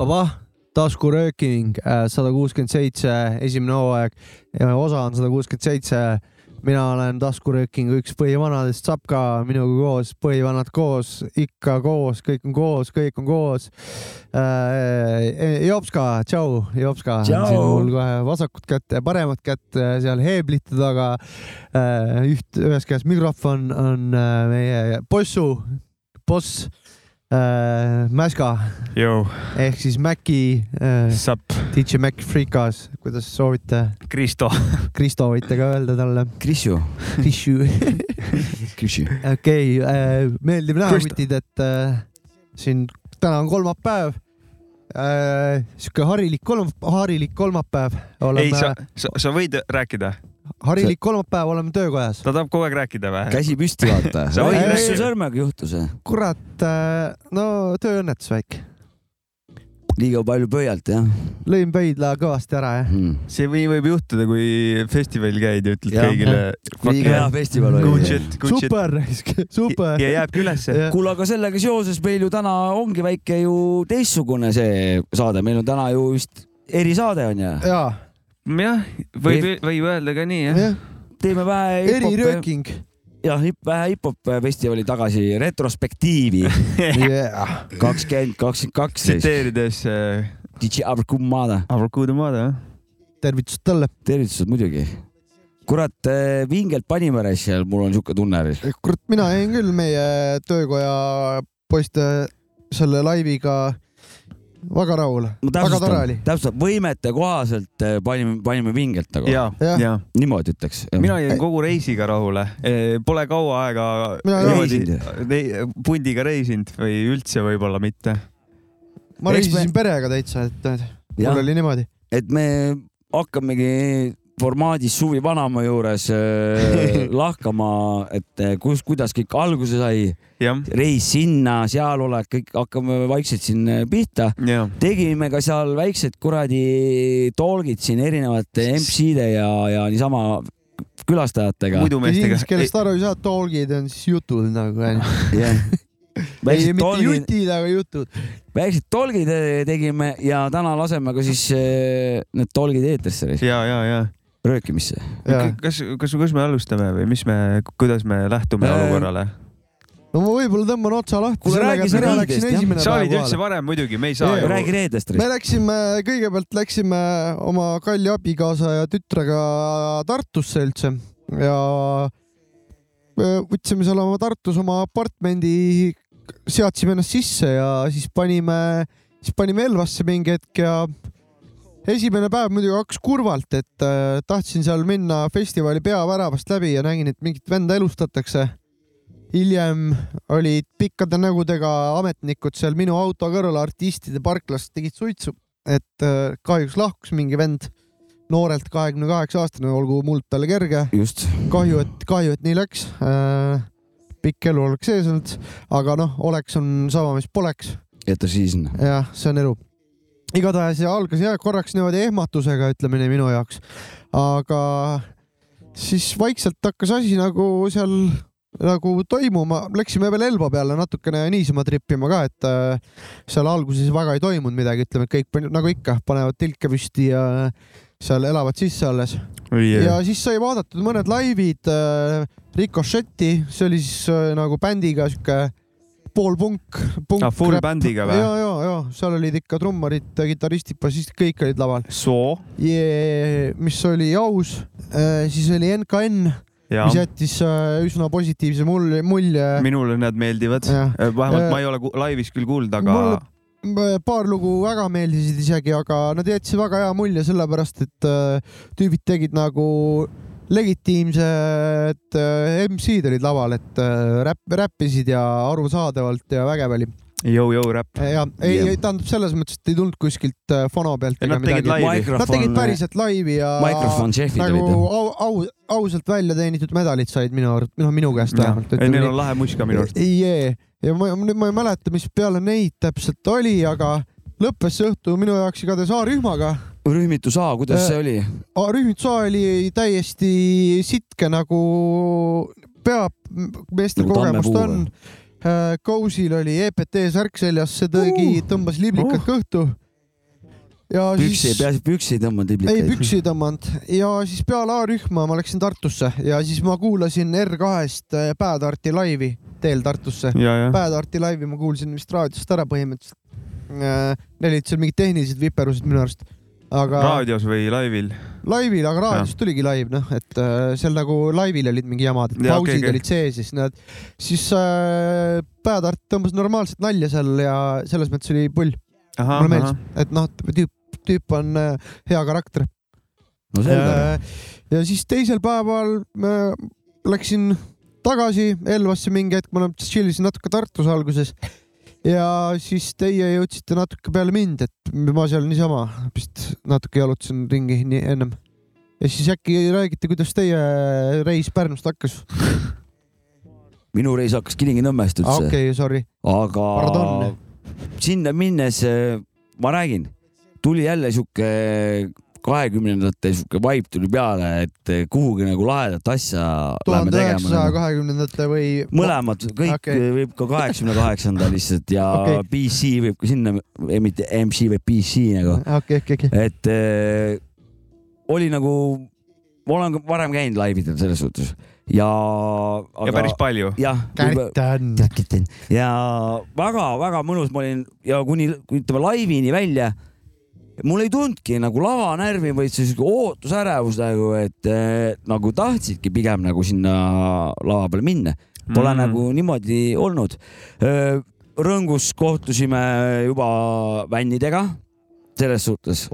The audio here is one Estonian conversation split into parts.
Vabah, taskurööking sada kuuskümmend seitse, esimene hooaeg, osa on sada kuuskümmend seitse. Mina olen taskuröökingu üks põhivanadest, Sapka minuga koos, põhivanad koos, ikka koos, kõik on koos, kõik on koos. Jopska, tšau, Jopska. Tšau. mul kohe vasakut kätt ja paremat kätt äh, seal heeblite taga. üht, ühes käes mikrofon on äh, meie bossu, boss äh, Mäska Jõu, ehk siis Maci äh,, DJ Mac Freekas, kuidas soovite. Kristo. Kristo võite ka öelda talle. Krisju, Krissu. Krisju. okei, meeldiv näha, Kristo. kutid, et äh, siin täna on kolmapäev äh,. sihuke harilik kolm, harilik kolmapäev. ei, oleme sa, sa, sa võid rääkida, harilik kolmapäev, oleme töökojas. ta tahab kogu aeg rääkida või? käsi püsti, vaata. Mis rääkida. su sõrmega juhtus? kurat äh,, no tööõnnetus väike. liiga palju pöialt, jah lõin pöidla kõvasti ära, jah. hmm.? see või võib juhtuda, kui festivalil käid ja ütled Jah. kõigile. liiga hea festival oli. super, super. ja jääbki ülesse. Kuule, aga sellega seoses meil ju täna ongi väike ju teistsugune see saade, meil on täna ju vist erisaade on ju. jaa, jah, võib, võib öelda ka nii, jah. jah, teeme vähe erirööking. jah, vähe hip-hop festivali tagasi retrospektiivi Yeah. kakskümmend, kakskümmend kaks tsiteerides äh, DJ Abrakumada, maad, jah. tervitused talle. tervitused muidugi. kurat, vingelt panime seal, mul on siuke tunne. kurat, mina jäin küll meie töökoja poiste selle laiviga väga rahule. ma väga tore oli., täpsustan, võimete kohaselt eh, panime, panime vingelt nagu. ja, Jah. ja niimoodi ütleks. mina jäin kogu reisiga rahule. Pole kaua aega niimoodi pundiga reisinud või üldse võib-olla mitte. ma reisisin me- perega täitsa, et mul oli niimoodi. et me hakkamegi formaadis Suvi Vanamaa juures äh, lahkama, et äh, kus, kuidas kõik alguse sai, reis sinna, sealolek, kõik hakkame vaikselt siin äh, pihta. tegime ka seal väiksed kuradi talk'id siin erinevate MC-de ja, ja niisama külastajatega. Inglise. keelest aru ei saa, talk'id on siis jutud nagu onju. Yeah. ei, mitte jutid, aga jutud. väiksed talk'id eh, tegime ja täna laseme ka siis need talk'id eetrisse ja, ja, ja. röökimisse. kas, kas, kus me alustame või mis me, kuidas me lähtume Äh, olukorrale? no ma võib-olla tõmban otsa lahti. Kuule, räägi sa reedest, sa olid üldse varem muidugi, me ei saa ju. räägi reedest. me läksime, kõigepealt läksime oma kalli abikaasa ja tütrega Tartusse üldse ja äh, võtsime seal oma Tartus oma apartmendi, seadsime ennast sisse ja siis panime, siis panime Elvasse mingi hetk ja esimene päev muidugi hakkas kurvalt, et äh, tahtsin seal minna festivali peaväravast läbi ja nägin, et mingit venda elustatakse. hiljem olid pikkade nägudega ametnikud seal minu auto kõrval artistide parklas tegid suitsu, et äh, kahjuks lahkus mingi vend noorelt kahekümne kaheksa aastane, olgu muld talle kerge, just. kahju, et kahju, et nii läks äh,. pikk elu oleks ees olnud, aga noh, oleks on sama, mis poleks jäta siis. jah, see on elu. Igatahes algas jah korraks niimoodi ehmatusega, ütleme nii minu jaoks, aga siis vaikselt hakkas asi nagu seal nagu toimuma, läksime veel Elva peale natukene niisama trippima ka, et äh, seal alguses väga ei toimunud midagi, ütleme, et kõik nagu ikka panevad tilke püsti ja seal elavad sisse alles. Ja siis sai vaadatud mõned laivid äh, Ricochetti, see oli siis äh, nagu bändiga sihuke poolpunk, punk. Ah, full bändiga või? ja, ja, ja seal olid ikka trummarid, kitarristid, bassistid, kõik olid laval soo yeah,. mis oli aus äh,, siis oli NKN, ja mis jättis äh, üsna positiivse mulje, mulje. minule need meeldivad. Jah. vähemalt Äh, ma ei ole laivis küll kuulnud, aga Mulle- paar lugu väga meeldisid isegi, aga nad jätsid väga hea mulje, sellepärast et äh, tüübid tegid nagu legitiimsed äh, MC-d olid laval, et äh, räpp, räppisid ja arusaadavalt ja vägev oli. Jõu-jõu räpp. ja ei yeah., tähendab selles mõttes, et ei tulnud kuskilt äh, fono pealt nad tegid midagi. laivi. Nad tegid päriselt laivi ja mikrofon šefid nagu olid. au, au, ausalt välja teenitud medalid said minu arust, noh minu käest vähemalt. ei, neil on lahe muska minu arust. jee, ja ma nüüd ma ei mäleta, mis peale neid täpselt oli, aga lõppes see õhtu minu jaoks igatahes A-rühmaga. Rühmitus A, kuidas see oli? rühmitus A oli täiesti sitke nagu peab, meestel Nagu kogemust on. Kousil oli EPT särk seljas, see tõigi, tõmbas liblikad Uh. kõhtu. ja püksi, siis, peaasi püksi ei tõmmanud ei liblikaid. püksi ei tõmmanud ja siis peale A-rühma ma läksin Tartusse ja siis ma kuulasin R2-st äh, Päädarti laivi teel Tartusse. ja, ja. Päädarti laivi ma kuulsin vist raadiost ära põhimõtteliselt. Neil olid seal mingid tehnilised viperused minu arust, aga raadios või laivil. laivil, aga raadios tuligi laiv, noh, et äh, seal nagu laivil olid mingi jamad, pausid okei, okei. olid sees ja siis nad, siis äh, Päätart tõmbas normaalset nalja seal ja selles mõttes oli pull, mulle meeldis, et noh, tüüp, tüüp on äh, hea karakter. no selge. ja siis teisel päeval ma läksin tagasi Elvasse mingi hetk, ma tšillisin natuke Tartus alguses ja siis teie jõudsite natuke peale mind, et ma seal niisama vist natuke jalutasin ringi nii ennem. ja siis äkki räägite, kuidas teie reis Pärnust hakkas? minu reis hakkas Kilingi-Nõmmest üldse okei okay,, sorry. aga Pardon. sinna minnes äh, ma räägin, tuli jälle sihuke kahekümnendate sihuke vibe tuli peale, et kuhugi nagu lahedat asja lähme tuhande üheksasaja nagu.. kahekümnendate või? mõlemad, kõik okay. võib ka kaheksakümne kaheksanda lihtsalt ja okay. PC võib ka sinna, mitte MC vaid PC nagu, okei, okei, okei. et äh, oli nagu, ma olen ka varem käinud laividel selles suhtes ja. ja päris palju. jah, kätten ja väga-väga mõnus ma olin ja kuni, kuni ütleme laivini välja, mul ei tulnudki nagu lavanärvi, vaid see sihuke ootusärevus nagu, et nagu tahtsidki pigem nagu sinna lava peale minna. Pole mm. nagu niimoodi olnud. Rõngus kohtusime juba vännidega, selles suhtes.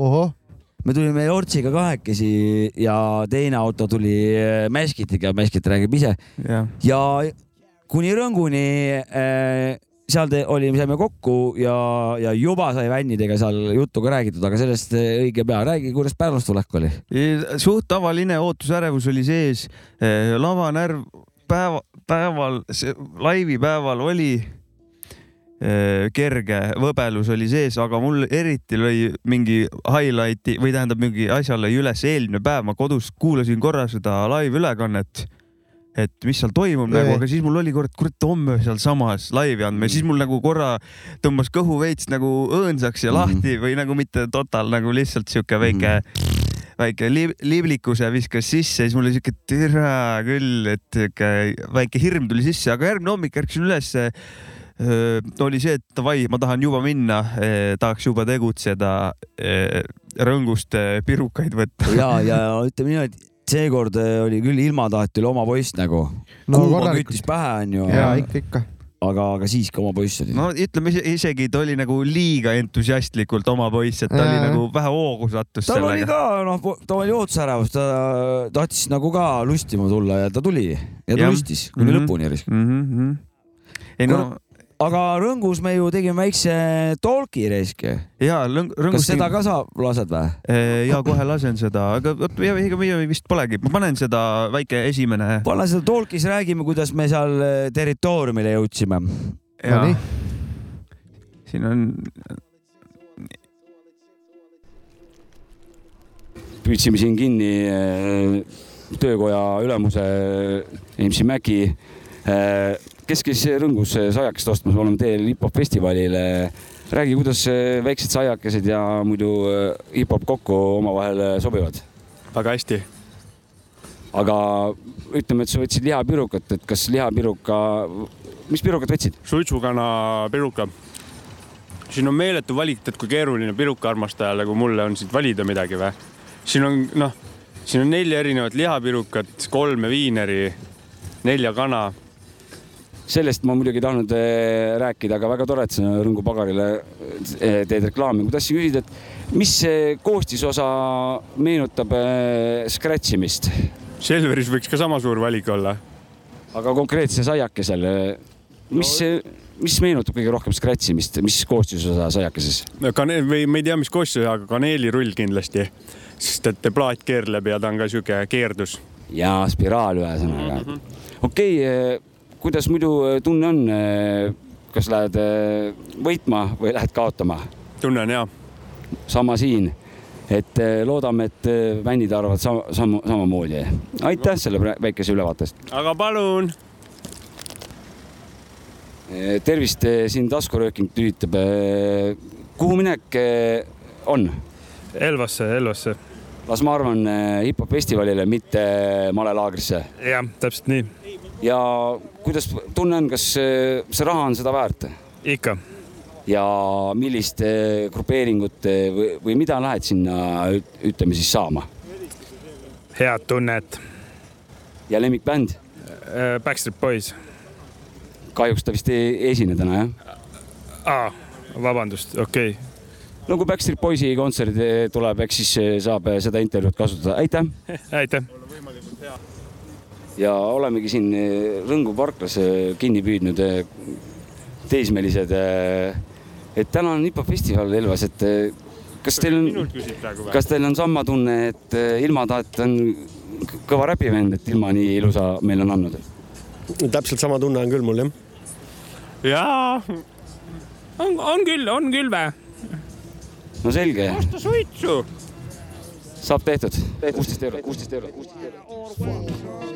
me tulime Jortsiga kahekesi ja teine auto tuli eh, Meskitiga, Meskit räägib ise jah, ja kuni Rõnguni äh, seal te, olime, saime kokku ja, ja juba sai vännidega seal juttu ka räägitud, aga sellest õige pea. räägi, kuidas Pärnust tulek oli? suht tavaline ootusärevus oli sees. lavanärv päeva, päeval, laivi päeval oli eh, kerge võbelus oli sees, aga mul eriti lõi mingi highlight'i või tähendab mingi asja lõi üles eelmine päev, ma kodus kuulasin korra seda live-ülekannet et mis seal toimub Ei. nagu, aga siis mul oli kord, kurat homme sealsamas laivi andma ja siis mul nagu korra tõmbas kõhu veits nagu õõnsaks ja Mhm. lahti või nagu mitte total nagu lihtsalt sihuke väike väike li liblikuse viskas sisse, siis mul oli siuke türa küll, et siuke väike hirm tuli sisse, aga järgmine hommik ärkasin ülesse. oli see, et davai, ma tahan juba minna, tahaks juba tegutseda, rõngust eh, pirukaid võtta. ja, ja ütleme niimoodi, seekord äh, oli küll ilmataati oli oma poiss nagu. no kuuma küttis. pähe onju, ja ikka, ikka. aga, aga siiski oma poiss oli. no ütleme ise- isegi ta oli nagu liiga entusiastlikult oma poiss, et ta oli Jaa. nagu vähe hoogu sattus tal oli ka noh, ta oli ootusärevus, ta tahtis nagu ka lustima tulla ja ta tuli ja ta Jah. lustis kuni Mhm. lõpuni risk. mm. -hmm. ei no aga Rõngus me ju tegime väikse talk'i risk. ja lõng-, kas rõngus seda ka sa lased või? ja kohe lasen seda, aga ja ega meie vist polegi, ma panen seda väike esimene. pane seda talk'is, räägime, kuidas me seal eh, territooriumile jõudsime. Nonii. siin on, püüdsime siin kinni eh, töökoja ülemuse MC Mäki, kes käis Rõngus saiakest ostmas, me oleme teel hip-hop festivalile. räägi, kuidas väiksed saiakesed ja muidu eh, hip-hop kokku omavahel eh, sobivad. väga hästi. aga ütleme, et sa võtsid lihapirukat, et kas lihapiruka, mis pirukat võtsid? suitsukana piruka. siin on meeletu valik, et kui keeruline pirukaarmastajale, kui mulle on siit valida midagi või? siin on noh, siin on neli erinevat lihapirukat, kolme viineri, nelja kana. Sellest ma muidugi ei tahtnud eh, rääkida, aga väga tore, et sa Rõngu pagarile eh, teed reklaami. ma tahtsin küsida, et mis koostisosa meenutab eh, scratch imist, Selveris võiks ka sama suur valik olla. aga konkreetse saiakesel, mis, mis meenutab kõige rohkem scratchimist, mis koostisosa saiakeses? kaneel või ma ei tea, mis koostöö, aga kaneelirull kindlasti, sest et plaat keerleb ja ta on ka sihuke keerdus. ja spiraal ühesõnaga mm -hmm.. okei okay,, kuidas muidu eh, tunne on? kas lähed eh, võitma või lähed kaotama? tunnen ja sama siin, et loodame, et fännid arvavad sama, sama, samamoodi. aitäh selle väikese ülevaate eest. aga palun. tervist, siin taskurööking tülitab. kuhu minek on? Elvasse, Elvasse. las ma arvan hip-hop festivalile, mitte malelaagrisse. jah, täpselt nii. ja kuidas tunne on, kas see raha on seda väärt ikka. ja millist eh, grupeeringut eh, või, või mida lähed sinna, ütleme siis saama head tunnet. ja lemmikbänd, Backstreet Boys. kahjuks ta vist ei esine täna jah? aa, vabandust, okei okay.. no kui Backstreet Boysi kontsert tuleb, eks siis eh, saab seda intervjuud kasutada, aitäh. aitäh. Ja olemegi siin eh, Rõngu parklas eh, kinni püüdnud eh, teismelised. et täna on hip-hop festival Elvas, et eh, kas teil on, kas teil on sama tunne, et eh, Ilma Taat on k- kõva räpivend, et Ilma nii ilusa meile on andnud? täpselt sama tunne on küll mul jah. jaa, on, on küll, on küll vä? no selge, osta suitsu. saab tehtud, kuusteist eurot, kuusteist eurot, kuusteist eurot.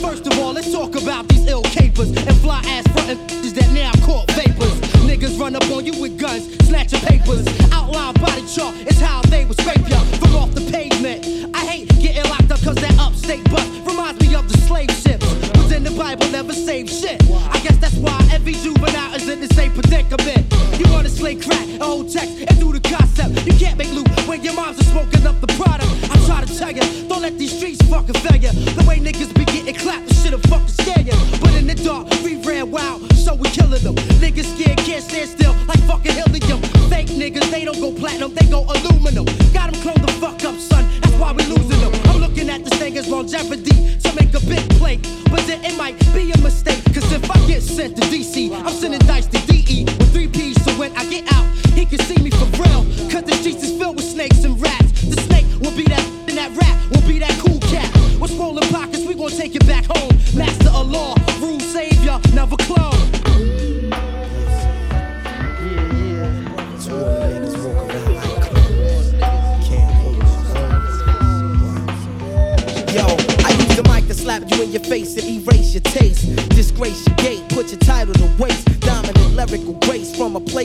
First of all, let's talk about these ill capers and fly ass frontin' that now caught vapors. Niggas run up on you with guns, snatch your papers. Outline body chart is how they would scrape ya from off the pavement. I hate getting locked up cause that upstate bus reminds me of the slave ships. Was in the Bible, never saved shit. I guess that's why every juvenile is in the same predicament. You wanna slay crack, a whole text, and do the concept. You can't make loot when your moms are smoking up the product. I'm to tell ya, don't let these streets fucking fail ya. The way niggas be getting clapped, shit'll fucking scare ya. But in the dark, we ran wild, so we killing them. Niggas scared, can't stand still, like fucking helium. Fake niggas, they don't go platinum, they go aluminum. Got them clone the fuck up, son, that's why we losing them. I'm looking at this thing as longevity to make a big play. But then it might be a mistake, cause if I get sent to DC, I'm sending dice to DE with three P's, when I get out, he can see me for real. Cause the streets is filled with snakes and rats. The snake will be that, and that rat will be that cool cat. What's rolling pockets, we gon' take it back home. Master of law, rule savior, never clone.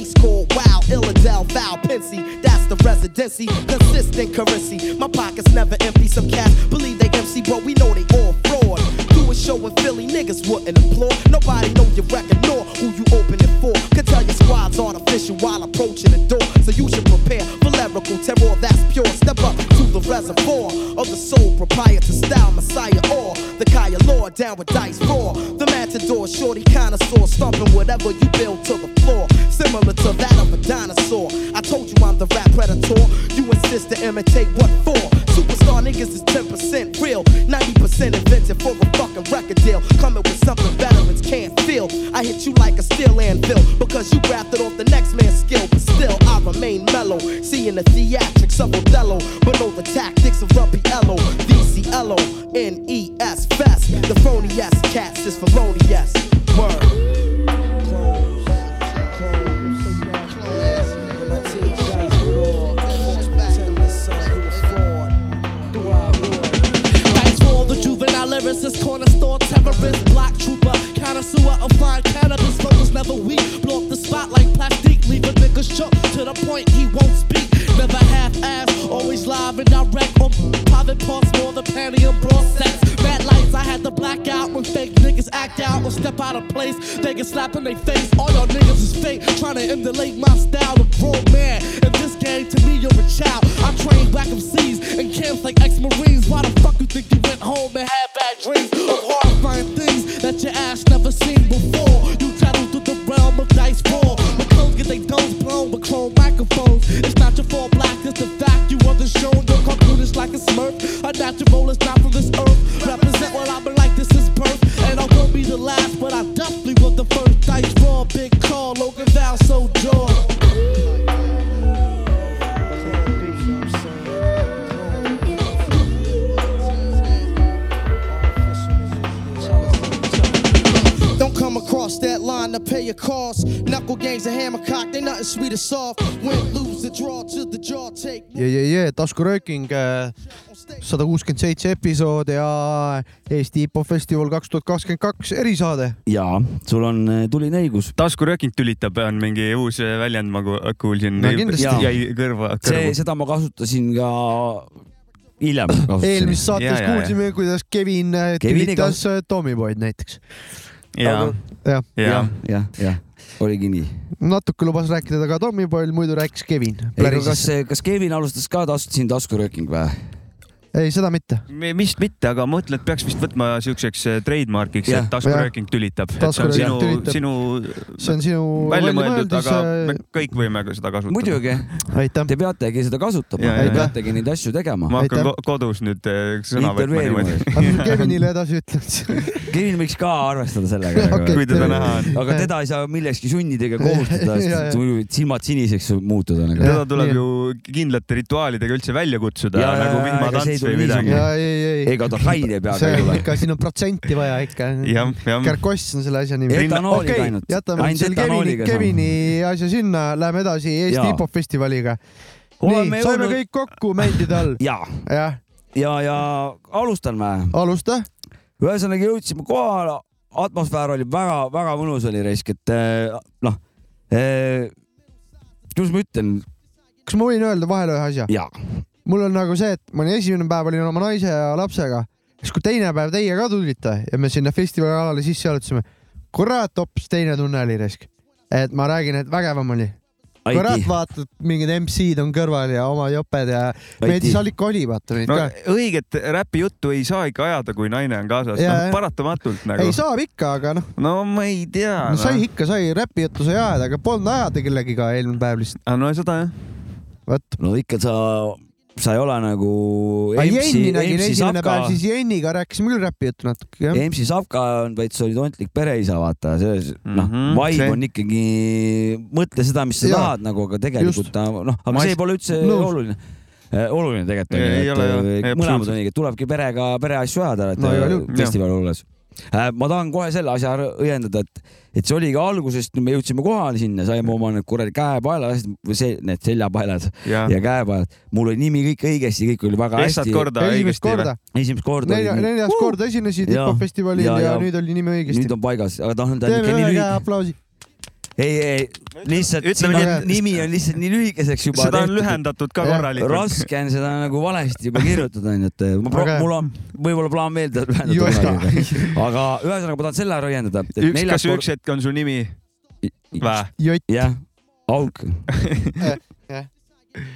Place called Wow, Illadel, Val, Pensy. That's the residency, consistent currency. ja, ja taskurööking sada kuuskümmend seitse episood ja Eesti hip-hop festival kaks tuhat kakskümmend kaks erisaade. ja sul on äh, tuline õigus. taskurööking tülitab, on mingi uus äh, väljend, ma ku- kuulsin No jäi kõrva, see, kõrvu. seda ma kasutasin ka hiljem. eelmises saates Ja, ja, ja. kuulsime, kuidas Kevin äh, Kevini tülitas äh, Tommyboy'd näiteks. ja, jah, ja jah, jah, jah, oligi nii. natuke lubas rääkida ka Tommyboy'l, muidu rääkis Kevin. kas, kas Kevin alustas ka siin taskurööking või? ei, seda mitte. vist mitte, aga ma mõtlen, et peaks vist võtma siukseks äh, trademark'iks, et taskurööking tülitab. et see on sinu sinu see on sinu välja mõeldud, aga me väljamõeldis. kõik võime ka seda kasutada. muidugi, te peategi seda kasutama te peategi neid asju tegema. ma hakkan ko- kodus nüüd äh, sõna võtma niimoodi.. Kevinile edasi ütled? Kevin võiks ka arvestada sellega Okei. kui teda näha on. aga teda ei saa millekski sundida ega kohustada, sest silmad siniseks muutuda nagu. teda tuleb ju kindlate rituaalidega üldse välja kutsuda nagu ja, tule või midagi. ja ega ta Raine peaga see ei on tule. ikka, siin on protsenti vaja ikka. Kärkoss on selle asja nimi. okei jätame nüüd selle Kevini. Kevini asja sinna, läheme edasi Eesti Jaa. hip-hop festivaliga. Nii, saime kõik kokku mändide all. ja, ja, ja alustan ma. alusta. ühesõnaga jõudsime kohale, atmosfäär oli väga-väga mõnus oli raisk, et eh, noh eh,, kuidas ma ütlen, kas ma võin öelda vahele ühe asja? ja mul on nagu see, et ma olin esimene päev olin oma naise ja lapsega, siis kui teine päev teie ka tulite ja me sinna festivali alale sisse jalutasime, kurat hoopis teine tunne oli risk. et ma räägin, et vägevam oli. kurat vaatad, mingid MC-d on kõrval ja oma joped ja meeldis ikka oli, vaata neid no ka. õiget räpijuttu ei saa ikka ajada, kui naine on kaasas, noh paratamatult nagu ei, saab ikka, aga noh, no ma ei tea no sai ikka, sai räpijuttu sai ajada, aga polnud ajada kellegiga eelmine päev lihtsalt. aga no seda jah. vot. no ikka sa, sa ei ole nagu siis Jenniga rääkisime küll räpijuttu natuke, jah. MC Savka on veits oli tontlik pereisa, vaata, selles noh Mhm,, vibe see- on ikkagi, mõtle seda, mis sa Jaa. tahad nagu, aga tegelikult Just. ta noh, aga Ma see ei- pole üldse Nõus. oluline. oluline tegelikult on ju, et äh, mõlemad on õiged, tulebki perega, pereasju ajada, et No äh, festivalil olles. Ma tahan kohe selle asja ära õiendada, et, et see oligi algusest, me jõudsime kohale sinna, saime oma need kuradi käepaelad, see, need seljapaelad jah. ja käepaelad. mul oli nimi kõik õigesti, kõik oli väga esmast hästi. korda esimest korda, esimest korda nelja, neljas kord esinesid hip-hop festivalil Ja- ja, ja ja- nüüd oli nimi õigesti. Nüüd. on paigas, aga noh, ta on teeme ühe käe aplausi. ei, ei, lihtsalt Ütleme nii, et- nimi on lihtsalt nii lühikeseks juba seda on. lühendatud ka korralikult. raske on seda nagu valesti juba kirjutada, onju, et ma Aga- pro- mul on võib-olla plaan meelde Just. lühendada. aga ühesõnaga ma tahan selle ära õiendada. üks, kas üks hetk on su nimi jah, auk. jah.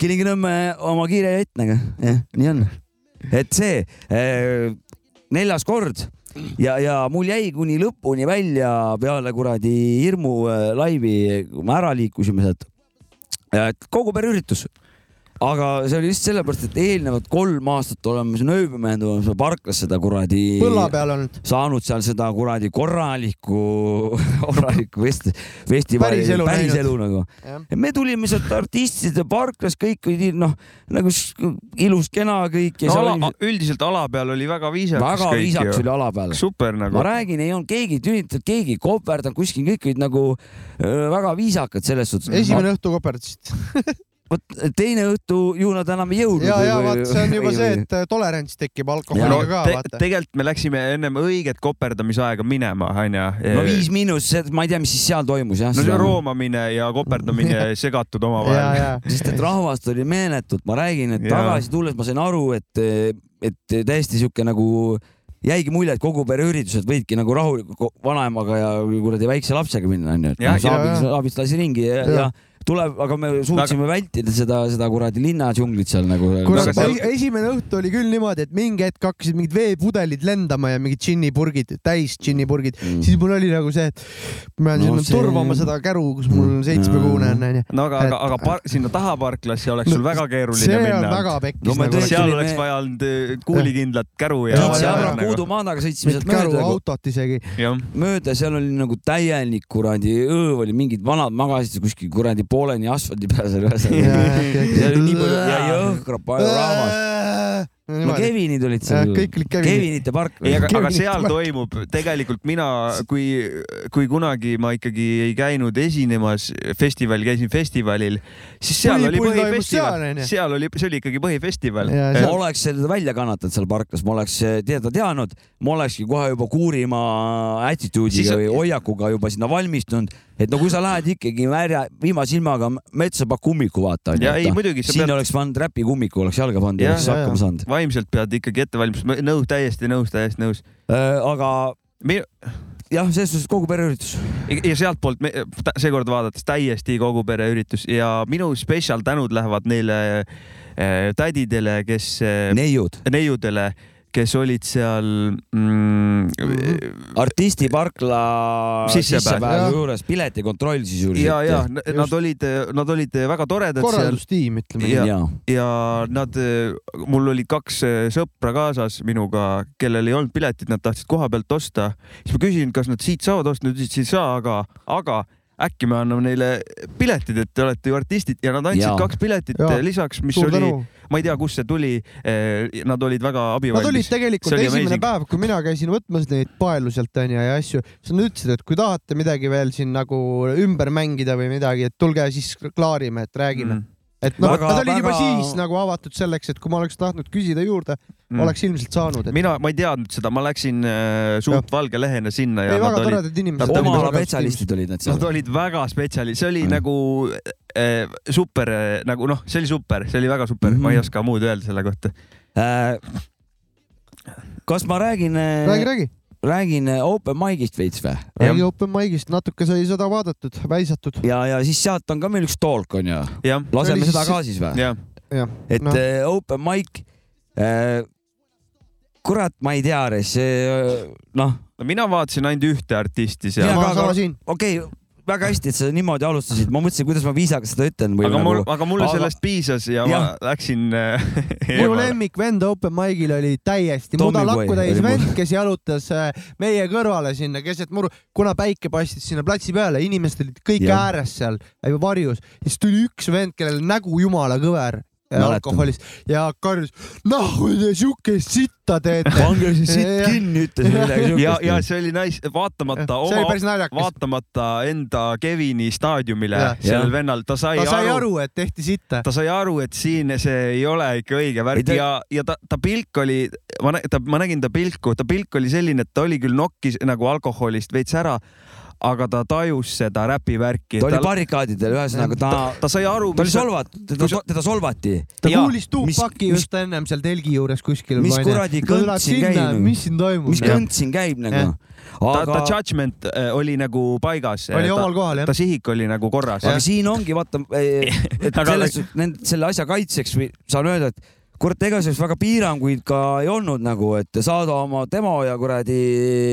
Kilingi-Nõmme oma kiire jõtnega, jah, nii on. et see eh, neljas kord ja, ja mul jäi kuni lõpuni välja peale kuradi hirmu eh, laivi, kui me ära liikusime sealt. kogu pereüritus aga see oli just sellepärast, et eelnevad kolm aastat oleme siin ööbimehed, oleme parklas seda kuradi põlla peal olnud. saanud seal seda kuradi korralikku, korralikku festi-, festivali, Päris elu päris nagu. Me tulime sealt artistide parklas, kõik olid noh, nagu ilus, kena kõik ja no, seal ala, oli üldiselt ala peal oli väga viisakas väga viisakas oli ala peal. super nagu ma. räägin, ei olnud keegi tünitanud, keegi koperdanud kuskil, kõik olid nagu öö, väga viisakad selles suhtes. esimene õhtu koperdasid. vot teine õhtu ju nad enam ei jõudnud. ja, ja vaat see on juba see, et äh, tolerants tekib no alkoholiga ka, te, vaata. tegelikult me läksime ennem õiget koperdamisaega minema, onju. no Viis Miinus, ma ei tea, mis siis seal toimus jah. no see roomamine ja koperdamine segatud ja, omavahel. ja, sest et rahvast oli meeletult, ma räägin, et tagasi tulles ma sain aru, et, et täiesti sihuke nagu jäigi mulje, et kogu pere üritused võidki nagu rahulikult vanaemaga ja kuradi väikse lapsega minna, onju. Jah, saabis, jaa. saabis lasi ringi ja, Jaa. ja tuleb, aga me suutsime vältida seda, seda kuradi linnadžunglit seal nagu. kurat Aga, seal- esimene õhtu oli küll niimoodi, et mingi hetk hakkasid mingid veepudelid lendama ja mingid džinnipurgid, täis džinnipurgid Mm. siis mul oli nagu see, et ma pean No sinna see- turvama seda käru, kus mul Mm. seitsmekuune on, onju. no aga, aga, Et- aga par, sinna taha parklasse oleks sul No väga keeruline see on minna. väga pekkis No me nagu. seal oleks vaja olnud eh, kuulikindlat käru ja. Jaa, Tiitsi jaa, Abra jaa. Kuudu maandaga sõitsime mitte sealt käru, mööda, autot isegi. jah, mööda, seal oli nagu täielik kuradi õõv oli, mingid vanad magasid kuskil kuradi pooleni asfaldi peal seal seal oli nii palju ja jõhkralt palju rahvast. No Kevinid olid seal. kõik olid Kevinid. Kevinite park. ei, aga, aga seal tuleb- toimub tegelikult mina, kui, kui kunagi ma ikkagi ei käinud esinemas festivalil, käisin festivalil, siis seal Põhipull oli seal, põhifestival seal oli, see oli ikkagi põhifestival. Ja ma seal- oleks seda välja kannatanud seal parklas, ma oleks teada teadnud, ma olekski kohe juba kuurima attitude'iga Siis- või hoiakuga juba sinna valmistunud, et no kui sa lähed ikkagi märja, viimasilmaga metsa, pakk ummiku vaata. ja ei muidugi, sa sinna pead oleks pannud räpi kummiku, oleks jalga pannud ja oleks hakkama saanud. Vaimselt pead ikkagi ette valmistama, nõus, täiesti nõus, täiesti nõus. aga jah, selles suhtes kogu pereüritus. ja sealtpoolt me- seekord vaadates täiesti kogu pereüritus ja minu spetsial tänud lähevad neile äh, tädidele, kes äh,, neiud, neiudele, kes olid seal mm, artistiparkla Sissepääs. sissepääsu Jah. juures piletikontroll sisuliselt. ja, ja nad olid, nad olid väga toredad seal korraldustiim, ütleme Ja- nii. ja. ja nad, mul olid kaks äh, sõpra kaasas minuga, kellel ei olnud piletit, nad tahtsid koha pealt osta. siis ma küsisin, kas nad siit saavad osta, nad ütlesid, ei saa, aga, aga äkki me anname neile piletid, et te olete ju artistid ja nad andsid Jaa. kaks piletit Jaa. lisaks, mis suur oli, tänu. Ma ei tea, kust see tuli. Nad olid väga Nad olid abivalmis. tegelikult oli esimene amazing. päev, kui mina käisin võtmas neid paelu sealt onju ja asju, siis nad ütlesid, et kui tahate midagi veel siin nagu ümber mängida või midagi, et tulge siis klaarime, et räägime mm.. Et noh, nad olid juba väga- siis nagu avatud selleks, et kui ma oleks tahtnud küsida juurde mm., oleks ilmselt saanud, et mina, ma ei teadnud seda, ma läksin äh, suht valge lehena sinna ja ei, nad väga olid, toredad inimesed. oma ala spetsialistid olid nad seal Nad. olid väga spetsialistid, see oli Mm. nagu äh, super äh, nagu noh, see oli super, see oli väga super mm, Mhm. -hmm. ma ei oska muud öelda selle kohta. Äh, kas ma räägin, räägi, räägi, räägin äh, open mic'ist veits või? räägi open mic'ist, natuke sai seda vaadatud, väisatud. ja, ja siis sealt on ka meil üks talk on ju, jah, laseme seda siis- ka siis või? et no. open mic äh,, kurat, ma ei tea, see noh, no mina vaatasin ainult ühte artisti seal okei okay,, väga hästi, et sa niimoodi alustasid, ma mõtlesin, kuidas ma viisakalt seda ütlen või aga mul nagu,, aga mulle aga- sellest piisas ja, ja. Ma läksin äh, minu lemmikvend Open Mic'il oli täiesti Tommy muda Boy lakku täis mul. vend, kes jalutas äh, meie kõrvale sinna keset muru, kuna päike paistis sinna platsi peale, inimesed olid kõik Jah. ääres seal äh, varjus, siis tuli üks vend, kellel nägu jumala kõver Mäletan. alkoholist ja karjus, noh, kui te siukest sitta teete. pange see sitt kinni, ütles midagi ja, ja siukest. see oli nice, vaatamata oma, vaatamata enda Kevini staadiumile sellel vennal, ta sai, ta sai aru, aru, et tehti sitta. ta sai aru, et siin see ei ole ikka õige värk ta- ja, ja ta, ta pilk oli, ma, ta, ma nägin ta pilku, ta pilk oli selline, et ta oli küll nokkis nagu alkoholist veits ära, aga ta tajus seda räpivärki. ta oli barrikaadidel, ühesõnaga ta, ta, ta sai aru, ta oli solvatud, teda teda solvati. ta kuulis tuupaki mis- just ennem seal telgi juures kuskil. mis kuradi kõnt siin käib? mis siin toimub? mis kõnt siin käib nagu Jah.? ta, aga ta, judgment äh, oli nagu paigas. oli omal kohal jah ta. sihik oli nagu korras. aga siin ongi vaata, et Aga- selles, selle asja kaitseks või saan öelda, et kurat, ega selleks väga piiranguid ka ei olnud nagu, et saada oma demo ja kuradi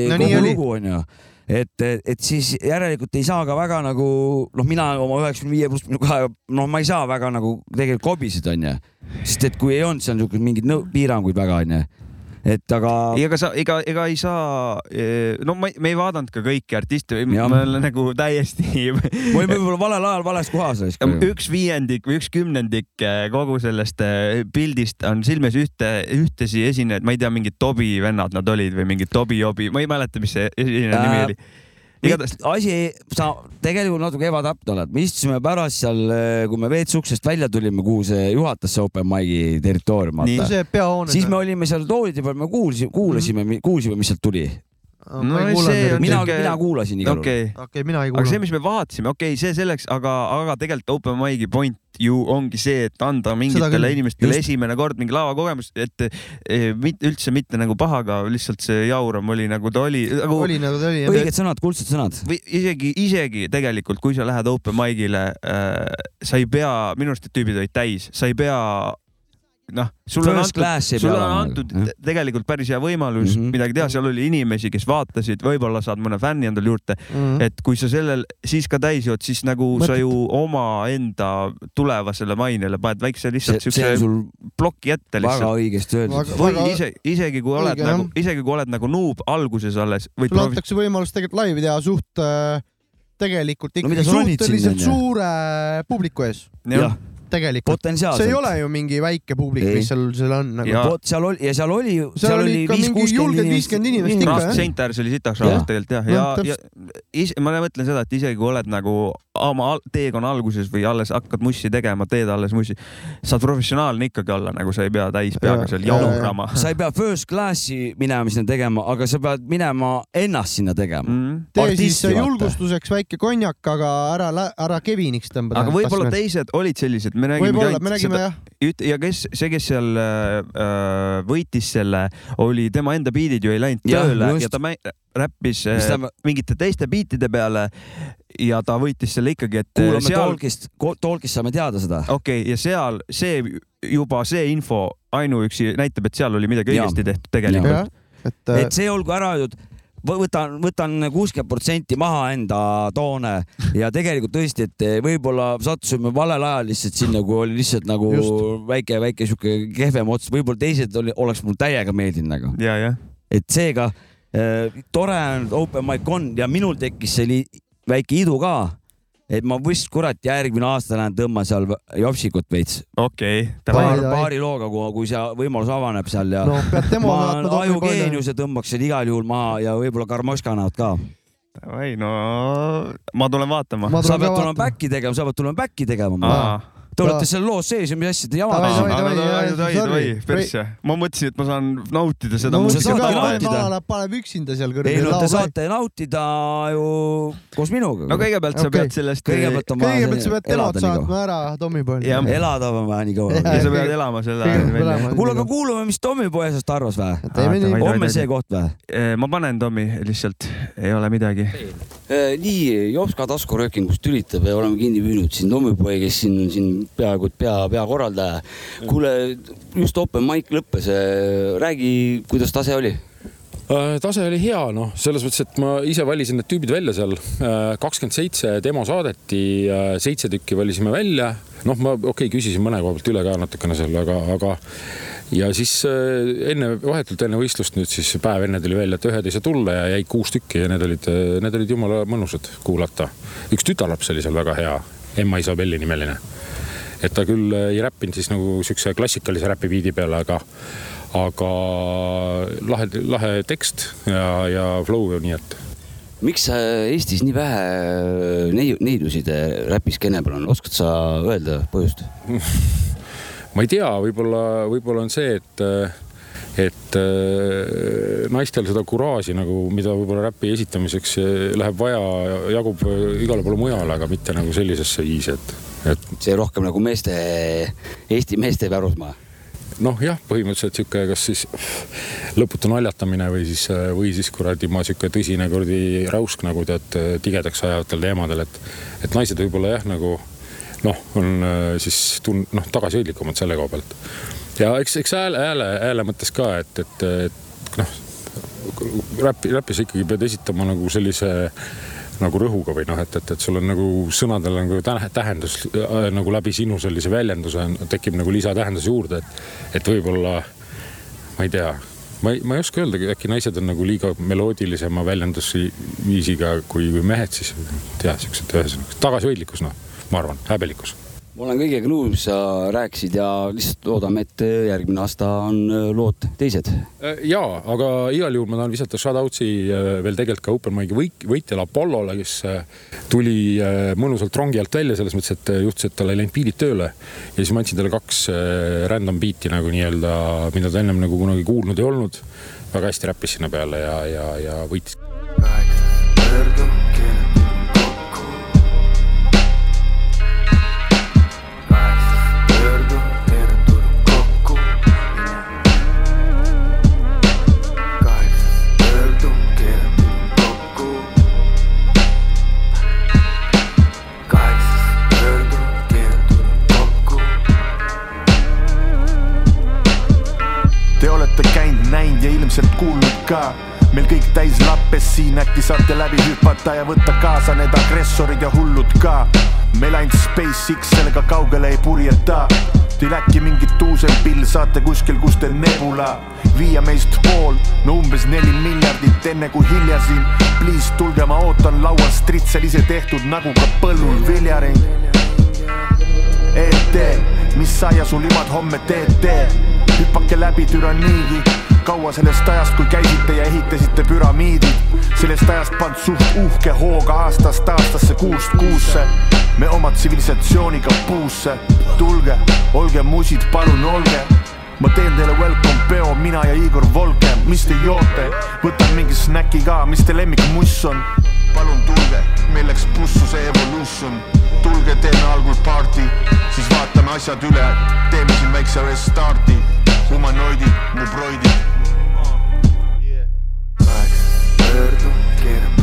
No kogu lugu onju. et, et siis järelikult ei saa ka väga nagu noh, mina oma üheksakümne viie pluss kahe, noh, ma ei saa väga nagu tegelikult kobiseda onju, sest et kui ei olnud seal niisugune mingeid piiranguid väga onju, et aga ega sa, ega, ega ei saa, no ma, me ei vaadanud ka kõiki artiste, me oleme nagu täiesti ma olin võib-olla valel ajal vales kohas. üks viiendik või üks kümnendik eh, kogu sellest eh, pildist on silmes ühte, ühtesi esinejaid, ma ei tea, mingid Tobi vennad nad olid või mingid Tobi Jobi, ma ei mäleta, mis see esineja Äh, nimi oli. Igatahes asi, sa tegelikult natuke ebatäpne oled, me istusime pärast seal, kui me WC uksest välja tulime, kuhu see juhatas see open mic'i territoorium, Nii. see peahoone. siis me olime seal toolide peal, me kuulsime, kuulasime, kuulsime, mis sealt tuli. No ei see kuulanud on- mina, Sihuke- mina kuulasin igal juhul. okei okei okay,, mina ei aga see, kuulanud. mis me vaatasime, okei okay,, see selleks, aga, aga tegelikult open mic'i point ju ongi see, et anda mingitele inimestele Just. esimene kord mingi lavakogemus, et eh, mitte üldse mitte nagu pahaga, lihtsalt see jauram oli nagu ta oli nagu oli nagu ta oli õiged sõnad, kuldsed sõnad. või isegi, isegi tegelikult, kui sa lähed open mic'ile äh,, sa ei pea, minu arust need tüübid olid täis, sa ei pea noh, sulle on First antud, sulle on antud jah. tegelikult päris hea võimalus mm. -hmm. midagi teha, seal oli inimesi, kes vaatasid, võib-olla saad mõne fänni endale juurde, Mhm. et kui sa sellel siis ka täis jood, siis nagu Mõtlet. sa ju omaenda tulevasele mainele paned väikse lihtsalt siukse sul ploki ette väga lihtsalt. õigesti öeldud Väga-. või ise, isegi kui oled õige, nagu isegi kui oled nagu noob alguses alles sulle profi-, antakse võimalus tegelikult laivi teha suht äh, tegelikult No ikkagi ronid suhteliselt suure publiku ees. jah, tegelikult. potentsiaalselt. see ei ole ju mingi väike publik, mis seal, seal on nagu. Ja- vot seal oli ja seal oli, Seal oli ikka mingi julgelt 50 inimest ikka, jah. Seintärs oli sitaks rahvast tegelikult jah, ja Noh,, ja is, ma mõtlen seda, et isegi kui oled nagu oma teekonna alguses või alles hakkad mussi tegema, teed alles mussi, saad professionaalne ikkagi olla, nagu sa ei pea täis peaga Ja, seal ja, ja. jaurama. sa ei pea first class'i minema sinna tegema, aga sa pead minema ennast sinna tegema. Mm. tee artisti, siis julgustuseks väike konjak, aga ära, ära Keviniks tõmba. aga võib-olla teised olid sellised, me räägime võib-olla, me räägime jah, üt- ja kes, see, kes seal äh, äh, võitis selle, oli tema enda biidid ju ei läinud Jah, tööle just. ja ta mä- räppis äh, tähendab- mingite teiste biitide peale ja ta võitis selle ikkagi, et äh, kuulame seal Talkist, Talkist saame teada seda. okei okay,, ja seal see juba see info ainuüksi näitab, et seal oli midagi õigesti tehtud tegelikult. jah, et et see olgu ära öeldud, võtan, võtan kuuskümmend protsenti maha enda toone ja tegelikult tõesti, et võib-olla sattusime valel ajal lihtsalt sinna, kui oli lihtsalt nagu Just. väike, väike sihuke kehvem ots, võib-olla teised oli, oleks mul täiega meeldinud nagu, et seega äh, tore on, open mic on ja minul tekkis see väike idu ka, et ma vist kurat järgmine aasta lähen tõmban seal jopsikut veits okei okay,, paar, paari looga, kui, see võimalus avaneb seal ja no ma Boyle. ajugeeniuse tõmbaks seal igal juhul maha ja võib-olla Karmoškanat ka. davai, no ma tulen vaatama. Ma sa pead tulema back'i tegema, sa pead tulema back'i tegema. Te olete seal loos sees ja mis asja te jamate Davai, siin? davai, davai, persse. ma mõtlesin, et ma saan nautida seda no paneb üksinda seal ei kõrval no te. saate nautida ju koos minuga. no kõigepealt sa pead sellest, kõigepealt on vaja kõigepealt sa pead kaua. saatma ära Tommy Boyle. Jah. elada on vaja nii kaua. Ja sa pead elama selle elama.. kuule, aga kuulame, mis Tommy poisest arvas või? Davai. homme see koht või? ma panen Tommy lihtsalt, ei ole midagi. Eh, nii, Jopska taskuröökingust tülitab ja oleme kinni püüdnud siin Tommipoi, kes siin on siin peaaegu et pea, peakorraldaja. kuule, just open mic lõppes, räägi, kuidas tase oli? Äh, tase oli hea, noh, selles mõttes, et ma ise valisin need tüübid välja seal. kakskümmend seitse demo saadeti, seitse tükki valisime välja. noh, ma okei okay,, küsisin mõne koha pealt üle ka natukene seal, aga, aga ja siis äh, enne, vahetult enne võistlust nüüd siis päev enne tuli välja, et ühed ei saa tulla ja jäi kuus tükki ja need olid, need olid jumala mõnusad kuulata. üks tütarlaps oli seal väga hea, Emma Isabelli nimeline. Et ta küll ei räppinud siis nagu siukse klassikalise räpi biidi peale, aga aga lahe, lahe tekst ja, ja flow, nii et miks Eestis nii vähe äh, neiu- neidusid äh, räpiskeene peal on, oskad sa öelda põhjust? ma ei tea, võib-olla, võib-olla on see, et et äh, naistel seda kuraaži nagu, mida võib-olla räpi esitamiseks äh, läheb vaja, jagub igale poole mujale, aga mitte nagu sellisesse viisi, et, et see rohkem nagu meeste, Eesti meeste pärusmaa. noh, jah, põhimõtteliselt sihuke, kas siis lõputu naljatamine või siis, või siis kuradi ma sihuke tõsine kuradi räusk nagu tead tigedaks ajavatel teemadel, et, et naised võib-olla jah, nagu noh, on äh, siis tun-, noh, tagasihoidlikumad selle koha pealt. ja eks, eks hääle, hääle, hääle mõttes ka, et, et, et noh, räpi, räpis ikkagi pead esitama nagu sellise nagu rõhuga või noh, et, et, et sul on nagu sõnadel nagu tähe- tähendus äh, nagu läbi sinu sellise väljenduse on- tekib nagu lisatähendus juurde, et, et võib-olla ma ei tea, ma ei, ma ei oska öelda, äkki naised on nagu liiga meloodilisema väljendusviisiga kui, kui mehed siis, ei tea, siuksed ühesõnaga tagasihoidlikkus, noh, ma arvan, häbelikkus ma olen kõigega nõus, mis sa rääkisid ja lihtsalt loodame, et järgmine aasta on äh, lood teised. ja, aga igal juhul ma tahan visata shout-out'i äh, veel tegelikult ka Open Mic'i võit- võitjale Apollole, kes äh, tuli äh, mõnusalt rongi alt välja selles mõttes, et äh, juhtus, et tal ei läinud biidid tööle. ja siis ma andsin talle kaks äh, random biiti nagu nii-öelda, mida ta ennem nagu kunagi kuulnud ei olnud. väga hästi räppis sinna peale ja, ja, ja võitis. Kuulnud ka meil kõik täis lappes siin, äkki saate läbi hüpata ja võtta kaasa need agressorid ja hullud ka. meil ainult SpaceX sellega kaugele ei purjeta. Teil äkki mingi tuusenpill saate kuskil, kus teil nebula. viia meist pool, no umbes neli miljardit, enne kui hilja siin. Please tulge, ma ootan laual stritsel ise tehtud nagu ka põllul viljaring ET, mis sa ja su limad homme teed, tee. hüppake läbi türanniigi, kaua sellest ajast, kui käisite ja ehitasite püramiidid. sellest ajast pand suht uhke hooga aastast aastasse, kuust kuusse. me oma tsivilisatsiooniga puusse, tulge, olge musid, palun olge. Ma teen teile welcome peo, mina ja Igor Volke, mis te joote, võtan mingi snäki ka, mis teie lemmikmuss on? palun tulge, meil läks pussu see evolution, tulge teeme algul party, siis vaatame asjad üle, teeme siin väikse restardi, humanoide, nebroide. Vaga, quero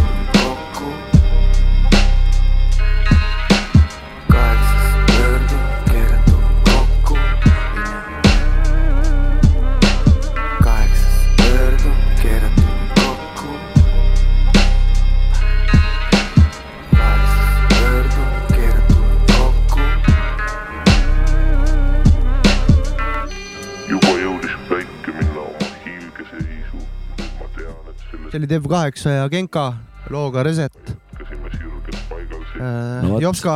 see oli Dev8 ja Genka looga Reset. sees. No vot. Jopska,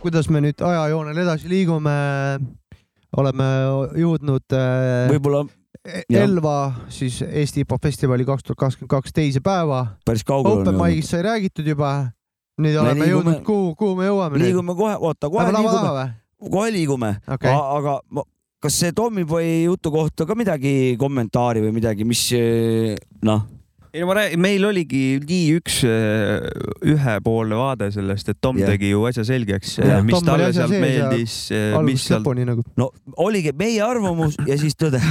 kuidas me nüüd ajajoonel edasi liigume? oleme jõudnud äh, võib-olla jah. Elva siis Eesti hip-hop festivali kaks tuhat kakskümmend kaks teise päeva. päris kaugele Open mic'ist sai räägitud juba. nüüd Me oleme liigume- jõudnud, kuhu, kuhu me jõuame nüüd? liigume kohe, oota, kohe liigume, kohe liigume. A- aga ma, kas see Tommyboy jutu kohta ka midagi kommentaari või midagi, mis eh, noh, ei no ma räägin, meil oligi nii üks äh, ühepoolne vaade sellest, et Tom Jah. tegi ju asja selgeks Jah,, mis Tom oli talle ja meeldis, mis algusest seal nagu, no oligi meie arvamus ja siis tõde.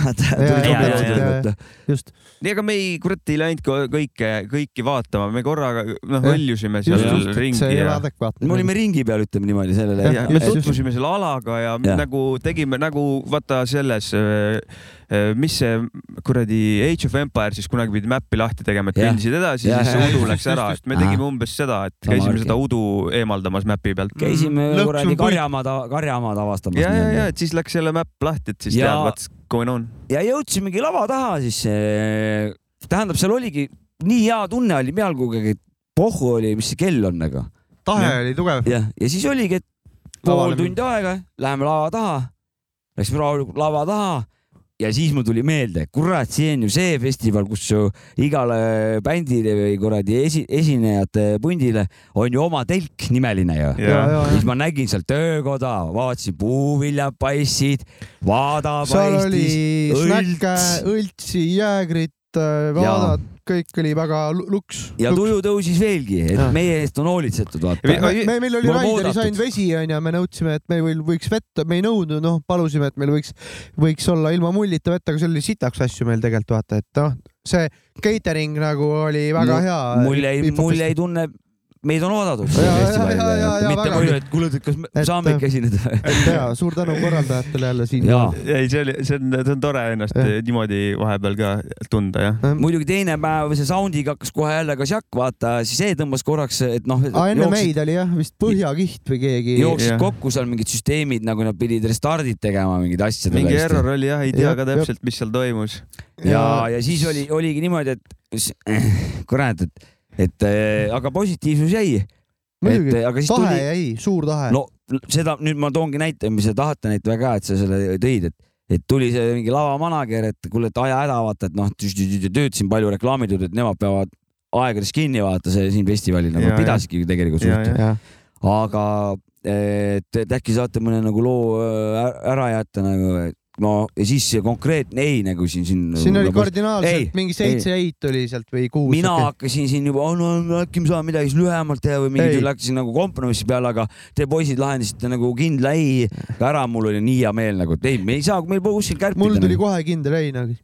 just. nii, aga me ei, kurat ei läinud kõike, kõiki vaatama, me korraga noh, hõljusime seal just, ringi ja me olime ringi peal, ütleme niimoodi sellele me tutvusime selle alaga ja, ja. nagu tegime nagu vaata selles, mis see kuradi Age of Empire siis kunagi pidi mäppi lahti tegema, et kõndisid edasi, siis see udu läks ära, et me tegime umbes seda, et käisime seda udu eemaldamas mäpi pealt. käisime Lõhks kuradi karjamaad, karjamaad avastamas. ja, ja, ja, et siis läks jälle mäpp lahti, et siis Ja- tead, what's going on. ja jõudsimegi lava taha siis. tähendab, seal oligi nii hea tunne oli peal, kui pohhu oli, mis see kell on nagu. tahe oli tugev. jah, ja siis oligi, et pool tundi aega, läheme lava taha. Läksime rahulikult lava taha ja siis mul tuli meelde, kurat, see on ju see festival, kus ju igale bändile või kuradi esi, esinejate pundile on ju oma telk nimeline ju. siis ma nägin seal töökoda, vaatasin puuviljad paistsid, vaada seal oli paistis, snäkke õlts, õltsi, jäägrit, vaadad, kõik oli väga lu- luks. ja tuju tõusis veelgi, et Jah. meie eest on hoolitsetud, vaata. me, me, meil oli Raideris ainult vesi onju, me nõudsime, et meil võiks vett, me ei nõudnud, noh, palusime, et meil võiks, võiks olla ilma mullita vett, aga seal oli sitaks asju meil tegelikult vaata, et noh, see catering nagu oli väga Mul- hea. mul jäi, mul jäi tunne, meid on oodatud Ja, ja, ja, ja, ja, mitte nii. et kuule, kas me saame ikka esineda. et ja suur tänu korraldajatele jälle siin. Ei, see oli, see on, see on tore ennast Jah. niimoodi vahepeal ka tunda jah. muidugi teine päev see soundiga hakkas kohe jälle ka Jack, vaata, siis see tõmbas korraks, et noh, enne meid oli jah vist Põhjakiht või keegi. jooksid kokku seal mingid süsteemid, nagu nad pidid restardid tegema mingid asjad. mingi error oli jah, ei tea Jep, ka täpselt, mis seal toimus. ja, ja siis oli, oligi niimoodi, et kurat, et, et äh, aga positiivsus jäi. muidugi et, aga siis tahe tuli, jäi, suur tahe. no seda nüüd ma toongi näite, mis sa tahate näite väga, et sa selle tõid, et et tuli see mingi lavamanager, et kuule, et aja häda vaata, et noh, töötasin palju reklaamitud, et nemad peavad aegades kinni vaata see siin festivalil nagu pidasidki tegelikult Ja, suht. aga et, et äkki saate mõne nagu loo äh, ära jätta nagu, et no ja siis see konkreetne ei nagu siin, siin. siin oli nagu, kardinaalselt Ei, mingi seitse ei-t oli sealt või kuus. mina hakkasin siin juba, no äkki me saame midagi siis lühemalt teha või mingit, hakkasin nagu kompromissi peale, aga te poisid lahendasite nagu kindla ei ära, mul oli nii hea meel nagu, et ei, me ei saa, meil pole kuskil kärpida. mul tuli kohe kindel ei nagu.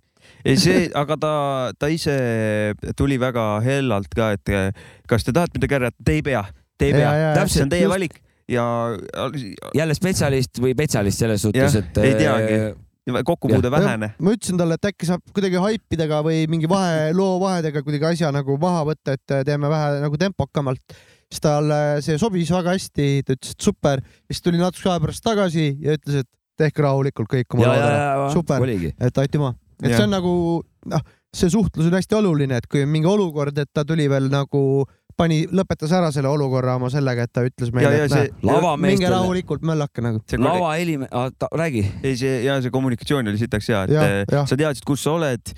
ei see, aga ta, ta ise tuli väga hellalt ka, et kas te tahate midagi ära, te ei pea, te ei pea ja,, see on teie just. valik ja jälle spetsialist või spetsialist selles suhtes, et. ei teagi. kokkupuude vähene. ma ütlesin talle, et äkki saab kuidagi haipidega või mingi vahe, loo vahedega kuidagi asja nagu maha võtta, et teeme vähe nagu tempokamalt. siis talle see sobis väga hästi, ta ütles, et super, siis tuli natuke aja pärast tagasi ja ütles, et tehke rahulikult kõik oma ja, lood ja, ära. ja, Super. et aitüma, et Jah. see on nagu noh, see suhtlus on hästi oluline, et kui on mingi olukord, et ta tuli veel nagu pani, lõpetas ära selle olukorra oma sellega, et ta ütles Ja- meile, ja et see näe, minge rahulikult möllake nagu. lava heli, räägi. ei, see ja see kommunikatsioon oli sitaks hea, et Jah, eh, jah. sa teadsid, kus sa oled.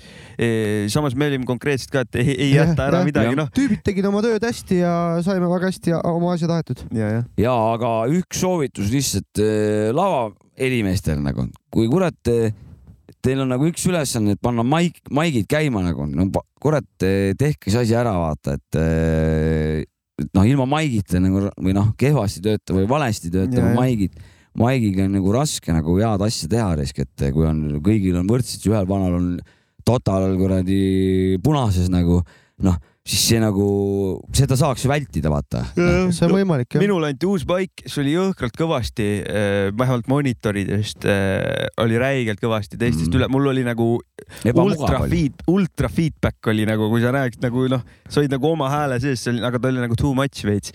samas me olime konkreetselt ka, et ei, ei Jah, jäta ära jah. midagi, noh. tüübid tegid oma tööd hästi ja saime väga hästi oma asja tahetud. ja, jah. ja aga üks soovitus lihtsalt äh, lava helimeestel nagu, kui kurat äh, teil on nagu üks ülesanne, et panna maik, maigid käima nagu, no kurat, tehke see asi ära, vaata, et äh, et noh, ilma maigita nagu või noh, kehvasti töötav või valesti töötav maigid, maigiga on nagu raske nagu head asja teha risk, et kui on, kõigil on võrdselt, ühel vanal on total kuradi punases nagu noh, siis see nagu, seda saaks ju vältida, vaata. see on võimalik jah. minul anti uus maik, see oli jõhkralt kõvasti, vähemalt monitoridest äh, oli räigelt kõvasti teistest Mm. mm. üle, mul oli nagu ultra feed, ultra feedback oli nagu, kui sa rääkisid nagu noh, sa olid nagu oma hääle sees, aga ta oli nagu too much veits.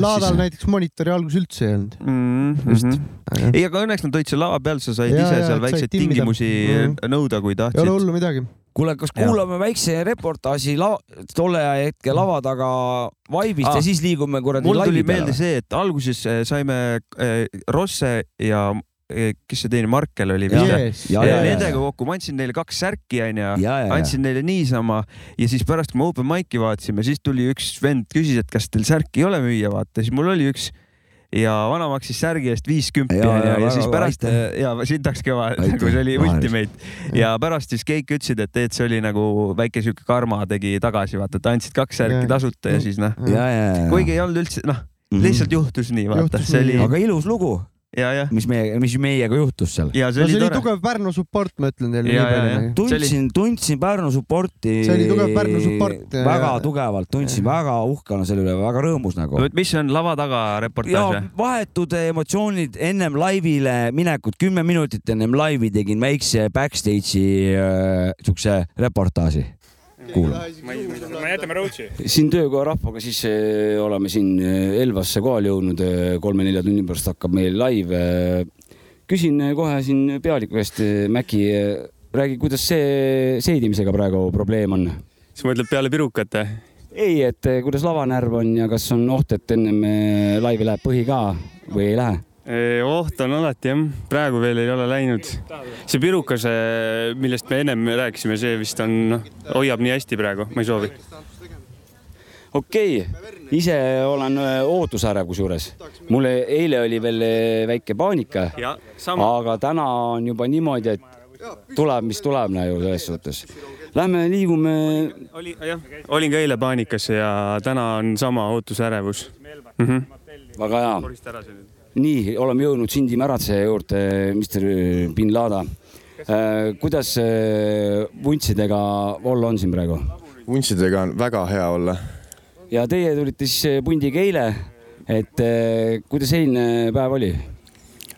Laadal näiteks monitori algus üldse ei olnud. mm. Just. -hmm. ei, aga õnneks nad olid seal lava peal, sa said Ja, ise ja, seal said väikseid tingimusi Mhm. nõuda, kui ei ole tahtsid. hullu midagi. kuule, kas kuulame väikse reportaaži lava, tolle hetke lava taga vaibist Aa. ja siis liigume kuradi mul tuli laivi peale meelde? see, et alguses äh, saime äh, Rosse ja äh, kes see teine, Markel oli vist või? Yes. ja, ja, ja, Nendega kokku, ma andsin neile kaks särki onju ja, ja, ja, andsin neile niisama ja siis pärast, kui me open mic'i vaatasime, siis tuli üks vend, küsis, et kas teil särki ei ole müüa, vaata, siis mul oli üks ja vana maksis särgi eest viiskümmend Ja, ja, ja, ja, siis pärast aitäh. ja sitaks kõva, Aitäh. nagu see oli ultimate. Ja pärast siis kõik ütlesid, et, et see oli nagu väike sihuke karma tegi tagasi, vaata, et andsid kaks särki Ja. tasuta ja siis noh, kuigi ei olnud üldse, noh, lihtsalt juhtus nii, vaata, see oli aga ilus lugu, mis meie, mis meiega juhtus seal. ja see no oli see oli tore. tugev Pärnu support, ma ütlen teile Ja, nii ja, ja. palju. tundsin, tundsin Pärnu supporti. See oli tugev Pärnu support, ja- väga tugevalt, tundsin väga uhkena selle üle, väga rõõmus nagu. mis on lava taga ja reportaaž vahetud emotsioonid ennem laivile minekut, kümme minutit ennem laivi tegin väikse backstage'i äh, siukse reportaaži. kuulame. me jätame rootsi. siin töökoha rahvaga siis eh, oleme siin eh, Elvasse kohale jõudnud, kolme-nelja tunni pärast hakkab meil live. küsin eh, kohe siin pealiku käest, Mäki, räägi, kuidas see seedimisega praegu probleem on? sa mõtled peale pirukat või? ei, et eh, kuidas lavanärv on ja kas on oht, et ennem eh, laivi läheb põhi ka või ei lähe? Oht on alati jah, praegu veel ei ole läinud. see pirukas, millest me ennem rääkisime, see vist on, noh, hoiab nii hästi praegu, ma ei soovi. okei okay., ise olen eh, ootusärev kusjuures. mul eile oli veel eh, väike paanika, ja sama. aga täna on juba niimoodi, et tuleb, mis tuleb nagu selles suhtes. Lähme liigume oli, jah, olin ka eile paanikas ja täna on sama ootusärevus mm. -hmm. väga hea. nii, oleme jõudnud Sindi Märatse juurde, Mr bin Lada. kuidas äh, vuntsidega olla on siin praegu? vuntsidega on väga hea olla. ja teie tulite siis äh, pundiga eile, et äh, kuidas eilne päev oli?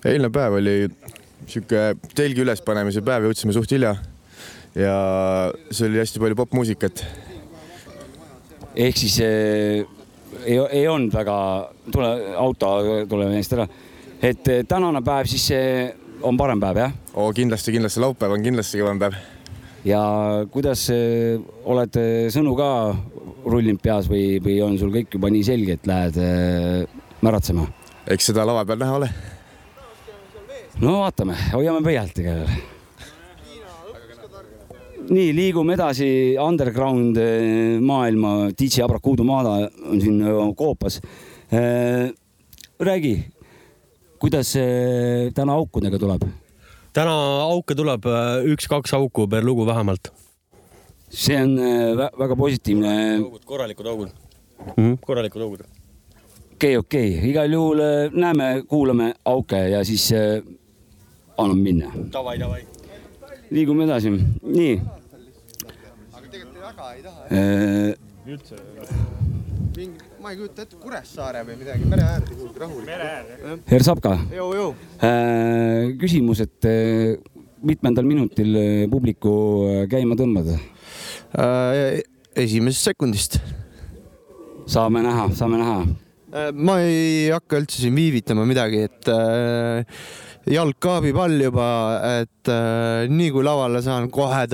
eilne päev oli sihuke telgi ülespanemise päev, jõudsime suht hilja. ja see oli hästi palju popmuusikat. ehk siis äh, ei, ei olnud väga, tule auto, tuleme eest ära. et äh, tänane päev siis äh, on parem päev jah? oo, kindlasti, kindlasti laupäev on kindlasti kõvem päev. ja kuidas äh, oled sõnu ka rullinud peas või, või on sul kõik juba nii selge, et lähed äh, märatsema? eks seda lava peal näha ole. no vaatame, hoiame pöialt igal juhul. nii, liigume edasi underground eh, maailma, DJ Abrakuudu Maada on siin eh, koopas. räägi, kuidas eh, täna aukudega tuleb? täna auke tuleb üks-kaks auku per lugu vähemalt. see on eh, vä- väga positiivne. korralikud augud mm. -hmm. korralikud augud. okei, okei, igal juhul eh, näeme, kuulame auke ja siis eh, anname minna. Davai, davai. Liigume edasi, nii. ma ei kujuta ette, Kuressaare või midagi, mere äärde kuhugi rahulikult. Hersapka, jõu, jõu. küsimus, et eh, mitmendal minutil publiku käima tõmbad? esimesest sekundist. saame näha, saame näha. ma ei hakka üldse siin viivitama midagi, et äh, jalg kaabib all juba, et äh, nii kui lavale saan, kohe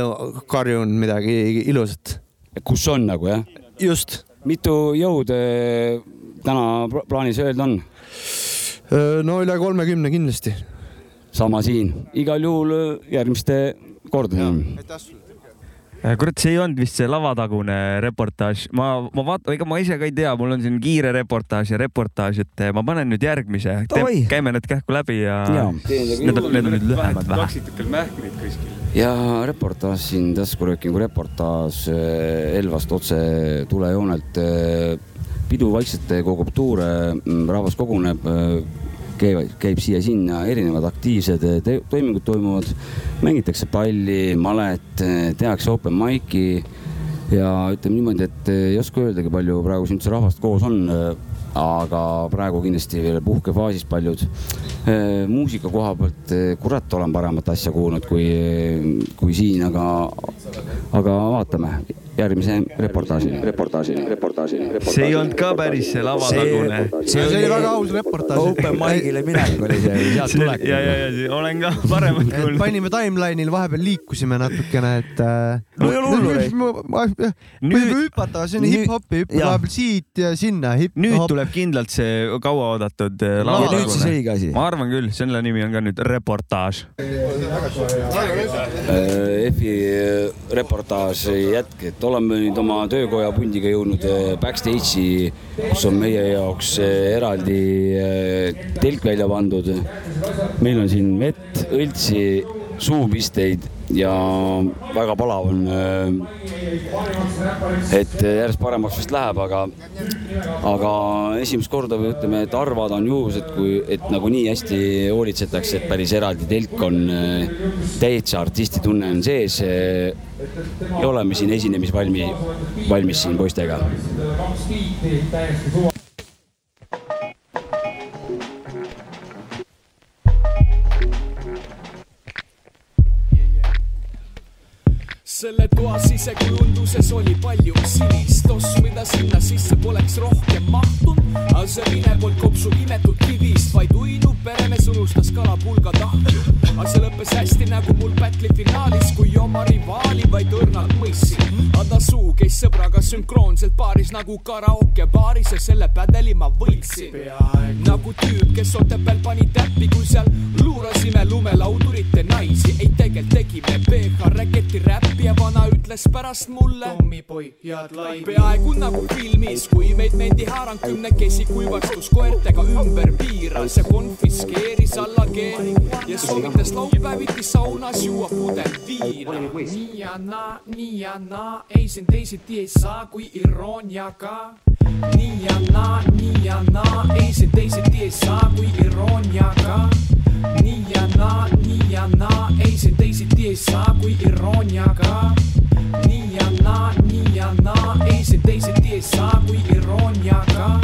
karjun midagi ilusat. kus on nagu jah? just, mitu jõud äh, täna pla- plaanis öelda on? no üle kolmekümne kindlasti. sama siin, igal juhul äh, järgmiste kordadeni. Äh, kurat, see ei olnud vist see lavatagune reportaaž, ma, ma vaatan, ega ma ise ka ei tea, mul on siin kiire reportaaž ja reportaaž, et eh, ma panen nüüd järgmise. Käime need kähku läbi ja, Jaa. need on, need on nüüd lühemad vähe. kaksikutel mähkmeid kuskil. ja reportaaž siin, taskuröökingu reportaaž äh, Elvast otse tulejoonelt. pidu vaikselt kogub tuure, rahvas koguneb, käib, käib siia-sinna, erinevad aktiivsed te toimingud toimuvad. mängitakse palli, malet, tehakse open mic'i ja ütleme niimoodi, et ei oska öeldagi, palju praegu siin üldse rahvast koos on. aga praegu kindlasti veel puhkefaasis paljud. muusika koha pealt, kurat, olen paremat asja kuulnud kui, kui siin, aga, aga vaatame järgmise reportaažini, reportaažini, reportaažini, see ei olnud ka päris see lavatagune. see oli väga aus reportaaž. Open mic'ile minek oli see, sealt tulebki. ja, ja, ja olen ka paremat kuulnud. panime timeline'il vahepeal liikusime natukene, et äh, No ei ole hullu, võib hüpata, see on hip-hopi, hüppe jah. vahepeal siit ja sinna, nüüd tuleb kindlalt see kauaoodatud siis lavatagune. ma arvan küll, selle nimi on ka nüüd reportaaž. F-i reportaaž jätk, et oleme nüüd oma töökoja pundiga jõudnud äh, backstage'i, kus on meie jaoks äh, eraldi äh, telk välja pandud. meil on siin vett, õltsi, suupisteid ja väga palav on. et järjest paremaks vist läheb, aga, aga esimest korda või ütleme, et harvad on juhused, kui, et nagu nii hästi hoolitsetakse, et päris eraldi telk on täitsa artistitunne on sees. Ja oleme siin esinemisvalmi, valmis siin poistega. selle toa sisekujunduses oli palju sinist tossu, mida sinna sisse poleks rohkem mahtunud. aga see mine polnud kopsu imetud kivist, vaid uinuv peremees unustas kalapulga tahju. aga see lõppes hästi nagu mul battle'i finaalis, kui oma rivaali vaid õrnalt mõistsin. ta suu käis sõbraga sünkroonselt baaris nagu karaoke baaris ja selle pädeli ma võitsin. nagu tüüp, kes Otepääl pani täppi, kui seal luurasime lumelaudurite naisi. ei, tegelikult tegime PH ütles pärast mulle. Tommipoi, head laivi. peaaegu nagu filmis, kui meid mendi haarang kümnekesi kuivastus koertega ümber piiras ja konfiskeeris alla G ja soovitas laupäeviti saunas juua pudel viina. nii ja naa, nii ja naa, ei siin teisiti ei saa kui irooniaga. nii ja naa, nii ja naa, ei siin teisiti ei saa kui irooniaga. Nii ja naa, nii ja naa, ei siin teisiti ei saa kui irooniaga. nii ja naa, nii ja naa, ei siin teisiti ei saa kui irooniaga.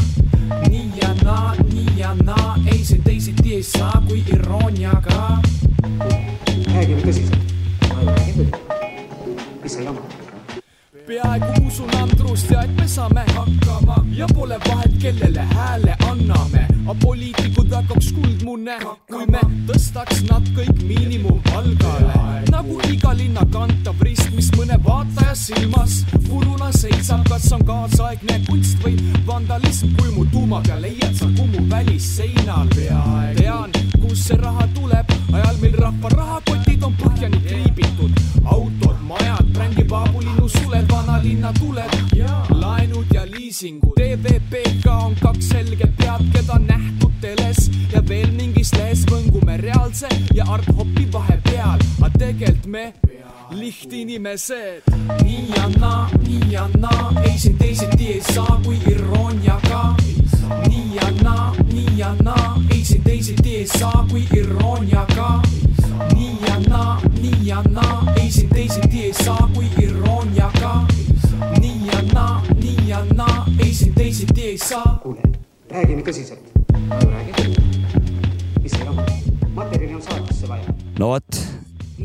nii ja naa, nii ja naa, ei siin teisiti ei saa kui irooniaga. räägime tõsiselt. ma ei räägi tõsiselt. mis sa jamad? Peaaegu usun Andrust ja et me saame hakkama ja pole vahet, kellele hääle anname. aga poliitikud hakkaks kuldmunne, kui me tõstaks nad kõik miinimumpalgale. nagu iga linna kantav rist, mis mõne vaataja silmas puruna seisab, kas on kaasaegne kunst või vandalism, kui mu tuuma peal leiad sa Kumu välisseinal. tean, kust see raha tuleb, ajal mil rahva rahakotid on põhjani kriibitud. autod, majad, brändipaabulinnu suled, vanalinna tuled, laenud ja liisingud. TVPK on kaks selget pead, keda nähtud teles ja veel mingis lehes võngume reaalse ja art-hopi vahepeal, aga tegelikult me lihtinimesed. nii ja naa, nii ja naa, ei siin teisiti ei saa kui irooniaga. nii ja naa, nii ja naa, ei siin teisiti ei saa kui irooniaga. Teisiti ei saa kui irooniaga. nii ja naa, nii ja naa, ei siin teisiti ei saa. kuule, räägime tõsiselt. räägin tõsiselt. mis sa jamad? materjali on saatesse vaja. no vot,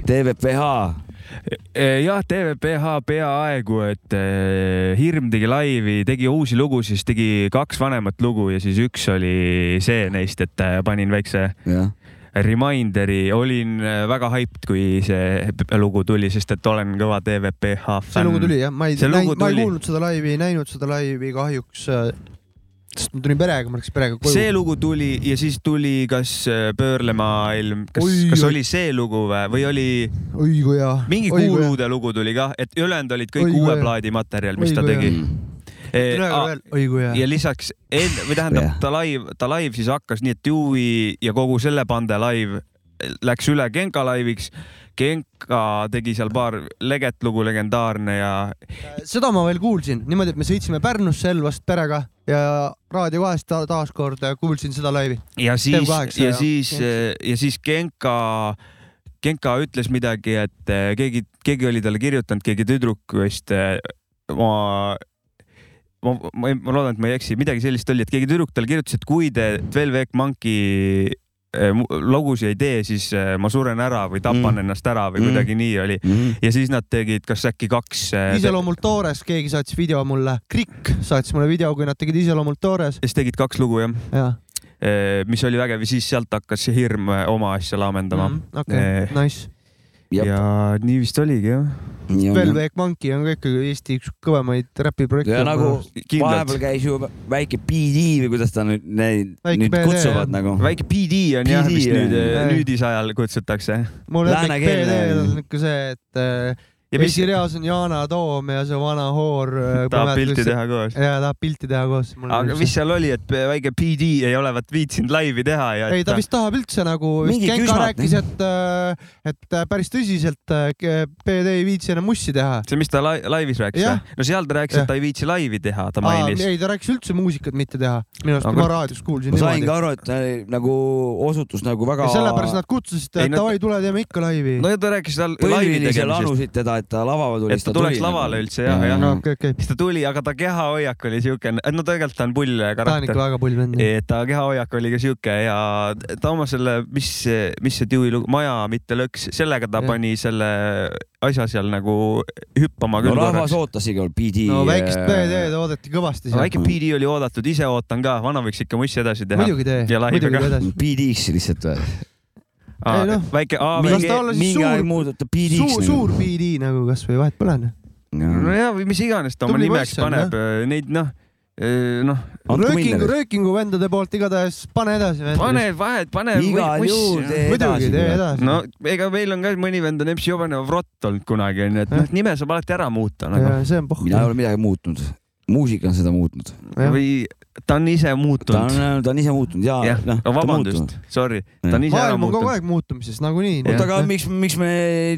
TVPH jah, TVPH peaaegu, et eh, Hirm tegi laivi, tegi uusi lugusid, siis tegi kaks vanemat lugu ja siis üks oli see neist, et panin väikse Jah. Reminderi, olin äh, väga hyped, kui see lugu tuli, sest et olen kõva TVPH fänn. see lugu tuli jah, ma ei ma ei kuulnud seda laivi, ei näinud seda laivi kahjuks. sest ma tulin perega, ma läksin perega koju. see lugu tuli ja siis tuli kas äh, Pöörlemaailm, kas kas oli see lugu või, või oli oi kui hea. mingi kuulude lugu tuli kah, et ülejäänud olid kõik uue plaadi materjal, mis Oi, ta tegi oi kui hea. ja lisaks, või tähendab, ta live, ta live siis hakkas nii, et Dewey ja kogu selle bande live läks üle Genka laiviks. Genka tegi seal paar leget lugu, legendaarne ja seda ma veel kuulsin niimoodi, et me sõitsime Pärnusse Elvast perega ja Raadio kahest ta taaskord kuulsin seda laivi. ja siis, TV8 ja siis, ja siis Genka, Genka ütles midagi, et eh, keegi, keegi oli talle kirjutanud, keegi tüdruk vist eh, ma ma, ma, loodan, et ma ei eksi, midagi sellist oli, et keegi tüdruk talle kirjutas, et kui te Twelve Egg Monkey eh, lugusid ei tee, siis eh, ma suren ära või tapan Mm. mm. ennast ära või Mm. mm. kuidagi nii oli Mhm. ja siis nad tegid, kas äkki kaks eh, iseloomult toores, keegi saatis video mulle, Krikk saatis mulle video, kui nad tegid iseloomult toores. siis tegid kaks lugu jah jah, mis oli vägev ja siis sealt hakkas see hirm oma asja laamendama Mhm, okei, nice. Ja nii vist oligi jah. Egg Monkey on ka ikkagi Eesti üks kõvemaid räpiprojekte. ja nagu vahepeal käis ju väike PD või kuidas ta nüüd neid Väike nüüd PD, kutsuvad jah. nagu. väike PD on jah, PD mis on, nüüd jah. nüüdisajal kutsutakse. mu lemmik. PD-l on ikka see, et äh, Ja mis- esireas on Yana Toom ja see vana hoor. tahab pilti teha koos. ja tahab pilti teha koos. aga mis seal oli, et väike PD ei olevat viitsinud laivi teha ja ei, ta vist tahab üldse nagu, Genka rääkis, et, et äh, päris tõsiselt äh, PD ei viitsi enam mussi teha. see, mis ta lai- laivis rääkis või? no seal ta rääkis, et ta ei viitsi laivi teha, ta mainis. ei, ta rääkis üldse muusikat mitte teha. minu arust ma raadios kuulsin ma sain ka. aru, et ta nagu osutus nagu väga ja sellepärast nad kutsusid, Ei, et davai, tule teeme ikka laivi. no ja ta rääkis seal laivi tegemisest, anusid teda, et ta lavale tuli. et ta tuleks lavale üldse jah, jah. no okei, okei. siis ta tuli, aga ta kehahoiak oli siuke, no tegelikult ta on pull ta on ikka karakter. väga pull vend. et ta kehahoiak oli ka siuke ja ta oma selle, mis, mis see Dewey lugu, Maja mitte lõks, sellega ta Jah. pani selle asja seal nagu hüppama no küll rahvas ootas igal PD. no väikest PD-d oodati kõvasti seal. väike PD oli oodatud, ise ootan ka, vana võiks ikka mussi edasi teha. muidugi tee, ja muidugi tee edasi. PD-ks lihtsalt või? Ei, noh. väike, Las mingi aeg muudab ta PD-ks suur, suur PD nagu kasvõi vahet pole. nojah, või mis iganes ta oma Tubli nimeks poiss paneb, neid noh, noh, röökingu, röökingu vendade poolt igatahes pane edasi. pane vahet, pane. Igal juhul tee muidugi edasi. tee edasi. no ega meil on ka mõni vend on MC Jobanov Rott olnud kunagi onju, et noh, nime saab alati ära muuta nagu.. see on pohhu. mina ei ole midagi muutnud. muusika on seda muutnud. või ta on ise muutunud. on, ta on ise muutunud ja jah, noh. vabandust, sorry, ta on ise ära maailm on kogu muutunud. aeg muutumises nagunii. oota, aga miks, miks me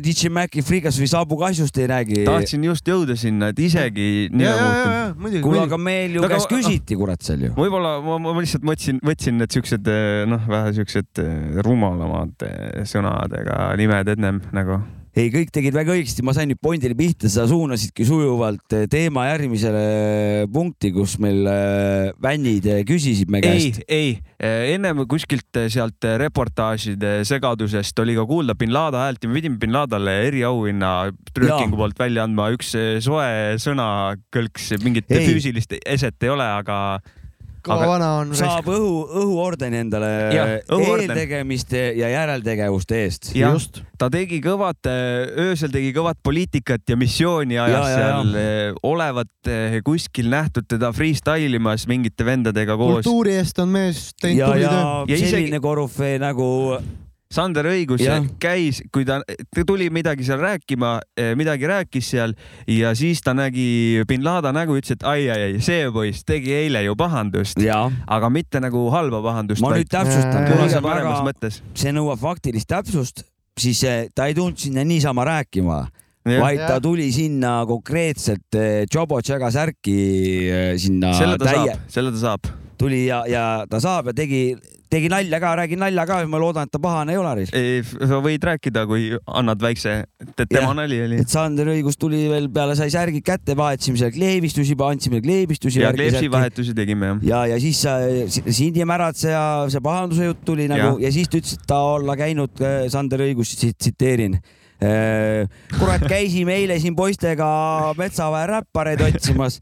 DJ Maci Freekas või Saabu Kasjust ei räägi? tahtsin just jõuda sinna, et isegi nime ja, ja, ja, muutunud. ja kuule, aga meil ju No käest küsiti, kurat, seal ju. võib-olla ma, ma lihtsalt mõtlesin, võtsin need siuksed noh, vähe siuksed eh, rumalamad eh, sõnadega nimed ennem nagu. ei, kõik tegid väga õigesti, ma sain nüüd pointile pihta, sa suunasidki sujuvalt eh, teema järgmisele punkti, kus meil eh, küsisid me ei käest., ei, ennem kuskilt eh, sealt eh, reportaažide segadusest oli ka kuulda bin Laden häält ja me pidime bin Ladenile eriauhinna trükkingu poolt välja andma, üks eh, soe sõnakõlks, mingit Ei. füüsilist eset ei ole, aga kõva vana on. saab õhu, õhuordeni endale õhuorden. eeltegemiste ja järeltegevuste eest. jah, ta tegi kõvat, öösel tegi kõvat poliitikat ja missiooni ajas Ja, ja, ja. seal eh, olevat eh, kuskil nähtud teda freestyle imas mingite vendadega koos. kultuuri eest on mees teinud ja, tubli ja, töö. Ja isegi- selline korüfee nagu Sander Õigus Jah. käis, kui ta, ta tuli midagi seal rääkima, midagi rääkis seal ja siis ta nägi bin Laden nägu, ütles, et ai, ai, ai, see poiss tegi eile ju pahandust, ja aga mitte nagu halba pahandust. ma nüüd täpsustan, kuna see paremas väga, mõttes. see nõuab faktilist täpsust, siis eh, ta ei tulnud sinna niisama rääkima, Jah. vaid ta tuli sinna konkreetselt eh, Jobo Tšaga särki eh, sinna selle ta täie saab, selle ta saab. tuli ja, ja ta saab ja tegi, tegi nalja ka, räägin nalja ka, ma loodan, et ta pahane ei ole. sa võid rääkida, kui annad väikse, et tema Jah. nali oli. et Sander Õigus tuli veel peale, sai särgid kätte, vahetasime seal kleebistusi, andsime kleebistusi. ja kleepsi. vahetusi tegime jah. ja, ja siis Sindi Märatse ja see pahanduse jutt tuli nagu ja, ja siis ta ütles, et ta olla käinud, Sander Õigus, tsiteerin. kurat, käisime eile siin poistega Metsaväe räppareid otsimas.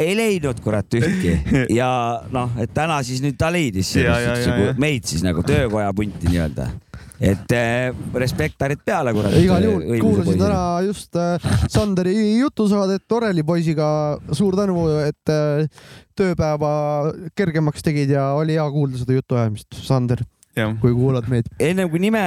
Ei leidnud kurat ühtki ja noh, et täna siis nüüd ta leidis Ja, ja, ja, nagu ja. meid siis nagu töökoja punti nii-öelda. et eh, respektarid peale kurat. igal juhul kuulasin täna just äh, Sanderi jutusaadet Oreli poisiga. suur tänu, et äh, tööpäeva kergemaks tegid ja oli hea kuulda seda jutuajamist, Sander, kui kuulad meid. ennem kui nime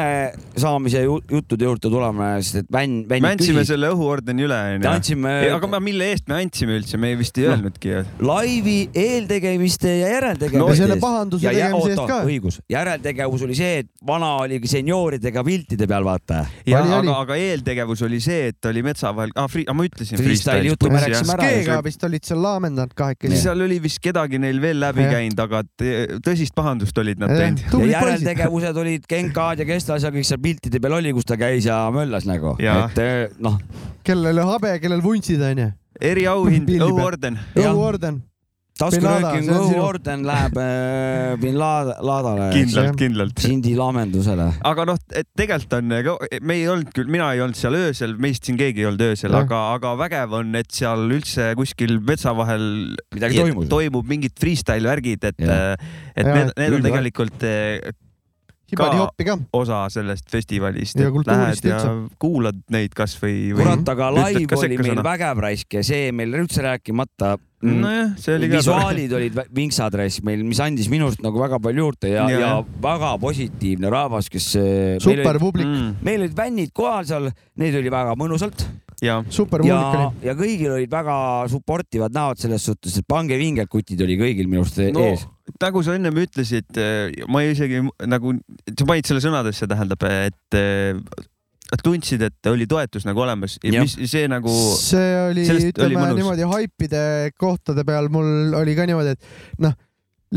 saamise ju- juttude juurde tuleme, sest et Vänn, Vänn me andsime selle õhuordeni üle, onju. andsime- aga ma- mille eest me andsime üldse, me vist ei öelnudki ju. laivi eeltegemiste ja järeltegemiste No ja selle pahanduse tegemise eest ka. õigus, järeltegevus oli see, et vana oli seniooridega piltide peal, vaata. ja aga, aga eeltegevus oli see, et oli metsa vahel ah,, ma ütlesin. Freestyle'i jutu me rääkisime ära. Skeega vist olid seal laamendanud kahekesi. seal oli vist kedagi neil veel läbi käinud, aga tõsist pahandust olid nad teinud. Ja järeltegevused olid Genkaad ja kes ta seal kõik seal piltide peal oli, kus ta käis ja möllas nagu, et eh, noh. kellel habe, kellel vuntsid onju. eriauhind, õhuorden. õhuorden. taskurööking õhuorden läheb äh, bin Laadale. kindlalt, kindlalt. Sindi laamendusele. aga noh, et tegelikult on, me ei olnud küll, mina ei olnud seal öösel, meist siin keegi ei olnud öösel, aga, aga vägev on, et seal üldse kuskil metsa vahel Midagi toimub. toimub mingid freestyle värgid, et, Jah. et Jah, need, need on tegelikult eh, hibadi-hoppi ka. osa sellest festivalist, Ja kultuurist üldse. kuulad neid kasvõi. kurat, aga live oli meil vägev raisk ja see meil üldse rääkimata. Nojah, see oli ka visuaalid olid vinksad raisk meil, mis andis minust nagu väga palju juurde ja, Ja, ja väga positiivne rahvas, kes. super publik. meil olid fännid kohal seal, neid oli väga mõnusalt ja super ja oli., ja kõigil olid väga support ivad näod selles suhtes, et pange vinged kutid oli kõigil minu arust no ees. nagu sa ennem ütlesid, ma isegi nagu, sa panid selle sõnadesse, tähendab, et eh, tundsid, et oli toetus nagu olemas ja Jah. mis see nagu. see oli, oli ütleme mõnus. niimoodi haipide kohtade peal mul oli ka niimoodi, et noh,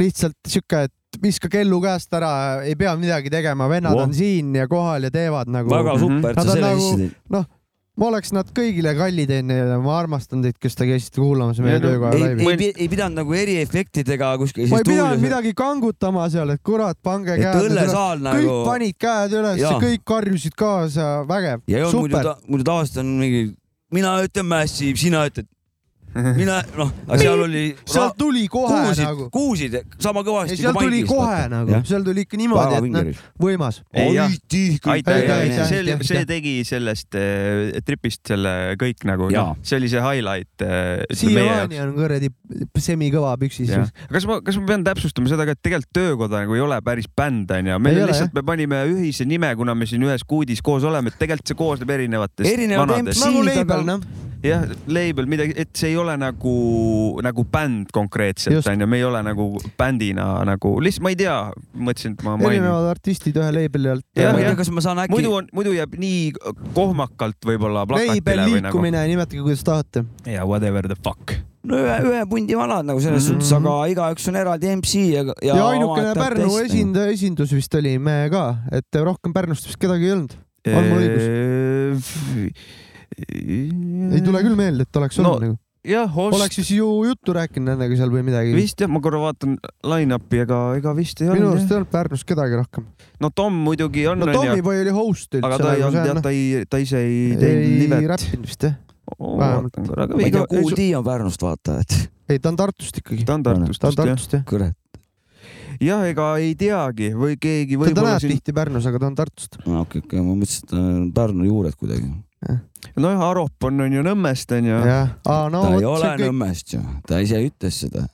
lihtsalt sihuke, et viska kellu käest ära, ei pea midagi tegema, vennad Voh. on siin ja kohal ja teevad nagu. väga super, et sa on selle nagu sisse tõid. noh, ma oleks nad kõigile kallid onju ja ma armastan teid, kes te käisite kuulamas meie töökoja ei, laivi. ei, ei pidanud nagu eriefektidega kuskil ma ei pidanud. midagi kangutama seal, et kurat, pange Et käed. õllesaal kõik nagu- panid käed üles kõik karjusid kaasa, vägev, ja ei olnud muidu muidu tavaliselt on mingi, mina ütlen Massive, sina ütled, mina noh, aga seal oli. sealt tuli kohe kuusid, nagu. kuusid sama ja kõvasti. seal tuli kohe nagu, seal tuli ikka niimoodi, et noh võimas. See see tegi sellest eh, tripist selle kõik nagu, noh, see oli see highlight meie siiamaani on kuradi semikõva püksis. kas ma, kas ma pean täpsustama seda ka, et tegelikult Töökoda nagu ei ole päris bänd onju, meil Ei on lihtsalt, me panime ühise nime, kuna me siin ühes kuudis koos oleme, et tegelikult see koosneb erinevatest Erinevad vanadest. nagu MC-d aga- noh. jah, label midagi, et see ei ole nagu, nagu bänd konkreetselt onju, me ei ole nagu bändina nagu lihtsalt ma ei tea, mõtlesin, et ma mainin. erinevad artistid ühe label'i alt. Ma ei tea, kas ma saan äkki. muidu on, muidu jääb nii kohmakalt võib-olla label plakatile või nagu. liikumine, nimetage kuidas tahate. ja whatever the fuck. no ühe, ühe pundi vanad nagu selles mm -hmm. suhtes, aga igaüks on eraldi MC ja, ja. ja ainukene Pärnu. esindaja, esindus vist oli me ka, et rohkem Pärnust vist kedagi ei olnud. on mul õigus? Ei tule küll meelde, et oleks No, olnud nagu. jah, oleks siis ju juttu rääkinud nendega seal või midagi. vist jah, ma korra vaatan line-up'i, ega, ega vist ei minu olnud arust jah. ei olnud Pärnus kedagi rohkem. no Tom muidugi on, no onju, Tommyboy oli host üldse. aga ta ei olnud jah, ta ei, ta ise ei teinud ei livet. räppinud vist jah. vaatan korra, ma ei tea, aga Kool D on Pärnust vaata, et ei, ta on Tartust ikkagi. ta on Tartust ta on. Tartust jah. kurat. jah, ega ei teagi või keegi ta võib-olla näeb siin, tihti Pärnus, aga ta on Tartust. okei, okei, ma mõtlesin, et ta on Pärnu juured kuidagi. nojah, Arop on on ju Nõmmest aa no ta ei ole kõik. Nõmmest ju, ta ise ütles seda.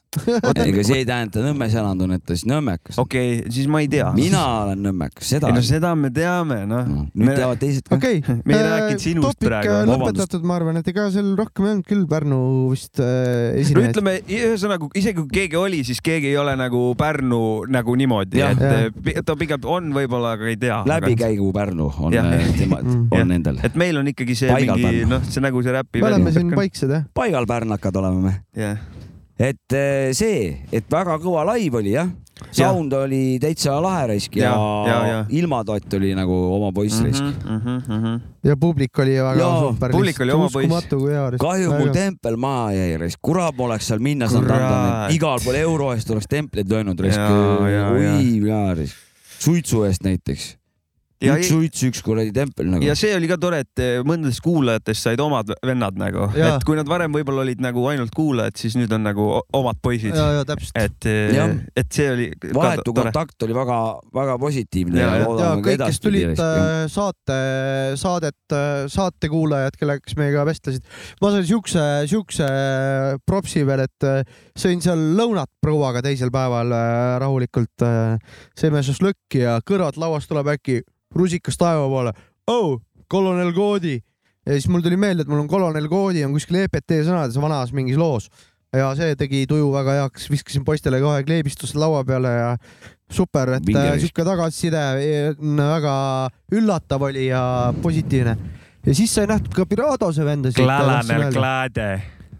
Ega see ei tähenda, et ta Nõmmes elanud on, et ta siis nõmmekas. okei, siis ma ei tea. mina olen nõmmekas, seda ei no. seda me teame, noh. nüüd teavad teised ka. okei, Me ei rääkinud sinust topik praegu, äh, lõpetatud, ma arvan, et ega seal rohkem ei olnud küll Pärnu vist äh, no esinejaid. ütleme, ühesõnaga isegi kui keegi oli, siis keegi ei ole nagu Pärnu nagu niimoodi, et pi- ta pigem on võib-olla, aga ei tea. läbikäigu Pärnu on äh, tema, Mm. on nendel. et meil on ikkagi see Paigal mingi noh, see nagu see räpi. me oleme siin paiksed jah. paigal pärnakad oleme me. jah, et äh, see, et väga kõva live oli jah. Sound oli täitsa lahe raisk ja, Ja, ja, ja. ilmatott oli nagu oma poiss raisk. Mhm, ja publik oli väga Jaa, super. publik oli oma poiss. uskumatu kui hea. kahju, mul tempel maha jäi raisk, kurat, ma oleks seal minna saanud igal pool euro eest oleks templeid löönud raisk. Oi, jaa raisk. suitsu eest näiteks. Ja üks suits, üks kuradi tempel nagu. ja see oli ka tore, et eh, mõndadest kuulajatest said omad vennad nagu, et kui nad varem võib-olla olid nagu ainult kuulajad, siis nüüd on nagu omad poisid. ja, ja täpselt. et, Jah. et see oli vahetu kontakt oli väga-väga positiivne Ja, ja, ja- kõik, kes tulid. äh, saate, saadet, saatekuulajad, kellega, kes meiega vestlesid, ma sain siukse, siukse propsi veel, et äh, sõin seal lõunat prouaga teisel päeval äh, rahulikult. sõime šašlõkki ja kõrvalt lauast tuleb äkki rusikas taeva poole. oh, kolonel Koodi. ja siis mul tuli meelde, et mul on kolonel Koodi on kuskil EPT sõnades vanas mingis loos ja see tegi tuju väga heaks, viskasin poistele kohe kleebistuse laua peale ja super, et äh, sihuke tagasiside äh, väga üllatav oli ja positiivne. ja siis sai nähtud ka Piradose vendasid. Klalaner Klade.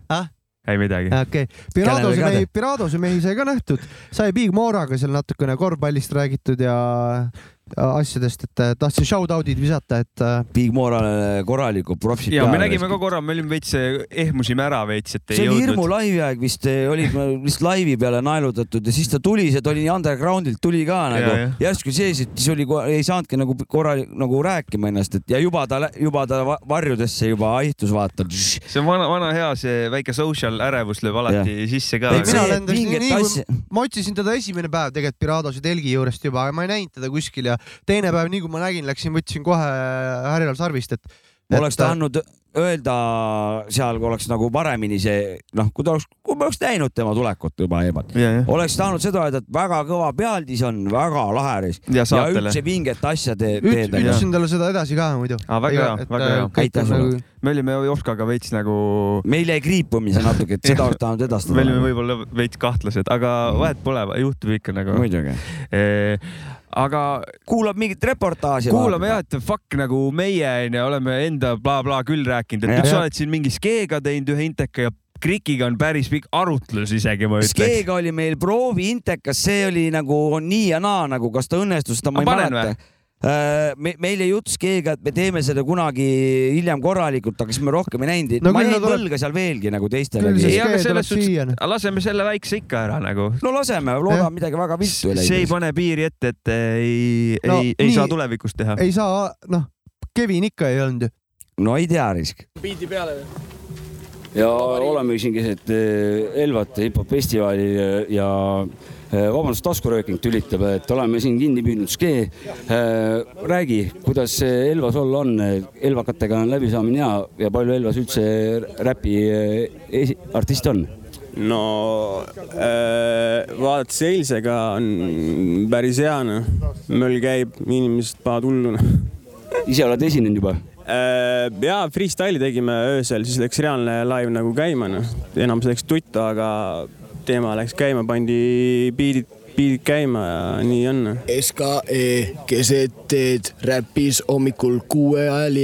Ah? ei midagi. okei, Piradose Kellele mehi, Piradose mehi sai ka nähtud, sai Big Mooraga seal natukene korvpallist räägitud ja asjadest, et äh, tahtsin shout out'id visata, et äh, Big Morale korralikud propsid ja me nägime ka korra, me olime veits, ehmusime ära veits, et ei see oli hirmu jõudnud. laivi aeg vist eh, oli lihtsalt laivi peale naelutatud ja siis ta tuli, see tuli nii undergroundilt tuli ka nagu Ja, ja. järsku sees, et siis oli, ei saanudki nagu korra nagu rääkima ennast, et ja juba ta, juba ta va- varjudesse juba haihtus, vaata. see on vana, vana hea see väike social ärevus lööb alati sisse ka see ma otsisin teda esimene päev tegelikult Piradose telgi juurest juba, ma ei näinud teda kuskil ja teine päev, nii kui ma nägin, läksin, võtsin kohe härjal sarvist, et, oleks tahtnud öelda seal, kui oleks nagu paremini see, noh, kui ta oleks, kui me oleks näinud tema tulekut juba eemalt, oleks tahtnud seda öelda, et väga kõva pealdis on, väga lahe reis Ja ja üldse vinget asja teed. ütlesin talle seda edasi ka muidu. Aa, väga hea, väga hea. Aitäh sulle. me olime Jopskaga veits nagu. meil jäi kriipumisi natuke, et seda oleks tahtnud edastada. me olime võib-olla veits kahtlased, aga vahet pole, juhtub ikka nagu. muidugi. aga. kuulab mingit reportaaži. kuulame jah, et fuck nagu meie onju oleme enda blablabla küll rääkinud, et Jah. nüüd sa oled siin mingi skeega teinud ühe inteka ja Krikiga on päris pikk arutlus isegi ma ütleks. Skeega oli meil proovi intekas, see oli nagu on nii ja naa nagu, kas ta õnnestus, seda ma ei mäleta. Me, meil jäi jutt Skeega, et me teeme seda kunagi hiljem korralikult, aga siis me rohkem ei näinud No ma jäin tuleb- võlga seal veelgi nagu teistelegi. ei, aga selles suhtes, laseme selle väikse ikka ära nagu. no laseme, loodame midagi väga viltu ei see ei pane piiri ette, et ei No ei, ei nii- saa tulevikus teha. ei saa, noh, Kevin ikka ei olnud ju. no ei tea risk. biidi peale või? ja oleme siin keset eh, Elvat hip-hop festivalil ja- ja eh, vabandust, taskurööking tülitab, et oleme siin kinni püüdnud skee. räägi, kuidas see Elvas olla on, Elvakatega on läbisaamine hea ja palju Elvas üldse räpi esi- artiste on? no äh, vaadates eilsega on päris hea noh, möll käib, inimesed panevad hulluna. ise oled esinenud juba? ja freestyle'i tegime öösel, siis läks reaalne live nagu käima noh, enamus läks tuttu, aga teema läks käima, pandi biidid, biidid käima ja nii on. SKE keset teed räppis hommikul kuue ajal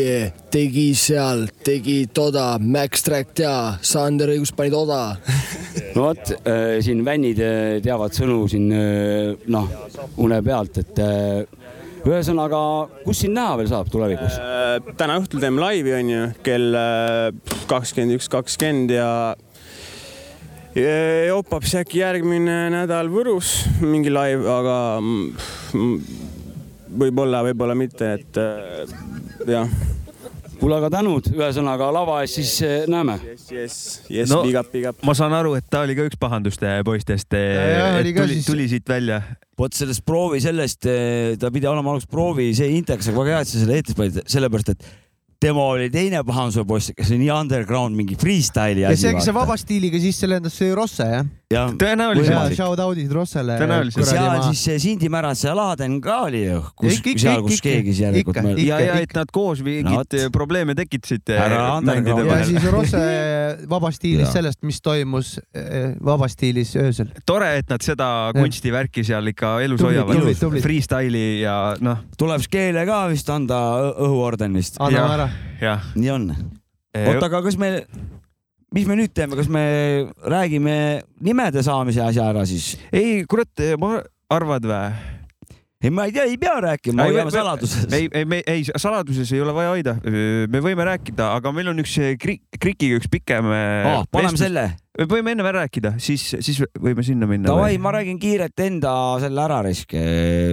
tegi seal, tegi toda, Max Track tea, Sander õigus panid oda. no vot, siin vännid eh, teavad sõnu siin eh, noh, une pealt, et ühesõnaga, kus sind näha veel saab tulevikus? täna õhtul teeme laivi onju, kell kakskümmend üks, kakskümmend ja ja jopab siis äkki järgmine nädal Võrus mingi live, aga mm, võib-olla, võib-olla mitte, et äh, jah. kuule, aga tänud, ühesõnaga lava ees siis eh, näeme. Yes, yes, big up, big up. ma saan aru, et ta oli ka üks pahanduste poistest. ka tuli, siis- tuli siit välja. vot sellest proovi sellest, ta pidi olema alguses proovi, see intekas, aga väga hea, et sa selle eetris panid, sellepärast et tema oli teine pahanduse poiss, kes oli nii underground mingi freestyle'i ja see, kes see vaba stiiliga sisse lendas, see Rosse jah? jah, tõenäoliselt. Shout out'id Rossele. Tõenäoliselt. seal siis see Sindi Märas ja Laaden ka oli ju, kus seal, kus keegi siis järelikult ja, ja et nad koos mingit No probleeme tekitasid. Underground. ja siis Rosse vaba stiilis sellest, mis toimus eh, vaba stiilis öösel. tore, et nad seda kunstivärki seal ikka elus hoiavad. Freestyle'i ja noh, tuleb Skeele ka vist anda õ- õhuorden vist. anname ära. jah. nii on. oota, aga kas me, mis me nüüd teeme, kas me räägime nimede saamise asja ära siis? ei, kurat, ma arvad vä? ei, ma ei tea, ei pea rääkima, hoiame me- saladuses. ei, ei, me ei, saladuses ei ole vaja hoida. me võime rääkida, aga meil on üks krik-, Krikiga üks pikem. paneme selle. Võime ennem ära rääkida, siis, siis võime sinna minna. Davai, ma räägin kiirelt enda selle ära risk.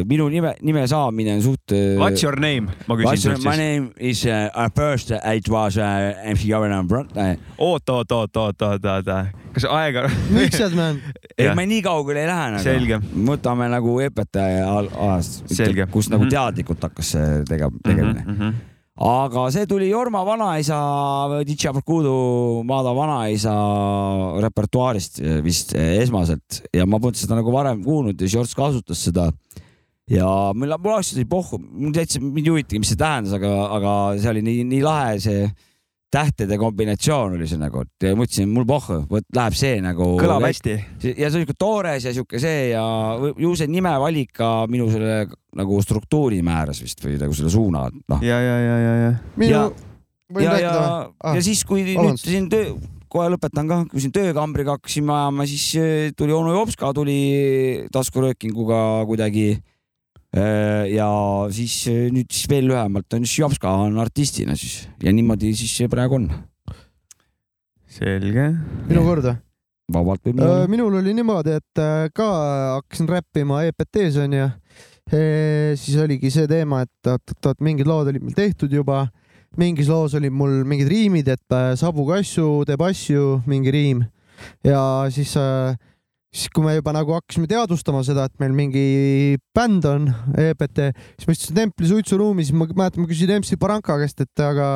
minu nime, nime saamine on suht. What's your name? ma küsin sult my siis. name is uh, uh, first it was uh, MC Governor Brot- uh,. oot, oot, oot, oot, oot, oot, kas aega? miksed, man? ei, me nii kaugele ei lähe nagu. Selge. võtame nagu õpetaja Selge. kus nagu Mhm. teadlikult hakkas see tege-, tegemine. -hmm. Aga see tuli Jorma vanaisa, DJ Barkudu Maada vanaisa repertuaarist vist esmaselt ja ma polnud seda nagu varem kuulnud ja George kasutas seda. ja mul, mul oli pohhu, mul täitsa mind ei huvitagi, mis see tähendas, aga, aga see oli nii, nii lahe see tähtede kombinatsioon oli see nagu, et mõtlesin, mul pohhu, vot läheb see nagu. kõlab hästi. ja see on siuke toores ja siuke see ja ju see nimevalik ka minu selle nagu struktuuri määras vist või nagu selle suuna, et noh. ja, ja, ja, ja, ja. minu ja, võin ja, ja rääkida või?, Ah, ja siis, kui nüüd vabandust. siin töö, kohe lõpetan ka, kui siin töökambriga hakkasime ajama, siis eh, tuli onu Jopska tuli taskuröökinguga kuidagi. Ja siis eh, nüüd siis veel lühemalt on siis Jopska on artistina siis ja niimoodi siis see praegu on. selge. minu kord või? vabalt võib Äh, olla. minul oli niimoodi, et äh, ka hakkasin räppima EPT-s onju. siis oligi see teema, et oot-oot-oot mingid lood olid meil tehtud juba, mingis loos olid mul mingid riimid, et äh, Sabu Kassu teeb asju, mingi riim ja siis äh, siis kui me juba nagu hakkasime teadvustama seda, et meil mingi bänd on EPT, siis ma istusin Templi suitsuruumis, ma mäletan, ma küsisin MC Baranka käest, et aga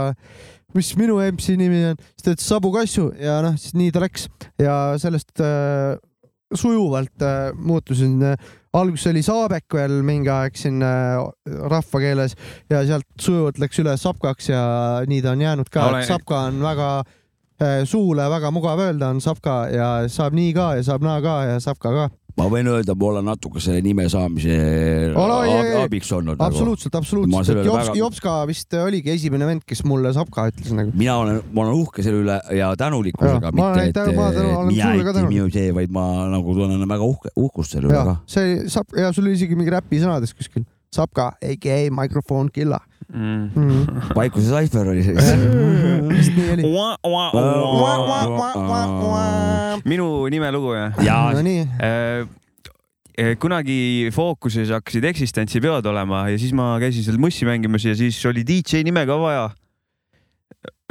mis minu MC nimi on, siis ta ütles Sabu Kassu ja noh, siis nii ta läks ja sellest äh, sujuvalt äh, muutusin äh,. alguses oli Saabek veel mingi aeg siin äh, rahvakeeles ja sealt sujuvalt läks üle Sapkaks ja nii ta on jäänud ka Olen.... Sapka on väga suule väga mugav öelda, on Sapka ja saab nii ka ja saab naa ka ja Sapka ka. ma võin öelda, ma olen natuke selle nime saamise ei, ei. abiks olnud. absoluutselt, Ma absoluutselt. sellele Jops, väga- Jopska vist oligi esimene vend, kes mulle Sapka ütles nagu. mina olen, ma olen uhke selle üle ja tänulikkusega, mitte et olen mina ei minu see, vaid ma nagu tunnen väga uhke, uhkust selle üle ka. see saab ja sul oli isegi mingi räpisõnades kuskil Sapka, aka mikrofon killa mm.. Vaikuse Saifer oli see. vist nii oli. minu nimelugu jah? Jaa. no nii. kunagi Fookuses hakkasid eksistentsi peod olema ja siis ma käisin seal mussi mängimas ja siis oli DJ nime ka vaja.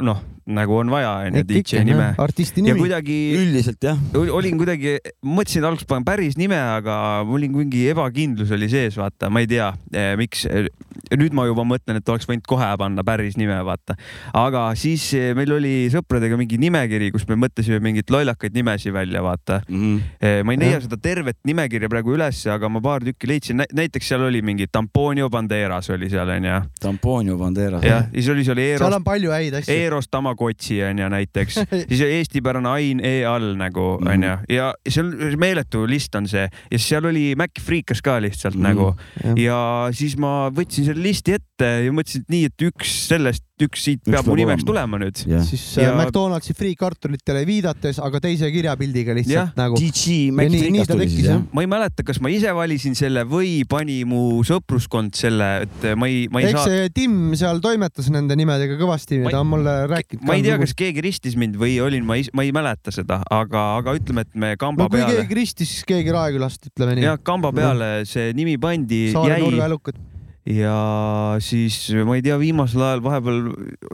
noh, nagu on vaja onju DJ nime. artisti ja nimi. kuidagi üldiselt jah. olin kuidagi, mõtlesin alguses panen päris nime, aga mul oli mingi ebakindlus oli sees, vaata, ma ei tea eh, miks. nüüd ma juba mõtlen, et oleks võinud kohe panna päris nime, vaata. aga siis eh, meil oli sõpradega mingi nimekiri, kus me mõtlesime mingeid lollakaid nimesid välja, vaata mm. ma ei leia seda tervet nimekirja praegu ülesse, aga ma paar tükki leidsin, näiteks seal oli mingi Tamponio Banderas oli seal onju. Tamponio Banderas. jah, siis oli, seal oli seal on palju häid asju. Eros Tamagotši onju näiteks, siis eestipärane Ain E all nagu Mhm. onju ja seal meeletu list on see ja seal oli Mac Freekas ka lihtsalt Mhm. nagu jah. ja siis ma võtsin selle listi ette ja mõtlesin, et nii, et üks sellest, üks siit Üks peab mu peab nimeks olema. tulema nüüd. jah. siis Ja- ja... McDonaldsi friikartulitele viidates, aga teise kirjapildiga lihtsalt nagu. Ja Mac nii- nii tekkis, jah.. ma ei mäleta, kas ma ise valisin selle või pani mu sõpruskond selle, et ma ei, ma ei eks saa, see Tim seal toimetas nende nimedega kõvasti ja ta on mulle rääkinud. Ma ei tea, kas keegi ristis mind või olin ma, ma ei mäleta seda, aga, aga ütleme, et me kamba no kui peale, keegi ristis, siis keegi Raekülast, ütleme nii jah, kamba peale see nimi pandi, Saare jäi nurgaelukad. ja siis ma ei tea, viimasel ajal vahepeal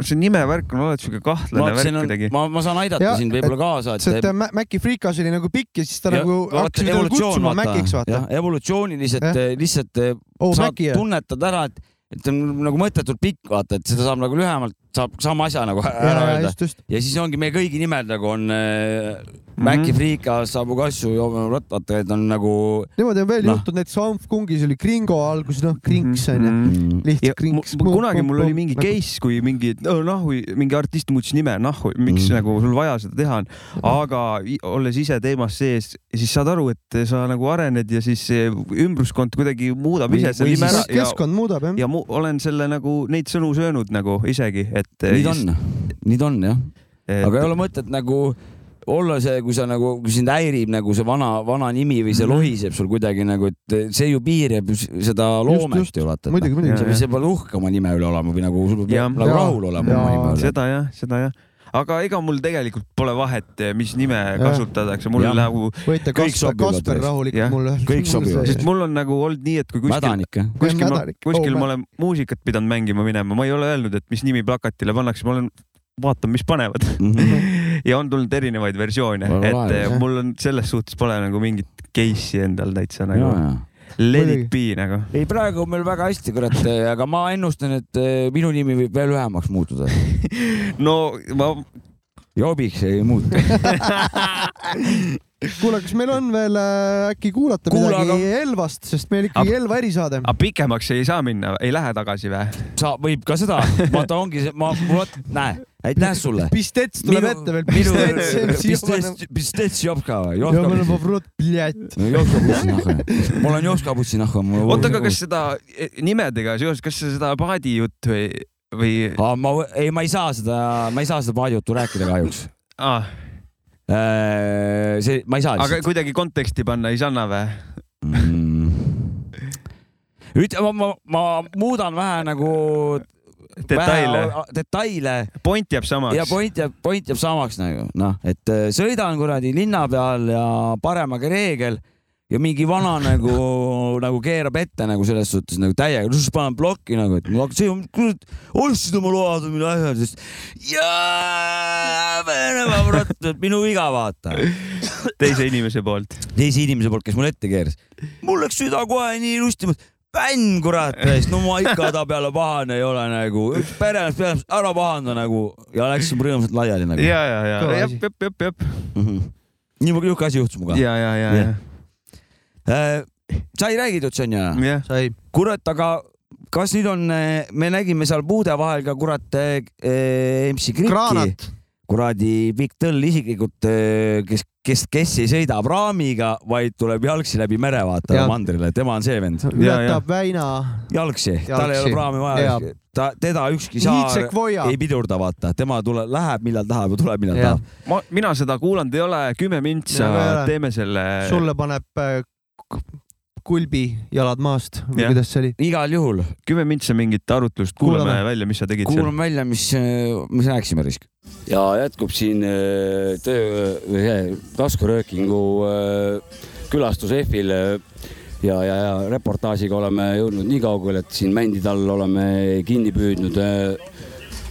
see nimevärk on alati siuke kahtlane värk kuidagi,. ma, ma saan aidata Ja, sind võib-olla kaasa, see, et et. Ma- Maci Freekas oli nagu pikk ja siis ta Ja, nagu hakkas teda evolutsioon, kutsuma. Maciks, vaata evolutsiooniliselt eh, lihtsalt oh, saad tunnetad ära, et, et on nagu mõttetult pikk, vaata, et seda saab nagu lühemalt, saab sama asja nagu ära ja öelda. ja siis ongi meie kõigi nimed nagu on äh, Mhm. Maci Freekas, Abu Kassu, vaata, et on nagu niimoodi on veel Noh. juhtunud, näiteks Hanf Kungis oli Kringo alguses, noh, Krinks onju. mm, lihtsalt ja mu- Krinks. kunagi mul oli mingi case, kui mingi oh, nahhu, mingi artist muutis nime, nahhu, miks Mm. mm. nagu sul vaja seda teha on. aga i- olles ise teemas sees, siis saad aru, et sa nagu arened ja siis ümbruskond kuidagi muudab ise selle nime ära keskkond muudab jah. Ja olen selle nagu neid sõnu söönud nagu isegi, et. nii ta on, nii ta on jah, et, aga ei ole mõtet nagu olla see, kui sa nagu, kui sind häirib nagu see vana, vana nimi või see Mhm. lohiseb sul kuidagi nagu, et see ju piirab seda loomet ju vaata. muidugi, muidugi Jah,. sa pead uhke oma nime üle olema või nagu sul Jah. peab nagu rahul olema oma Jaa. nime üle. seda jah, seda jah, aga ega mul tegelikult pole vahet, mis nime kasutatakse, mul nagu võite Kõik Kasper, Kasper rahulikult mulle. Kõik sobivad. sest mul on nagu olnud nii, et kui kuskil, mädanik, jah. kuskil ma Mädanik., kuskil Oh, ma olen muusikat pidanud mängima minema, ma ei ole öelnud, et mis nimi plakatile pannakse, ma olen, vaatan, mis panevad. Ja on tulnud erinevaid versioone, et eh, mul on selles suhtes pole nagu mingit case'i endal täitsa nagu let it be nagu. ei, praegu on meil väga hästi, kurat, aga ma ennustan, et eh, minu nimi võib veel lühemaks muutuda. no ma, jobiks ei muutu. kuule, kas meil on veel äh, äkki kuulata Kuule, midagi aga- Elvast, sest meil ikkagi Elva erisaade. aga pikemaks ei saa minna, ei lähe tagasi või? sa, võib ka seda, vaata ongi see, ma, vot näe, aitäh sulle. Pistets tuleb ette veel, Pistets MC Pistets, Pistets Jopka või? Bussinahha. mul on Jopka bussinahha. oota, aga kas seda eh, nimedega seoses, kas see seda paadi jutt või, või Aa, ma, ei, ma ei saa seda, ma ei saa seda paadijuttu rääkida kahjuks. ah,? see, ma ei saa aga kuidagi konteksti panna ei anna või? ütle, ma, ma, ma muudan vähe nagu. Detaile.. detaile point jääb samaks. ja point jääb, point jääb samaks nagu noh, et äh, sõidan kuradi linna peal ja paremaga reegel ja mingi vana nagu, nagu keerab ette nagu selles suhtes nagu täiega, siis panen plokki nagu, et ma hakkan sõitma, kurat, ostsid oma load või mille asja, siis jaa, Venemaa kurat, minu viga vaata. teise inimese poolt. teise inimese poolt, kes mul ette keeras. mul läks süda kohe nii ilusti, bänn kurat, no ma ikka ta peale pahane ei ole nagu, üks peremees peale ära pahanda nagu ja läksin rõõmsalt laiali nagu. ja, ja, ja, jep jep, jep, jep. nii, niisugune asi juhtus minuga. ja, ja, ja, ja, sai räägitud, Sonja? jah. sai. kurat, aga kas nüüd on, me nägime seal puude vahel ka kurat eh, MC Kriki, kuradi pikk tõll isiklikult, kes, kes, kes ei sõida praamiga, vaid tuleb jalgsi läbi mere vaata Jah. mandrile, tema on see vend. ületab väina. jalgsi, jalgsi., tal ei ole praami vaja ta, teda ükski saar ei pidurda, vaata, tema tuleb, läheb millal tahab ja tuleb millal Jah. tahab. ma, mina seda kuulanud ei ole, kümme mintsa teeme selle. sulle paneb äh, kulbi jalad maast või Jah. kuidas see oli? igal juhul kümme mintsa mingit arutlust, kuulame Kuulame. välja, mis sa tegid seal. kuulame välja, mis, mis rääkisime risk. ja jätkub siin äh, töö, see taskuröökingu äh, külastus EF-il äh, ja, ja, ja reportaažiga oleme jõudnud nii kaugele, et siin Mändi tall oleme kinni püüdnud äh,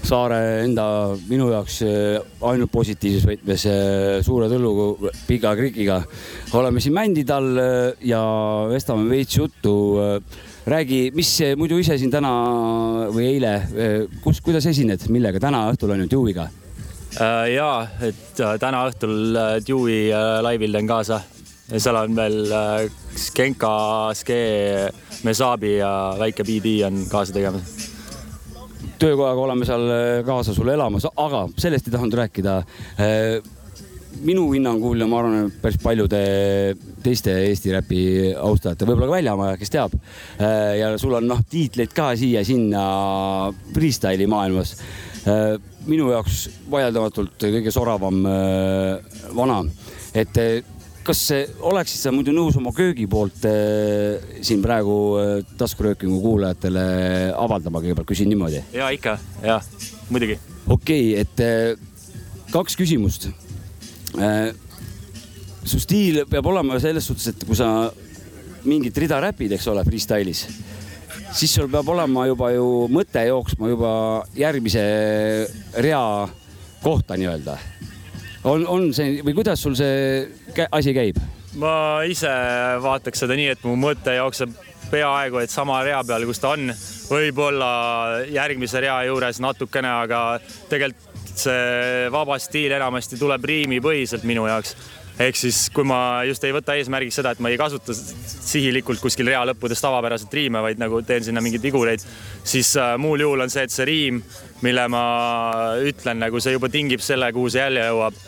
saare enda minu jaoks äh, ainult positiivses võtmes äh, suure tõlluga, pika krikiga. oleme siin Mändi tall äh, ja vestame veits juttu räägi, mis muidu ise siin täna või eile, kus, kuidas esined, millega täna õhtul ju Dewey'ga? Äh, ja, et äh, täna õhtul äh, Dewey laivil teen kaasa ja seal on veel Skenka, Ske, Mesabi ja väike BD on kaasa tegemas. Töökohaga oleme seal äh, kaasa sulle elamas, aga sellest ei tahtnud rääkida. minu hinnangul ja ma arvan, et päris paljude teiste Eesti räpi austajate, võib-olla ka väljamaja, kes teab. ja sul on noh, tiitleid ka siia-sinna freestyle'i maailmas. minu jaoks vaieldamatult kõige soravam äh, vana, et äh, kas äh, oleksid sa muidu nõus oma köögi poolt äh, siin praegu äh, taskuröökingu kuulajatele avaldama kõigepealt, küsin niimoodi. ja ikka, jah, muidugi. okei okay,, et äh, kaks küsimust. su stiil peab olema selles suhtes, et kui sa mingit rida räpid, eks ole, freestyle'is, siis sul peab olema juba ju mõte jooksma juba järgmise rea kohta nii-öelda. on, on see või kuidas sul see asi käib? ma ise vaataks seda nii, et mu mõte jookseb peaaegu et sama rea peal, kus ta on, võib-olla järgmise rea juures natukene, aga tegelikult see vaba stiil enamasti tuleb riimipõhiselt minu jaoks. ehk siis, kui ma just ei võta eesmärgiks seda, et ma ei kasuta sihilikult kuskil rea lõppudes tavapäraselt riime, vaid nagu teen sinna mingeid vigureid, siis äh, muul juhul on see, et see riim, mille ma ütlen, nagu see juba tingib selle, kuhu see jälle jõuab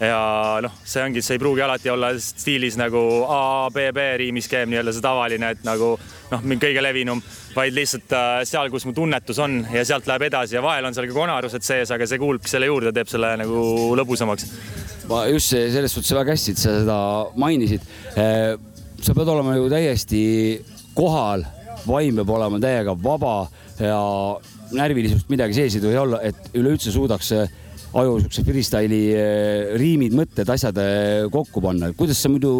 ja noh, see ongi, see ei pruugi alati olla stiilis nagu A, B, B riimiskeem nii-öelda see tavaline, et nagu noh, kõige levinum, vaid lihtsalt äh, seal, kus mu tunnetus on ja sealt läheb edasi ja vahel on seal ka konarused sees, aga see kuulubki selle juurde, teeb selle nagu lõbusamaks. ma just selles suhtes väga hästi, et sa seda mainisid. sa pead olema ju täiesti kohal, vaim peab olema täiega vaba ja närvilisust midagi sees ei tohi olla, et üleüldse suudaks aju siukse freestyle'i äh, riimid, mõtted, asjad äh, kokku panna. kuidas sa muidu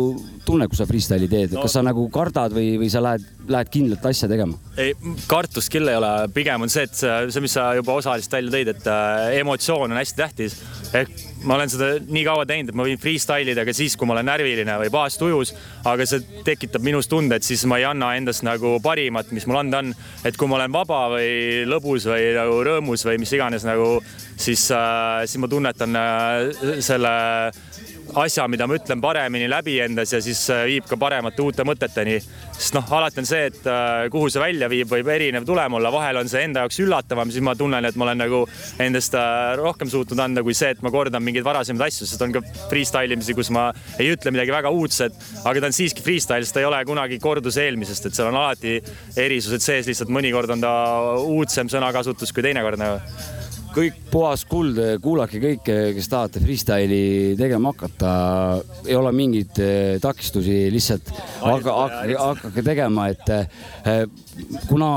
tunned, kui sa freestyle'i teed no., kas sa nagu kardad või, või sa lähed, lähed kindlat asja tegema? ei, kartust küll ei ole, pigem on see, et see, mis sa juba osaliselt välja tõid, et äh, emotsioon on hästi tähtis. ehk ma olen seda nii kaua teinud, et ma võin freestyle ida ka siis, kui ma olen närviline või pahasti ujus, aga see tekitab minus tunde, et siis ma ei anna endast nagu parimat, mis mul anda on. et kui ma olen vaba või lõbus või nagu rõõmus või mis iganes nagu, siis äh,, siis ma tunnetan äh, selle asja, mida ma ütlen paremini läbi endas ja siis äh, viib ka paremate uute mõteteni. sest noh, alati on see, et äh, kuhu see välja viib, võib erinev tulem olla, vahel on see enda jaoks üllatavam, siis ma tunnen, et ma olen nagu endast äh, rohkem suutnud anda kui see, et ma kordan mingeid varasemaid asju, sest on ka freestyle imisi, kus ma ei ütle midagi väga uudset, aga ta on siiski freestyle, sest ta ei ole kunagi kordus eelmisest, et seal on alati erisused sees, lihtsalt mõnikord on ta uudsem sõnakasutus kui teinekord nagu kõik puhas kuld, kuulake kõike, kes tahate freestyle'i tegema hakata. ei ole mingeid eh, takistusi, lihtsalt hakake, hakake tegema, et eh, kuna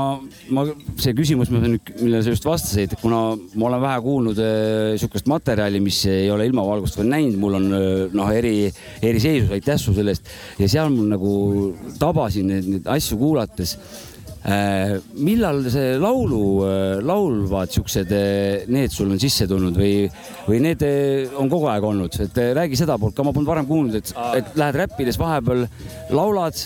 ma, see küsimus, millele sa just vastasid, kuna ma olen vähe kuulnud niisugust materjali, mis ei ole ilmavalgust veel näinud, mul on eh, noh, eri, eri seisus, aitäh su selle eest ja seal mul nagu tabasin neid, neid asju kuulates millal see laulu, laulvad siuksed, need sul on sisse tulnud või, või need äh, on kogu aeg olnud, et äh, räägi seda poolt ka, ma polnud varem kuulnud, et, et lähed räppides vahepeal laulad.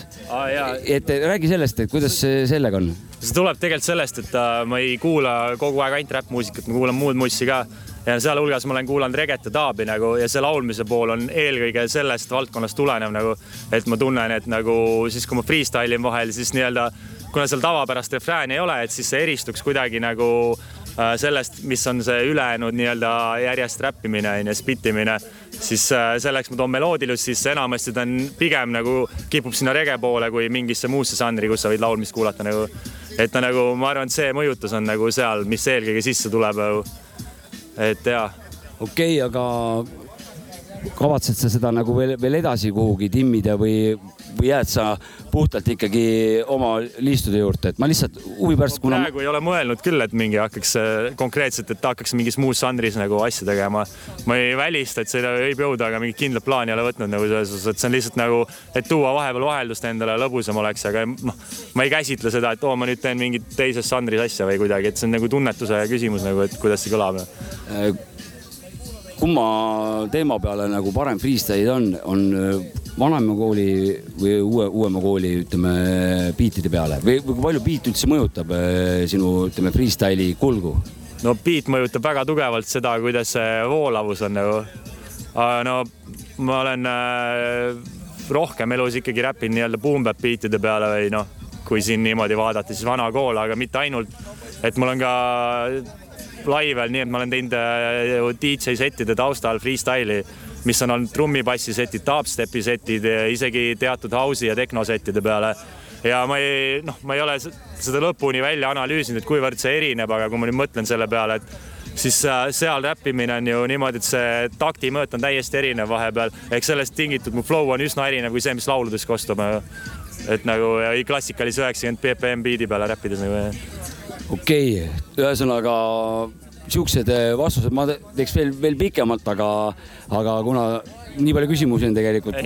et räägi sellest, et kuidas sellega on? see tuleb tegelikult sellest, et äh, ma ei kuula kogu aeg ainult räppmuusikat, ma kuulan muud mussi ka ja sealhulgas ma olen kuulanud reget ja daabi nagu ja see laulmise pool on eelkõige sellest valdkonnast tulenev nagu, et ma tunnen, et nagu siis, kui ma freestyle in vahel, siis nii-öelda kuna seal tavapärast refrääni ei ole, et siis see eristuks kuidagi nagu äh, sellest, mis on see ülejäänud nii-öelda järjest räppimine onju, spittimine, siis äh, selleks ma toon meloodilust, siis enamasti ta on pigem nagu kipub sinna rege poole kui mingisse muusse žanri, kus sa võid laulmist kuulata nagu. et ta nagu, ma arvan, et see mõjutus on nagu seal, mis eelkõige sisse tuleb nagu. et jaa. okei okay,, aga kavatsed sa seda nagu veel, veel edasi kuhugi timmida või, või jääd sa puhtalt ikkagi oma liistude juurde, et ma lihtsalt huvi pärast, kuna. praegu ei ole mõelnud küll, et mingi hakkaks äh, konkreetselt, et hakkaks mingis muus žanris nagu asja tegema. ma ei välista, et see võib jõuda, aga mingit kindlat plaani ei ole võtnud nagu selles suhtes, et see on lihtsalt nagu, et tuua vahepeal vaheldust endale lõbusam oleks, aga noh, ma ei käsitle seda, et oo, ma nüüd teen mingit teises žanris asja või kuidagi, et see on nagu tunnetuse küsimus nagu, et kuidas see kõlab kumma teema peale nagu parem freestyle on, on vanema kooli või uue, uuema kooli, ütleme, biitide peale või, või kui palju biit üldse mõjutab eh, sinu, ütleme, freestyle'i kulgu? no beat mõjutab väga tugevalt seda, kuidas see voolavus on nagu. no ma olen äh, rohkem elus ikkagi räppinud nii-öelda boom-bap beatide peale või noh, kui siin niimoodi vaadata, siis vana kool, aga mitte ainult, et mul on ka laivel, nii et ma olen teinud äh, DJ settide taustal freestyle'i, mis on olnud trummipassi setid, dubstepi setid, isegi teatud house'i ja tehnosettide peale ja ma ei, noh, ma ei ole seda lõpuni välja analüüsinud, et kuivõrd see erineb, aga kui ma nüüd mõtlen selle peale, et siis äh, seal räppimine on ju niimoodi, et see taktimõõt on täiesti erinev vahepeal, ehk sellest tingitud mu flow on üsna erinev kui see, mis lauludes kostub. et nagu klassikalise üheksakümmend BPM biidi peale räppides nagu. Okei okay., ühesõnaga siuksed vastused ma teeks veel, veel pikemalt, aga, aga kuna nii palju küsimusi on tegelikult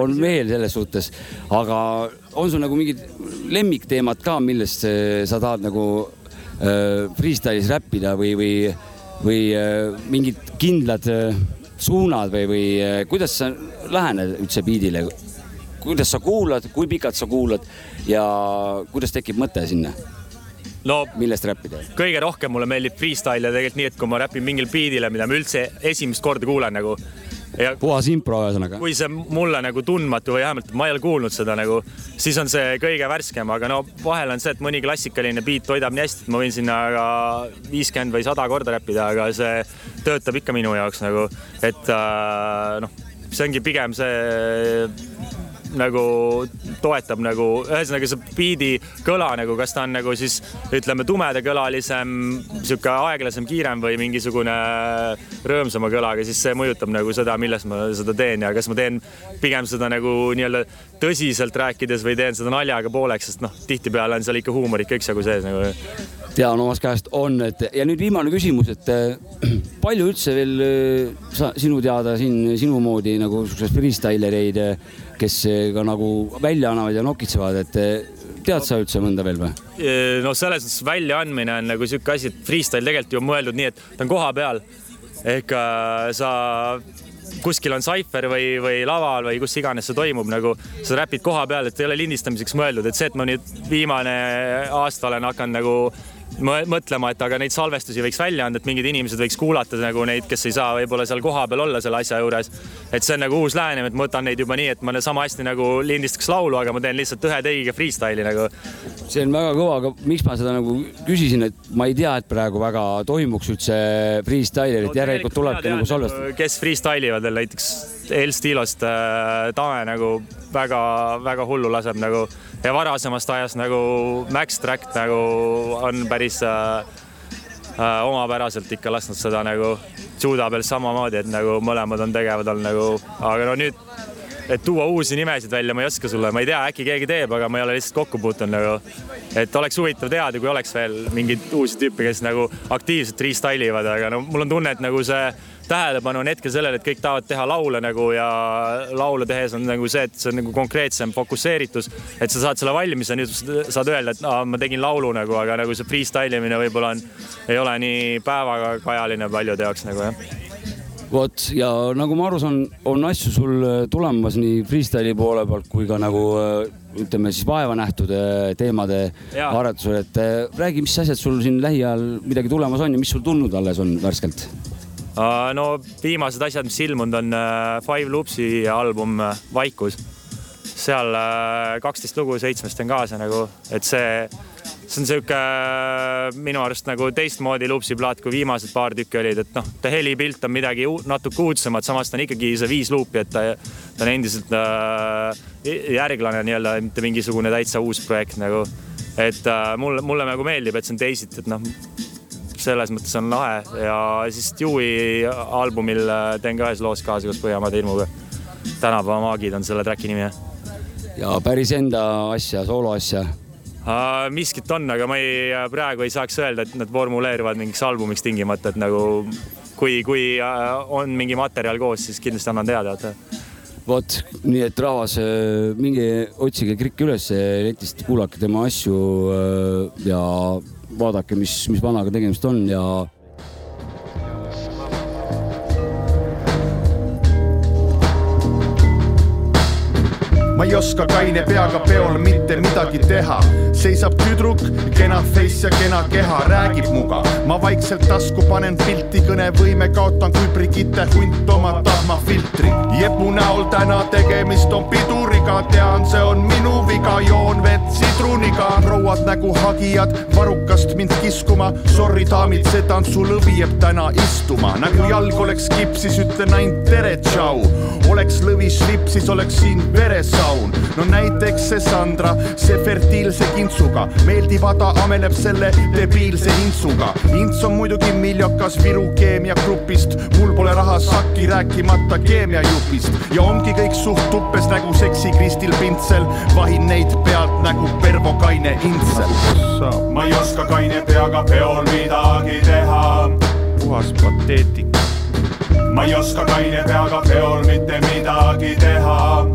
on veel selles suhtes, aga on sul nagu mingid lemmikteemad ka, millest eh, sa tahad nagu äh, freestyle'is räppida või, või, või äh, mingid kindlad äh, suunad või, või äh, kuidas sa lähened üldse biidile? kuidas sa kuulad, kui pikalt sa kuulad ja kuidas tekib mõte sinna? No millest räppida? kõige rohkem mulle meeldib freestyle ja tegelikult nii, et kui ma räpin mingil beat'ile, mida ma üldse esimest korda kuulen nagu. puhas impro ühesõnaga. kui see mulle nagu tundmatu või vähemalt ma ei ole kuulnud seda nagu, siis on see kõige värskem, aga no vahel on see, et mõni klassikaline beat toidab nii hästi, et ma võin sinna ka viiskümmend või sada korda räppida, aga see töötab ikka minu jaoks nagu, et äh, noh, see ongi pigem see nagu toetab nagu, ühesõnaga see beat'i kõla nagu, kas ta on nagu siis ütleme tumedakõlalisem, sihuke aeglasem, kiirem või mingisugune rõõmsama kõlaga, siis see mõjutab nagu seda, milles ma seda teen ja kas ma teen pigem seda nagu nii-öelda tõsiselt rääkides või teen seda naljaga pooleks, sest noh, tihtipeale on seal ikka huumorit ka üksjagu sees nagu. Tean omast käest on, et ja nüüd viimane küsimus, et äh, palju üldse veel äh, sa, sinu teada siin sinu moodi nagu siukseid freestylereid, äh, kes äh, ka nagu välja annavad ja nokitsevad, et äh, tead sa üldse mõnda veel või? no selles mõttes väljaandmine on nagu sihuke asi, et freestyle tegelikult ju on mõeldud nii, et ta on koha peal. ehk äh, sa kuskil on saifer või, või laval või kus iganes see toimub, nagu sa räpid koha peal, et ei ole lindistamiseks mõeldud, et see, et ma nüüd viimane aasta olen hakanud nagu mõtlema, et aga neid salvestusi võiks välja anda, et mingid inimesed võiks kuulata nagu neid, kes ei saa võib-olla seal kohapeal olla selle asja juures. et see on nagu uus lähenemine, et ma võtan neid juba nii, et ma sama hästi nagu lindistaks laulu, aga ma teen lihtsalt ühe teigiga freestyle'i nagu. see on väga kõva, aga miks ma seda nagu küsisin, et ma ei tea, et praegu väga toimuks üldse freestyle'it no,, järelikult tulebki nagu salvestada. kes freestyle ivad veel näiteks El Stilost äh, Tame nagu väga-väga hullu laseb nagu ja varasemast ajast nagu Max Tract nagu on päris äh, äh, omapäraselt ikka lasknud seda nagu juda peal samamoodi, et nagu mõlemad on tegevad olnud nagu, aga no nüüd, et tuua uusi nimesid välja, ma ei oska sulle, ma ei tea, äkki keegi teeb, aga ma ei ole lihtsalt kokku puutunud nagu. et oleks huvitav teada, kui oleks veel mingeid uusi tüüpe, kes nagu aktiivselt freestyle ivad, aga no mul on tunne, et nagu see tähelepanu on hetkel sellele, et kõik tahavad teha laule nagu ja laule tehes on nagu see, et see on nagu konkreetsem fokusseeritus, et sa saad selle valmis ja nüüd saad öelda, et aa, ma tegin laulu nagu, aga nagu see freestyle imine võib-olla on, ei ole nii päevakajaline paljude jaoks nagu jah vot ja nagu ma aru saan, on asju sul tulemas nii freestyle'i poole pealt kui ka nagu ütleme siis vaeva nähtud äh, teemade Jaa. aretusel, et äh, räägi, mis asjad sul siin lähiajal midagi tulemas on ja mis sul tulnud alles on värskelt? Uh, no viimased asjad, mis ilmunud on uh, Five Loopsi album uh, Vaikus. seal kaksteist lugu seitsmest on kaasa nagu, et see, see on sihuke minu arust nagu teistmoodi Loopsi plaat, kui viimased paar tükki olid, et noh, ta helipilt on midagi natuke uudsemat, samas ta on ikkagi see viis luupi, et ta, ta on endiselt äh, järglane nii-öelda, mitte mingisugune täitsa uus projekt nagu. et äh, mulle, mulle nagu meeldib, et see on teisiti, et noh selles mõttes on lahe ja siis Dewey albumil äh, teen ka ühes loos kaasa koos Põhjamaade ilmuga. tänapäeva maagid on selle track'i nimi. ja päris enda asja, sooloasja? Uh, miskit on, aga ma ei, praegu ei saaks öelda, et nad formuleeruvad mingiks albumiks tingimata, et nagu kui, kui on mingi materjal koos, siis kindlasti annan teada, et vot, nii et rahvas, minge otsige Krikk üles netist, kuulake tema asju äh, ja vaadake, mis, mis vanaga tegemist on ja ma ei oska kaine peaga peol mitte midagi teha. Seisab tüdruk, kena face ja kena keha, räägib muga. ma vaikselt tasku panen pilti, kõnevõime kaotan kui Brigitte hunt oma tahmafiltri. Jepu näol täna tegemist on piduriga, tean, see on minu viga, joon vett sidruniga. prouad nägu hagijad varrukast mind kiskuma. Sorry daamid, see tantsulõvi jääb täna istuma, nagu jalg oleks kipsis, ütlen ainult tere, tšau. oleks lõvi šlipsis, oleks siin veresaun. no näiteks see Sandra, see fertiilse kintsuga, meeldib ada, ameleb selle debiilse intsuga. ints on muidugi miljokas Viru keemiagrupist, mul pole raha sakki, rääkimata keemiajupist ja ongi kõik suht tuppes nagu seksi Kristil Pintsel, vahin neid pealt nagu Pervo Kaine Intsel. ma ei oska kaine peaga peol midagi teha. puhas pateetika ma ei oska kaine peaga peol mitte midagi teha.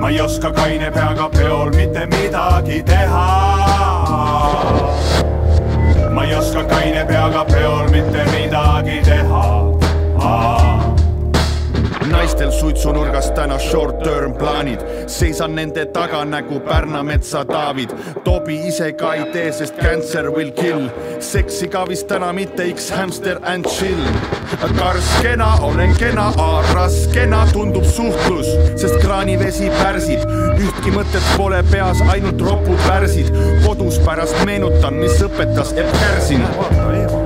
Ma ei oska kaine peaga peol mitte midagi teha. ma ei oska kaine peaga peol mitte midagi teha naistel suitsunurgas täna short term plaanid, seisan nende taga nagu Pärna metsa Taavid. Tobi ise ka ei tee, sest cancer will kill. seksi ka vist täna mitte X hamster and chill. karskena, olen kena, raskena tundub suhtlus, sest kraanivesi pärsib. ühtki mõtet pole peas, ainult ropud värsid. kodus pärast meenutan, mis õpetas Epp Kärsin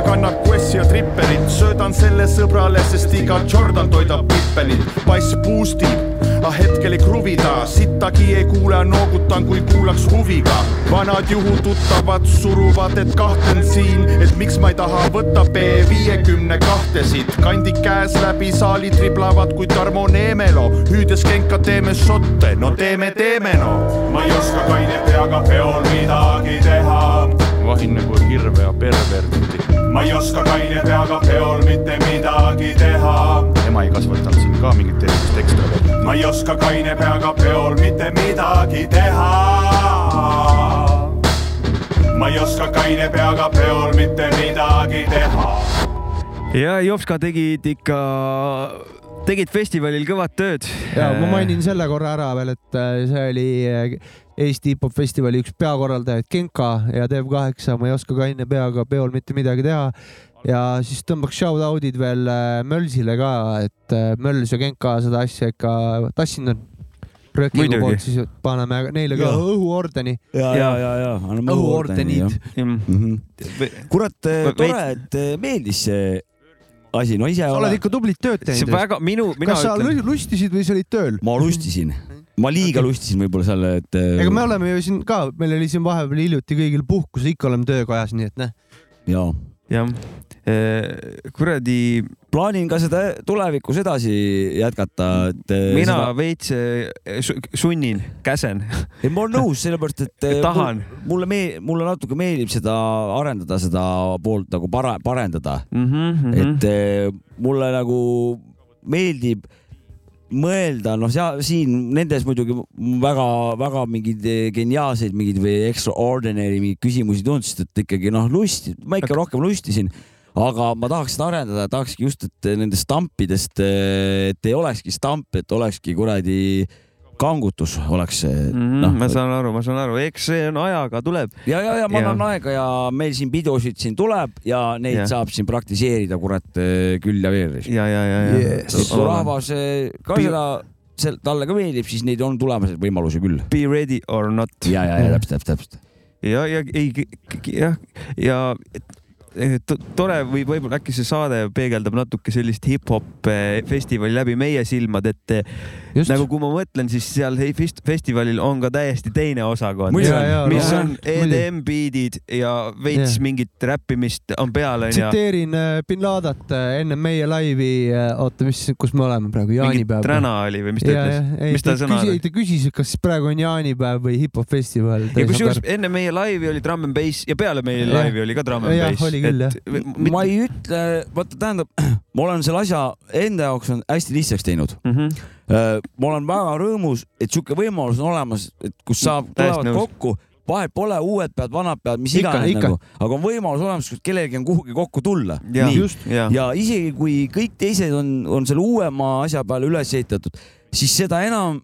ta kannab Quessi ja Tripperit, söödan selle sõbrale, sest iga Jordan toidab Pippenit. pass boostib, aga hetkel ei kruvi ta, sittagi ei kuule, noogutan, kui kuulaks huviga. vanad juhututtavad suruvad, et kahtlen siin, et miks ma ei taha võtta B viiekümne kahtesid. kandid käes läbi saali triblavad kui Tarmo Neemelo, hüüdes kenka teeme šotte, no teeme, teeme no. ma ei oska kaine peaga peol midagi teha. Vahin nagu hirve ja perverti. ma ei oska kaine peaga peol mitte midagi teha. ema ei kasvatanud siin ka mingit tervist ekstra. ma ei oska kaine peaga peol mitte midagi teha. ma ei oska kaine peaga peol mitte midagi teha. ja Jopska tegid ikka, tegid festivalil kõvat tööd. ja ma mainin selle korra ära veel, et äh, see oli äh, Eesti hip-hop festivali üks peakorraldajaid Genka ja Dev8, ma ei oska kaine peaga peol mitte midagi teha. ja siis tõmbaks shout out'id veel äh, Mölsile ka, et äh, Möls ja Genka seda asja ikka tassinud on. Röökingu poolt siis paneme neile ka Ja. õhuordeni. ja, ja, ja, ja anname õhuordenid. Mhm. kurat, tore, et meeldis see asi, no ise sa oled ikka tublit tööd see teinud. väga minu, mina kas sa ütlen, lu- lustisid või sa olid tööl? ma lustisin, ma liiga lustisin võib-olla seal, et. eh, ega me oleme ju siin ka, meil oli siin vahepeal hiljuti kõigil puhkus, ikka oleme töökojas, nii et noh. ja, jah, kuradi, plaanin ka seda tulevikus edasi jätkata, et. mina seda... veits su- sunnin, käsen. ei, ma olen nõus, sellepärast et Tahan. mul- mulle mee-, mulle natuke meeldib seda arendada, seda poolt nagu para-, parendada mm. -hmm, et eh, mulle nagu meeldib mõelda, noh, siin nendes muidugi väga-väga mingeid eh, geniaalseid mingeid või extraordinary mingeid küsimusi ei tulnud, sest et ikkagi noh, lust, ma ikka rohkem lustisin, aga ma tahaks seda arendada, tahakski just, et nendest stampidest, et ei olekski stamp, et olekski kuradi kangutus oleks see mm. noh ma saan aru, ma saan aru, eks see on ajaga tuleb. ja, ja, ja ma Ja. annan aega ja meil siin pidusid siin tuleb ja neid Ja. ja. saab siin praktiseerida, kurat, küll ja veel. ja, ja, ja, ja Yes. rahvas eh, ka seda, sel-, talle ka meeldib, siis neid on tulemas võimalusi küll. Be ready or not. ja, ja, ja täpselt, täpselt, täpselt. ja, ja ei, jah, ja eh, to- tore või võib-olla äkki see saade peegeldab natuke sellist hip-hop eh, festivali läbi meie silmad, et eh, Just. nagu kui ma mõtlen, siis seal hei- fest- festivalil on ka täiesti teine osakond, mis jaa, on. EDM beat'id ja veits Jah. mingit räppimist on peal onju. tsiteerin äh, bin Ladat äh, enne meie laivi, oota, mis, kus me oleme praegu, jaanipäev. träna oli või mis ta ütles? mis ta sõna oli? ta küsis, kas praegu on jaanipäev või hip-hop festival. ja kusjuures enne meie laivi oli Drum n Bass ja peale meie Jah. laivi oli ka Drum n Jah, Bass. oli küll, jah. ma ei ütle, vaata, tähendab, ma olen selle asja enda jaoks on hästi lihtsaks teinud. Mhm. ma olen väga rõõmus, et sihuke võimalus on olemas, et kus saab, tulevad kokku, vahet pole, uued pead, vanad pead, mis iganes nagu, aga on võimalus olemas, kellelgi on kuhugi kokku tulla. ja, ja. ja isegi kui kõik teised on, on selle uuema asja peale üles ehitatud, siis seda enam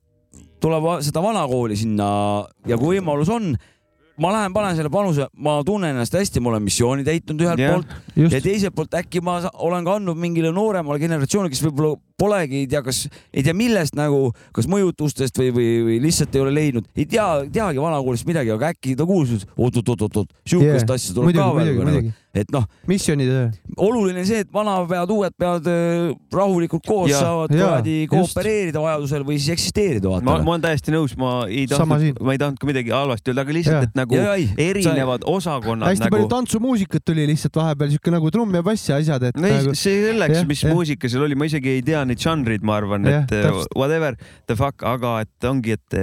tuleb seda vana kooli sinna ja kui võimalus on, ma lähen panen selle panuse, ma tunnen ennast hästi, ma olen missiooni täitnud ühelt Jah, poolt ja just, teiselt poolt äkki ma olen ka andnud mingile nooremale generatsioonile, kes võib-olla polegi, ei tea, kas ei tea millest nagu, kas mõjutustest või, või, või lihtsalt ei ole leidnud, ei tea, teagi vanakoolist midagi, aga äkki ta kuulis, et oot-oot-oot-oot, sihukest Yeah. asja tuleb muidugi, ka muidugi, veel nagu et noh, missioonitöö. oluline see, et vanapead, uued pead äh, rahulikult koos Ja, saavad ja, kuradi koopereerida vajadusel või siis eksisteerida, ma, vaata. ma olen täiesti nõus, ma ei tahtnud, ma ei tahtnud ka midagi halvasti öelda, aga lihtsalt, et nagu Ja, ei, erinevad osakonnad hästi nagu palju. tantsumuusikat tuli lihtsalt vahepeal siuke nagu trumm ja bass ja asjad, et nagu, see selleks mis muusika seal oli, ma isegi ei tea neid žanreid, ma arvan, Jah, et täpselt. whatever the fuck, aga et ongi, et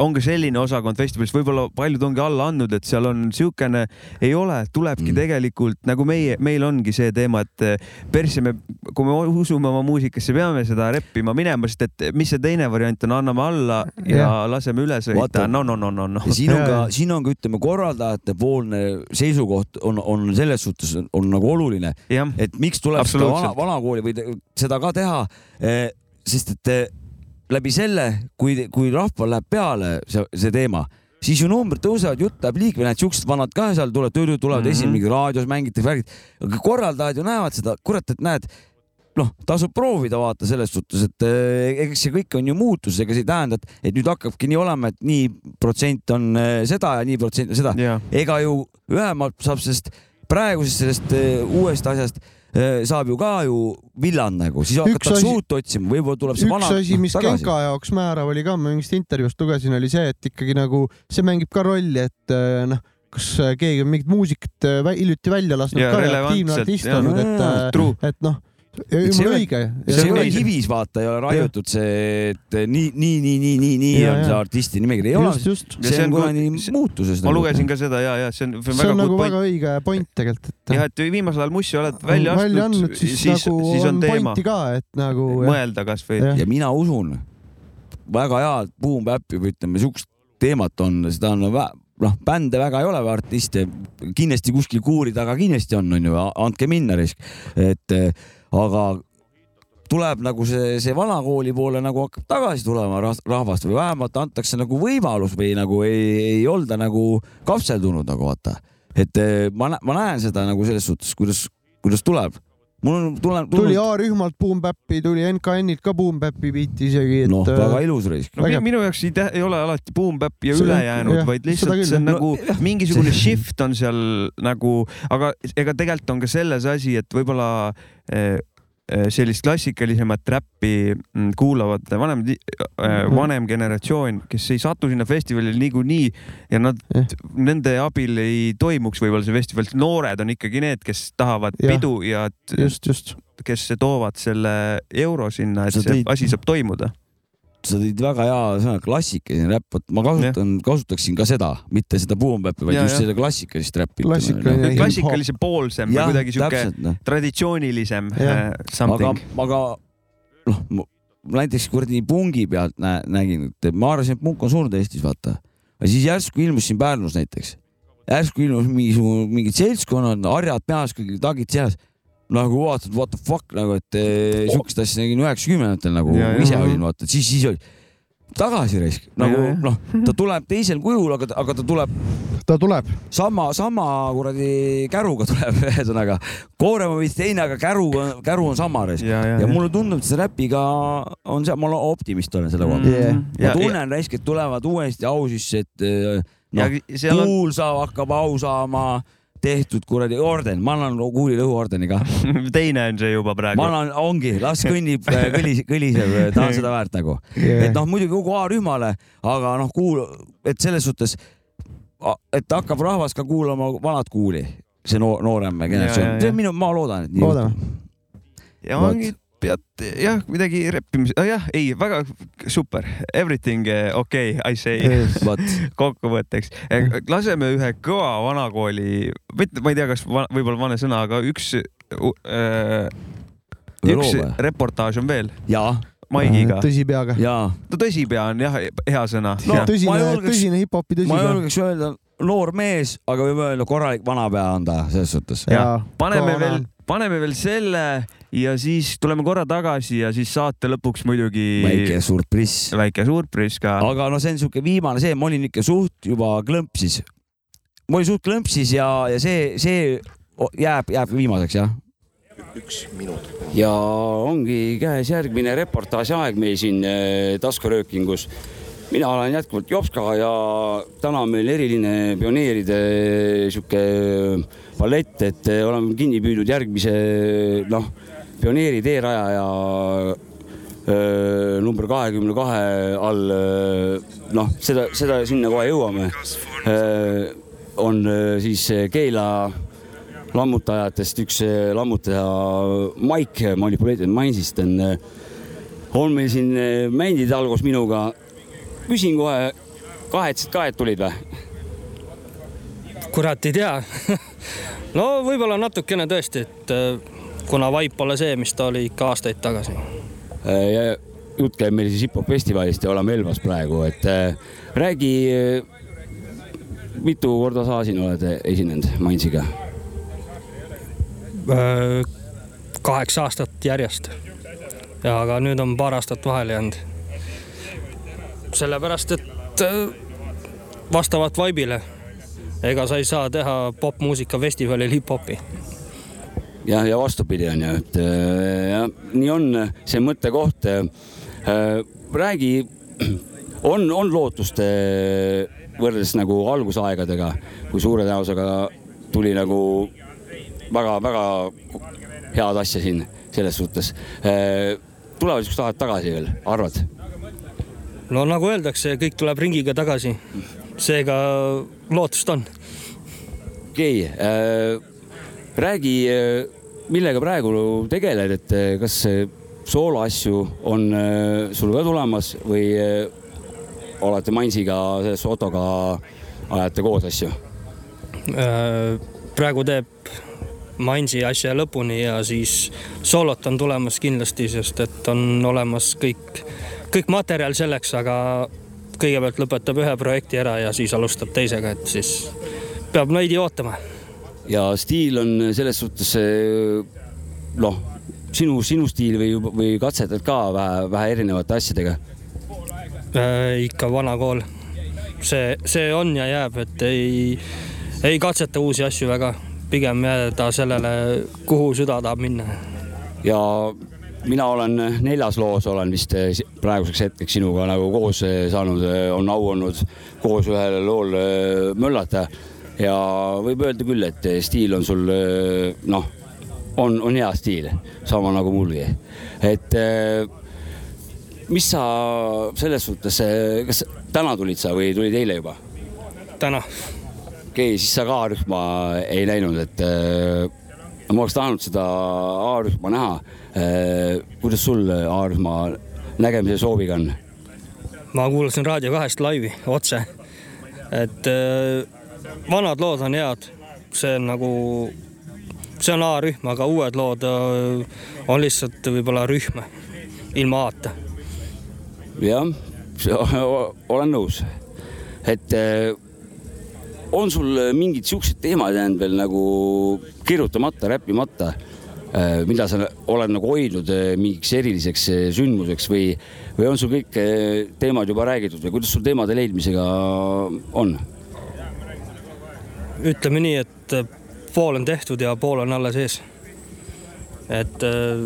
on ka selline osakond festivalis, võib-olla paljud ongi alla andnud, et seal on siukene, ei ole, tulebki Mm. tegelikult nagu meie, meil ongi see teema, et eh, persse me, kui me usume oma muusikasse, peame seda reppima minema, sest et mis see teine variant on, anname alla ja, Jah. laseme üle sõita no no no no no. ja siin on ka siin on ka ütleme korraldajate poolne seisukoht on, on selles suhtes on nagu oluline, jah, et miks tuleb seda vana, vanakooli või te- seda ka teha, sest et eh, läbi selle, kui, kui rahval läheb peale see, see teema, siis ju numbrid tõusevad, jutt läheb liikvele, näed siuksed vanad ka seal tulevad, tulevad mm -hmm. esimene raadios mängitakse värgid, aga korraldajad ju näevad seda, kurat, et näed noh, tasub proovida vaata selles suhtes, et eh, eks see kõik on ju muutus, ega see ei tähenda, et, et nüüd hakkabki nii olema, et nii protsent on eh, seda ja nii protsent on seda. jah, ega ju ühemalt saab sellest praegusest sellest eh, uuest asjast saab ju ka ju villand nagu, siis Üks hakatakse asi- uut otsima, võib-olla tuleb see üks vana asi, mis tagasi. Genka jaoks määrav oli ka, ma mingist intervjuust lugesin, oli see, et ikkagi nagu see mängib ka rolli, et äh, noh, kas äh, keegi on mingit muusikat äh, hiljuti välja lasknud Ja ka ja aktiivne artist olnud, et et noh, see ole- õige. see ole kivis, vaata, ei ole raiutud see, et nii, nii, nii, nii, nii, nii Ja, on see artisti nimekiri, ei ole Just, just.. Ja see see on on kuradi muutuses. ma lugesin ka seda ja, ja see on, see on on nagu väga õige point tegelikult, et jah, et viimasel ajal Mussi oled välja astunud siis, siis, nagu siis on teema pointi ka, et nagu mõelda kasvõi. Ja mina usun, väga head boom bap'i või ütleme, siukest teemat on, seda on vä- noh, bände väga ei ole või artiste, kindlasti kuskil kuuri taga kindlasti on, onju, andke minna risk, et aga tuleb nagu see, see vanakooli poole nagu hakkab tagasi tulema rahvast või vähemalt antakse nagu võimalus või nagu ei, ei olda nagu kapseldunud nagu vaata. et eh, ma, ma näen seda nagu selles suhtes, kuidas, kuidas tuleb. Mul on, tuleb, tuli A-rühmalt Boom Bap'i, tuli NKN-ilt ka Boom Bap'i biiti isegi, et noh, äh, väga ilus raisk. no mi- minu jaoks ei, ei ole alati boom bap ja ülejäänud jah,, vaid lihtsalt see on jah. nagu No, mingisugune see- shift on seal nagu, aga ega tegelikult on ka selles asi, et võib-olla eh, sellist klassikalisemat räppi mm, kuulavad vanem, Mhm. vanem generatsioon, kes ei satu sinna festivalile niikuinii ja nad, nende abil ei toimuks võib-olla see festival, noored on ikkagi need, kes tahavad Jah. pidu ja just, just. kes toovad selle euro sinna, et Sa see tõid- asi saab toimuda. Sa tõid väga hea sõna, klassikaline räpp, vot ma kasutan, kasutaksin ka seda, mitte seda boom bap'i, vaid Ja, just ja. seda klassikalist räppi. Klassikaline hip-hop. klassikalise poolsem või Jah, kuidagi sihuke noh. traditsioonilisem Jah. äh, something. aga, aga noh, näiteks kuradi pungi pealt nä nägin, et ma arvasin, et punk on surnud Eestis, vaata. aga siis järsku ilmus siin Pärnus näiteks, järsku ilmus mingisugune, mingid seltskonnad, harjad peas, kõik tagid seas nagu vaatad, what the fuck nagu, et eh, siukest asja nägin üheksakümnendatel nagu Ja, ise olin, vaata, siis, siis oli tagasi raisk, nagu noh, ta tuleb teisel kujul, aga, aga ta tuleb ta tuleb. sama, sama kuradi käruga tuleb, ühesõnaga koorem on vist teine, aga käru, käru on sama raisk. ja, ja, ja mulle tundub, et see räpiga on see, ma olen optimist olen selle koha pealt Yeah. ma tunnen raisk, et tulevad uuesti au sisse, et eh, noh, seal on- hakkab au saama, tehtud kuradi orden, ma annan kuulile õhuordeni ka. teine on see juba praegu ma. annan, ongi, las kõnnib, kõlis, kõliseb, ta on seda väärt nagu. Yeah. et noh, muidugi kogu A-rühmale, aga noh, kuul-, et selles suhtes, et hakkab rahvas ka kuulama vanat kuuli, see noor, noorem generatsioon, see on minu, ma loodan, et nii loodame. ja ongi, pead jah, midagi reppimis- oh,, jah, ei, väga super, everything eh, okei okay,, I say kokkuvõtteks. laseme ühe kõva vanakooli, mitte, ma ei tea, kas va, võib-olla vane sõna, aga üks äh,, üks või? reportaaž on veel jaa, Maigiga. tõsi peaga. jaa. no tõsipea on jah, hea sõna No, ma tõsine, tõsine hip-hopi ma tõsipea. julgeks öelda noor mees, aga võib öelda korralik vanapea on ta selles suhtes. ja paneme veel, paneme veel selle ja siis tuleme korra tagasi ja siis saate lõpuks muidugi väike surpriss. väike surpriis ka. aga no see on siuke viimane see, ma olin ikka suht juba klõmpsis. ma olin suht klõmpsis ja, ja see, see jääb, jääb viimaseks jah. ja ongi käes järgmine reportaaži aeg meil siin eh, taskuröökingus. mina olen jätkuvalt Jopska ja täna on meil eriline pioneeride sihuke ballett, et oleme kinni püüdnud järgmise noh, pioneeri teerajaja number kahekümne kahe all. noh, seda, seda sinna kohe jõuame. on siis eh, Keila lammutajatest üks eh, lammutaja Mike Manipulated Mindsist on, on meil siin mändide all koos minuga. küsin kohe, kahetsed ka, et tulid või? kurat ei tea. no võib-olla natukene tõesti, et äh, kuna vaip pole see, mis ta oli ikka aastaid tagasi. ja jutt käib meil siis hip-hop festivalist ja oleme Elvas praegu, et äh, räägi, mitu korda sa siin oled esinenud Mindsiga? Äh, kaheksa aastat järjest. ja aga nüüd on paar aastat vahele jäänud. sellepärast, et äh, vastavalt vaibile. ega sa ei saa teha popmuusika festivalil hip-hopi. jah, ja vastupidi on ju, et äh, jah, nii on see mõttekoht. räägi, on, on lootust äh, võrreldes nagu algusaegadega, kui suure tõenäosusega tuli nagu väga-väga head asja siin selles suhtes. tulevad siuksed ajad tagasi veel, arvad? no nagu öeldakse, kõik tuleb ringiga tagasi. seega lootust on. okei okay,, räägi, millega praegu tegeled, et äh, kas äh, sooloasju on äh, sul ka tulemas või äh, olete Mansiga selles Ottoga ajate koos asju? Äh, praegu teeb Mansi asja lõpuni ja siis soolot on tulemas kindlasti, sest et on olemas kõik, kõik materjal selleks, aga kõigepealt lõpetab ühe projekti ära ja siis alustab teisega, et siis peab veidi ootama. Ja stiil on selles suhtes noh, sinu, sinu stiil või, või katsetad ka vähe, vähe erinevate asjadega. Äh, ikka vana kool. see, see on ja jääb, et ei, ei katseta uusi asju väga, pigem jääda sellele, kuhu süda tahab minna. ja mina olen neljas loos, olen vist eh, praeguseks hetkeks sinuga nagu koos eh, saanud, on au olnud koos ühel lool eh, möllata. Ja võib öelda küll, et eh, stiil on sul eh, noh, on, on hea stiil, sama nagu mulgi. et eh, mis sa selles suhtes, kas täna tulid sa või tulid eile juba? täna. okei okay,, siis sa ka A-rühma ei näinud, et ma oleks tahtnud seda A-rühma näha äh,. kuidas sul A-rühma nägemise sooviga on? ma kuulasin Raadio kahest laivi otse. et vanad lood on head, see on nagu, see on A-rühm, aga uued lood äh, on lihtsalt võib-olla rühm ilma A-ta. jah, olen nõus, et äh, on sul mingid siuksed teemad jäänud veel nagu kirjutamata, räppimata, mida sa oled nagu hoidnud äh, mingiks eriliseks äh, sündmuseks või, või on sul kõik äh, teemad juba räägitud või kuidas sul teemade leidmisega on? Ütleme nii, et äh, pool on tehtud ja pool on alles ees. et äh,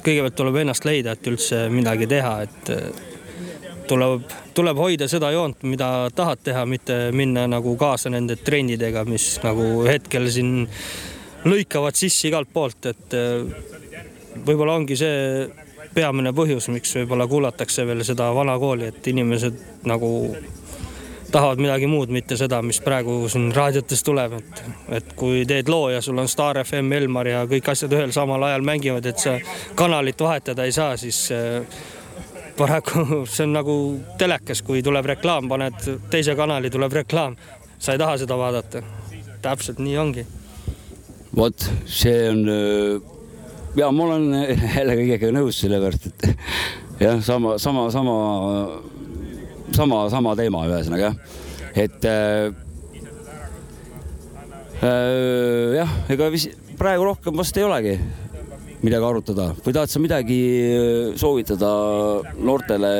kõigepealt tuleb ennast leida, et üldse midagi teha, et äh, tuleb, tuleb hoida seda joont, mida tahad teha, mitte minna nagu kaasa nende trendidega, mis nagu hetkel siin lõikavad sisse igalt poolt, et võib-olla ongi see peamine põhjus, miks võib-olla kuulatakse veel seda vana kooli, et inimesed nagu tahavad midagi muud, mitte seda, mis praegu siin raadiotes tuleb, et, et kui teed loo ja sul on Star FM, Elmar ja kõik asjad ühel samal ajal mängivad, et sa kanalit vahetada ei saa, siis äh, paraku see on nagu telekas, kui tuleb reklaam, paned teise kanali, tuleb reklaam, sa ei taha seda vaadata. täpselt nii ongi. vot see on ja ma olen jälle kõigega nõus, sellepärast et jah, sama, sama, sama, sama, sama teema ühesõnaga jah, et äh, äh, jah, ega vis- praegu rohkem vast ei olegi midagi arutada või tahad sa midagi soovitada noortele,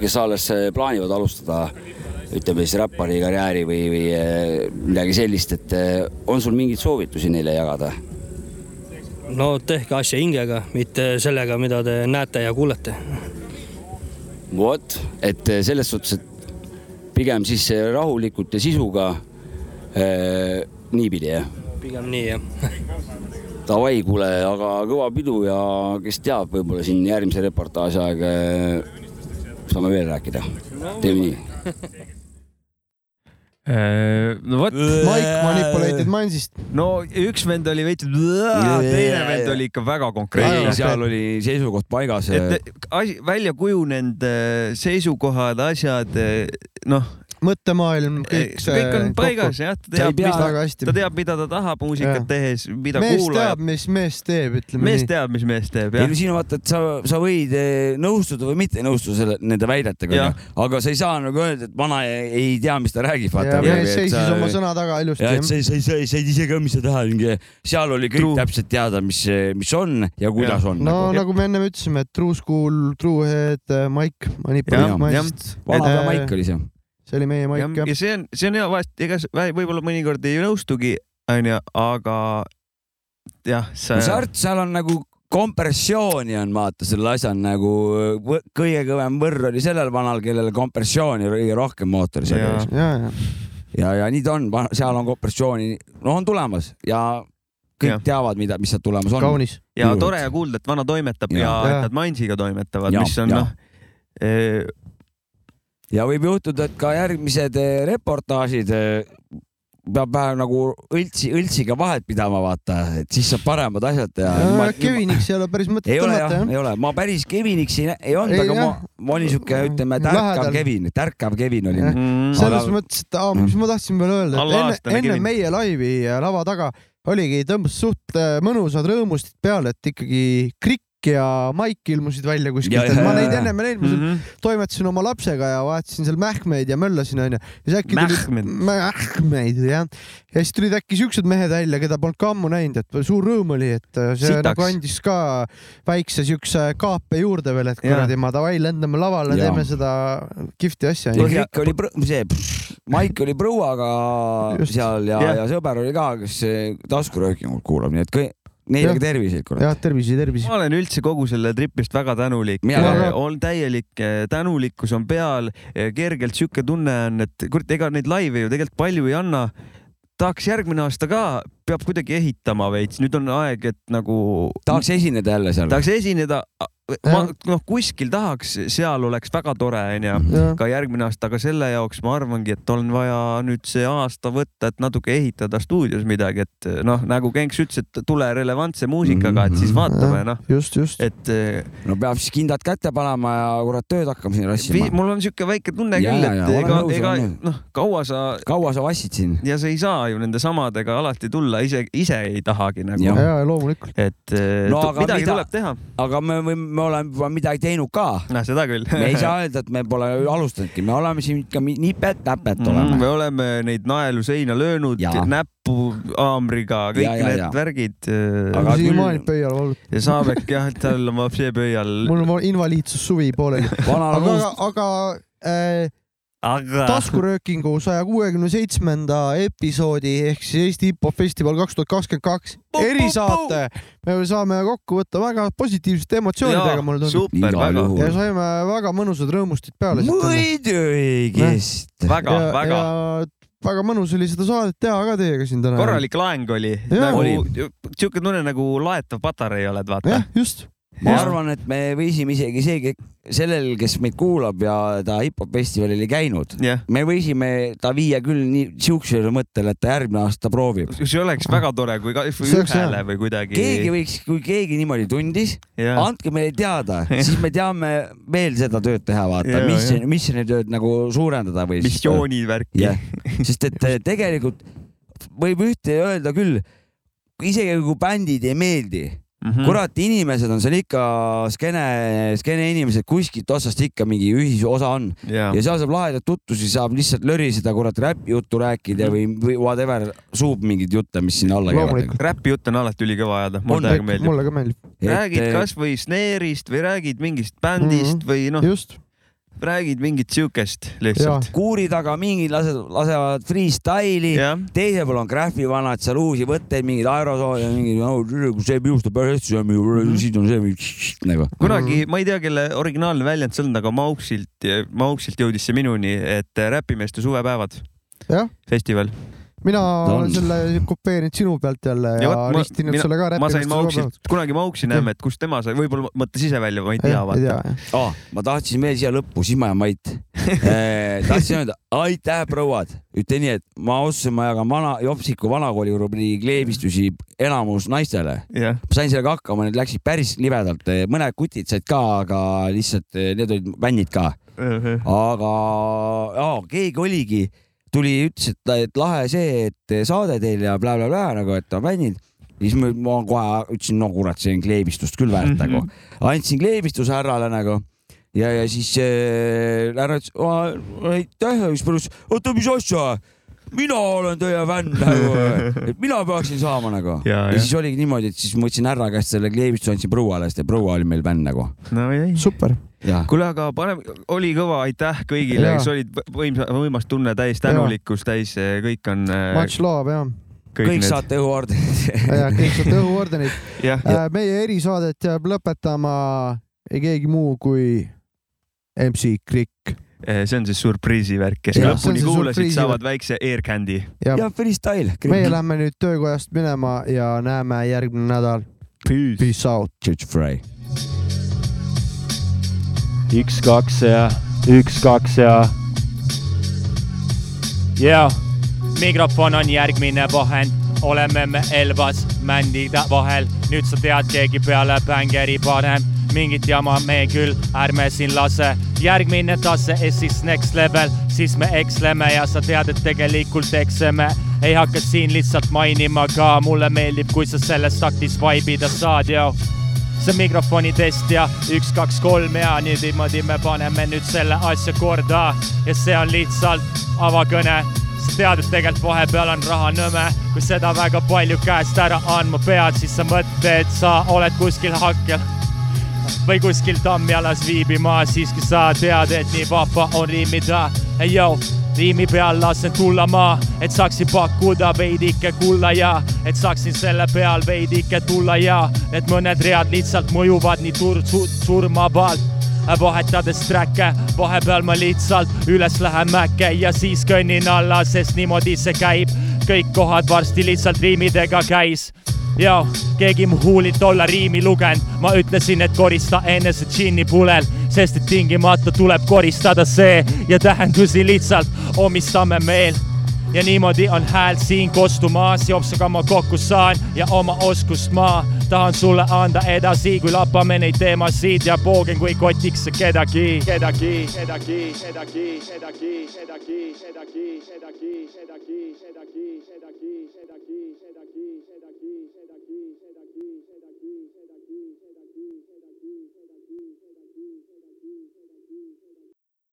kes alles plaanivad alustada, ütleme siis räppari karjääri või, või eh, midagi sellist, et on sul mingeid soovitusi neile jagada? no tehke asja hingega, mitte sellega, mida te näete ja kuulete. vot, et eh, selles suhtes, et pigem siis eh, rahulikult ja sisuga äh, niipidi jah? pigem nii jah. Davai, kuule, aga kõva pidu ja kes teab, võib-olla siin järgmise reportaaži aeg eh, saame veel rääkida. teeme nii. no vot. Mike Manipulated Mindsist. no üks vend oli veits, teine vend oli ikka väga konkreetne. seal oli seisukoht paigas. et asi, välja kujunenud äh, seisukohad, asjad, noh. mõttemaailm, kõik see. kõik on paigas jah, ta teab, väga hästi. ta teab, mida ta tahab muusikat Jah. tehes, mida mees kuulajad teab, mis mees teeb, ütleme mees nii. teab, mis mees teeb, ei jah no. siin on vaata, et sa, sa võid eh, nõustuda või mitte nõustuda selle, nende väidetega aga sa ei saa nagu öelda, et vana ei, ei tea, mis ta räägib, ja vaata. mees seisis oma sõna taga ilusti ja et. sa ei, sa ei, sa ei, sa ei tea ise ka, mis sa tahad, seal oli kõik True. täpselt teada, mis, mis on ja kuidas on. no nagu me ennem ütlesime, et True School, True Head, Mike Manipulated Jah, Mindsist. vanapea Maik oli see. See oli meie ja, Mike ja jah. see on, see on hea vahest, ega võib-olla mõnikord ei nõustugi, onju, aga jah, sa no see art seal on nagu kompressiooni on vaata selle asja on nagu kõige kõvem võrr oli sellel vanal, kellel kompressiooni oli kõige rohkem mootoris. Ja, ja, ja ja, ja nii ta on, seal on kompressiooni, no on tulemas ja kõik Jah. teavad, mida, mis sealt tulemas on. kaunis. ja tore ja kuulda, et vana toimetab ja, Ja. ja Ja. et nad Mainsiga toimetavad, Ja, mis on ja. noh ja võib juhtuda, et ka järgmised eh, reportaažid eh, peab vähe nagu õltsi, õltsiga vahet pidama, vaata, et siis saab paremad asjad teha. Keviniks ei ole päris mõtet ei ole jah tõmmata, jah. ei ole, ma päris Keviniks ei, ei olnud, aga ma jah., ma olin siuke, ütleme, tärkav Lähedal. Kevin, tärkav Kevin olin. mm, selles mõttes, et aa, mis ma tahtsin veel öelda, et enne, enne Kevin. meie laivi lava taga oligi, tõmbas suht äh, mõnusad rõõmustid peale, et ikkagi Krikk ja Maik ilmusid välja Ja, kuskilt, ja, et ma ja, neid ja. ennem ei näinud, ma seal Mhm. toimetasin oma lapsega ja vahetasin seal mähkmeid ja möllasin onju. ja siis äkki tulid, mähkmeid jah. ja siis tulid äkki siuksed mehed välja, keda polnud ka ammu näinud, et suur rõõm oli, et see Sitaks. nagu andis ka väikse siukse kaape juurde veel, et kuradi ma davai, lendame lavale, teeme seda kihvti asja. ja Krikk oli, see, Maik oli prouaga seal ja, Jah. ja sõber oli ka, kes taskuröökingut kuulab, nii et kõik, neile ka terviseid, kurat. jah, tervisi, tervisi. ma olen üldse kogu selle tripist väga tänulik ka.. on täielik eh, tänulikkus on peal, kergelt sihuke tunne on, et kurat, ega neid laive ju tegelikult palju ei anna. tahaks järgmine aasta ka, peab kuidagi ehitama veits, nüüd on aeg, et nagu tahaks esineda jälle seal. tahaks esineda, Jah. noh kuskil tahaks, seal oleks väga tore onju, Jah. ka järgmine aasta, aga selle jaoks ma arvangi, et on vaja nüüd see aasta võtta, et natuke ehitada stuudios midagi, et noh, nagu Genks ütles, et tule relevantse muusikaga, et siis vaatame noh, just, just. et eh, no peab siis kindad kätte panema ja kurat tööd hakkama siin rassima. mul on siuke väike tunne Ja, küll, et ja, ega, ega noh, kaua sa kaua sa vassid siin? ja sa ei saa ju nende samadega alati tulla, ise, ise ei tahagi nagu ja, ja loomulikult. et eh, No midagi mida- tuleb teha. aga me võime, me oleme juba midagi teinud ka. noh, seda küll. me ei saa öelda, et me pole alustanudki, me oleme siin ikka nipet-näpet Mm, oleme me. oleme neid naelu seina löönud, näppu haamriga, kõik Ja, ja, need ja. värgid. Aga siiamaani pöial olnud. ja Saabek jah, tal on vapsi pöial. mul on invaliidsus suvi pooleli. aga muust,, aga äh, aga taskuröökingu saja kuuekümne seitsmenda episoodi ehk siis Eesti hip-hop festival kaks tuhat kakskümmend kaks erisaate. me saame kokku võtta väga positiivsete emotsioonidega, mulle tundub. ja saime väga mõnusad rõõmustid peale. muidugi. väga, väga. väga mõnus oli seda saadet teha ka teiega siin täna. korralik laeng oli, nagu siuke tunne nagu laetav patarei oled, vaata jah, just. Ma arvan, et me võisime isegi see, sellel, kes meid kuulab ja ta hip-hop festivalil ei käinud, jah, me võisime ta viia küll nii siuksele mõttele, et ta järgmine aasta proovib. see oleks väga tore, kui ka ühele või kuidagi. keegi võiks, kui keegi niimoodi tundis, jah, andke meile teada, siis me teame veel seda tööd teha, vaata Jaa,, mis jah., mis need tööd nagu suurendada või. missiooni värki jah, sest et eh, tegelikult võib ühte öelda küll, isegi kui bändid ei meeldi Mhm. kurat, inimesed on seal ikka skeene, skeene inimesed kuskilt otsast ikka mingi ühisosa on ja ja seal saab lahedaid tutvusi, saab lihtsalt löriseda kurat räpi juttu rääkida või, või whatever, suub mingeid jutte, mis sinna alla käivad. Loomulikult. räpi jutt on alati ülikõva ajada, mulle täiega meeldib. mulle ka meeldib. räägid eh, kasvõi snare'ist või räägid mingist bändist Mhm. või noh, just. Räägid mingit siukest lihtsalt. kuuri taga mingid lasevad, lasevad freestyle'i, teisel pool on graafivanad seal uusi võtteid, mingeid aerosoole, mingid no,, see piustab päris hästi, see on ju, siit on see nagu. kunagi, ma ei tea, kelle originaalne väljend see on, aga Mauksilt, Mauksilt jõudis see minuni, et Räpimeeste suvepäevad festival. Mina on. olen selle kopeerinud sinu pealt jälle ja, Ja ja vot ma- ristinud mina- selle ka ma sain Mauksilt, kunagi Mauksi näeme, et kust tema sai, võib-olla mõtles ise välja, ma ei tea, vaata. Oh, ma tahtsin veel siia lõppu, siis ma jään vait eh,. tahtsin öelda aitäh, prouad, ütlen nii, et ma otsustasin, ma jagan vana, Jopsiku vanakooli rubriigi kleebistusi enamus naistele. jah, ma sain sellega hakkama, need läksid päris libedalt, mõned kutid said ka, aga lihtsalt eh, need olid vännid ka. aga jaa, keegi oligi, tuli, ütles, et, lahe see, et saade teil ja blablabla nagu, et on vännid. siis ma, ma kohe ütlesin, no kurat, see on kleebistust küll väärt nagu. andsin kleebistuse härrale nagu ja, ja siis äh, härra ütles, aitäh, siis pärast, oota, mis asja mina olen teie fänn nagu, et mina peaksin saama nagu. Ja, ja siis oligi niimoodi, et siis ma võtsin härra käest selle kleebistuse, andsin prouale, sest proua oli meil fänn nagu. no jäi. super. kuule, aga paneme, oli kõva, aitäh kõigile, kes olid võimsa, võimas tunne, täis tänulikkus, täis kõik on. Much love jah. kõik saate õhuordenit. ja kõik saate õhuordenit. jah, meie erisaadet jääb lõpetama ei keegi muu kui MC Krikk. See on see surpriisi värk, kes on lõpuni kuulasid, saavad väikse air candy. ja freestyle. meie lähme nüüd töökojast minema ja näeme järgmine nädal. Peace out. Church Fry. üks, kaks ja üks, kaks ja. jaa, mikrofon on järgmine vahend, oleme me Elvas mändide vahel, nüüd sa tead, keegi peale bängeri parem, mingit jama me küll ärme siin lase, järgmine tase ja siis next level, siis me eksleme ja sa tead, et tegelikult ekseme, ei hakka siin lihtsalt mainima ka, mulle meeldib, kui sa selles taktis vaibida saad, joo see mikrofoni test ja üks, kaks, kolm ja nüüd niimoodi me paneme nüüd selle asja korda ja see on lihtsalt avakõne. sa tead, et tegelikult vahepeal on raha nõme, kui seda väga palju käest ära andma pead, siis sa mõtled, sa oled kuskil hakkel või kuskil Tammjalas viibimas, siiski sa tead, et nii vahva on riimida. joo, riimi peal lasen tulla ma, et saaksin pakkuda veidike kulla ja et saaksin selle peal veidike tulla ja need mõned read lihtsalt mõjuvad nii tur-, surmavalt vahetades track'e, vahepeal ma lihtsalt üles lähen mäkke ja siis kõnnin alla, sest niimoodi see käib. kõik kohad varsti lihtsalt riimidega käis ja keegi mu huulilt olla riimi lugenud, ma ütlesin, et korista enese džinni pulel, sest et tingimata tuleb koristada see ja tähendusi lihtsalt omistame meil ja niimoodi on hääl siin kostumas, jopsaga ma kokku saan ja oma oskust ma tahan sulle anda edasi, kui lapame neid teemasid ja poogen, kui kotiks kedagi, kedagi, kedagi, kedagi, kedagi, kedagi, kedagi, kedagi, kedagi, kedagi, kedagi,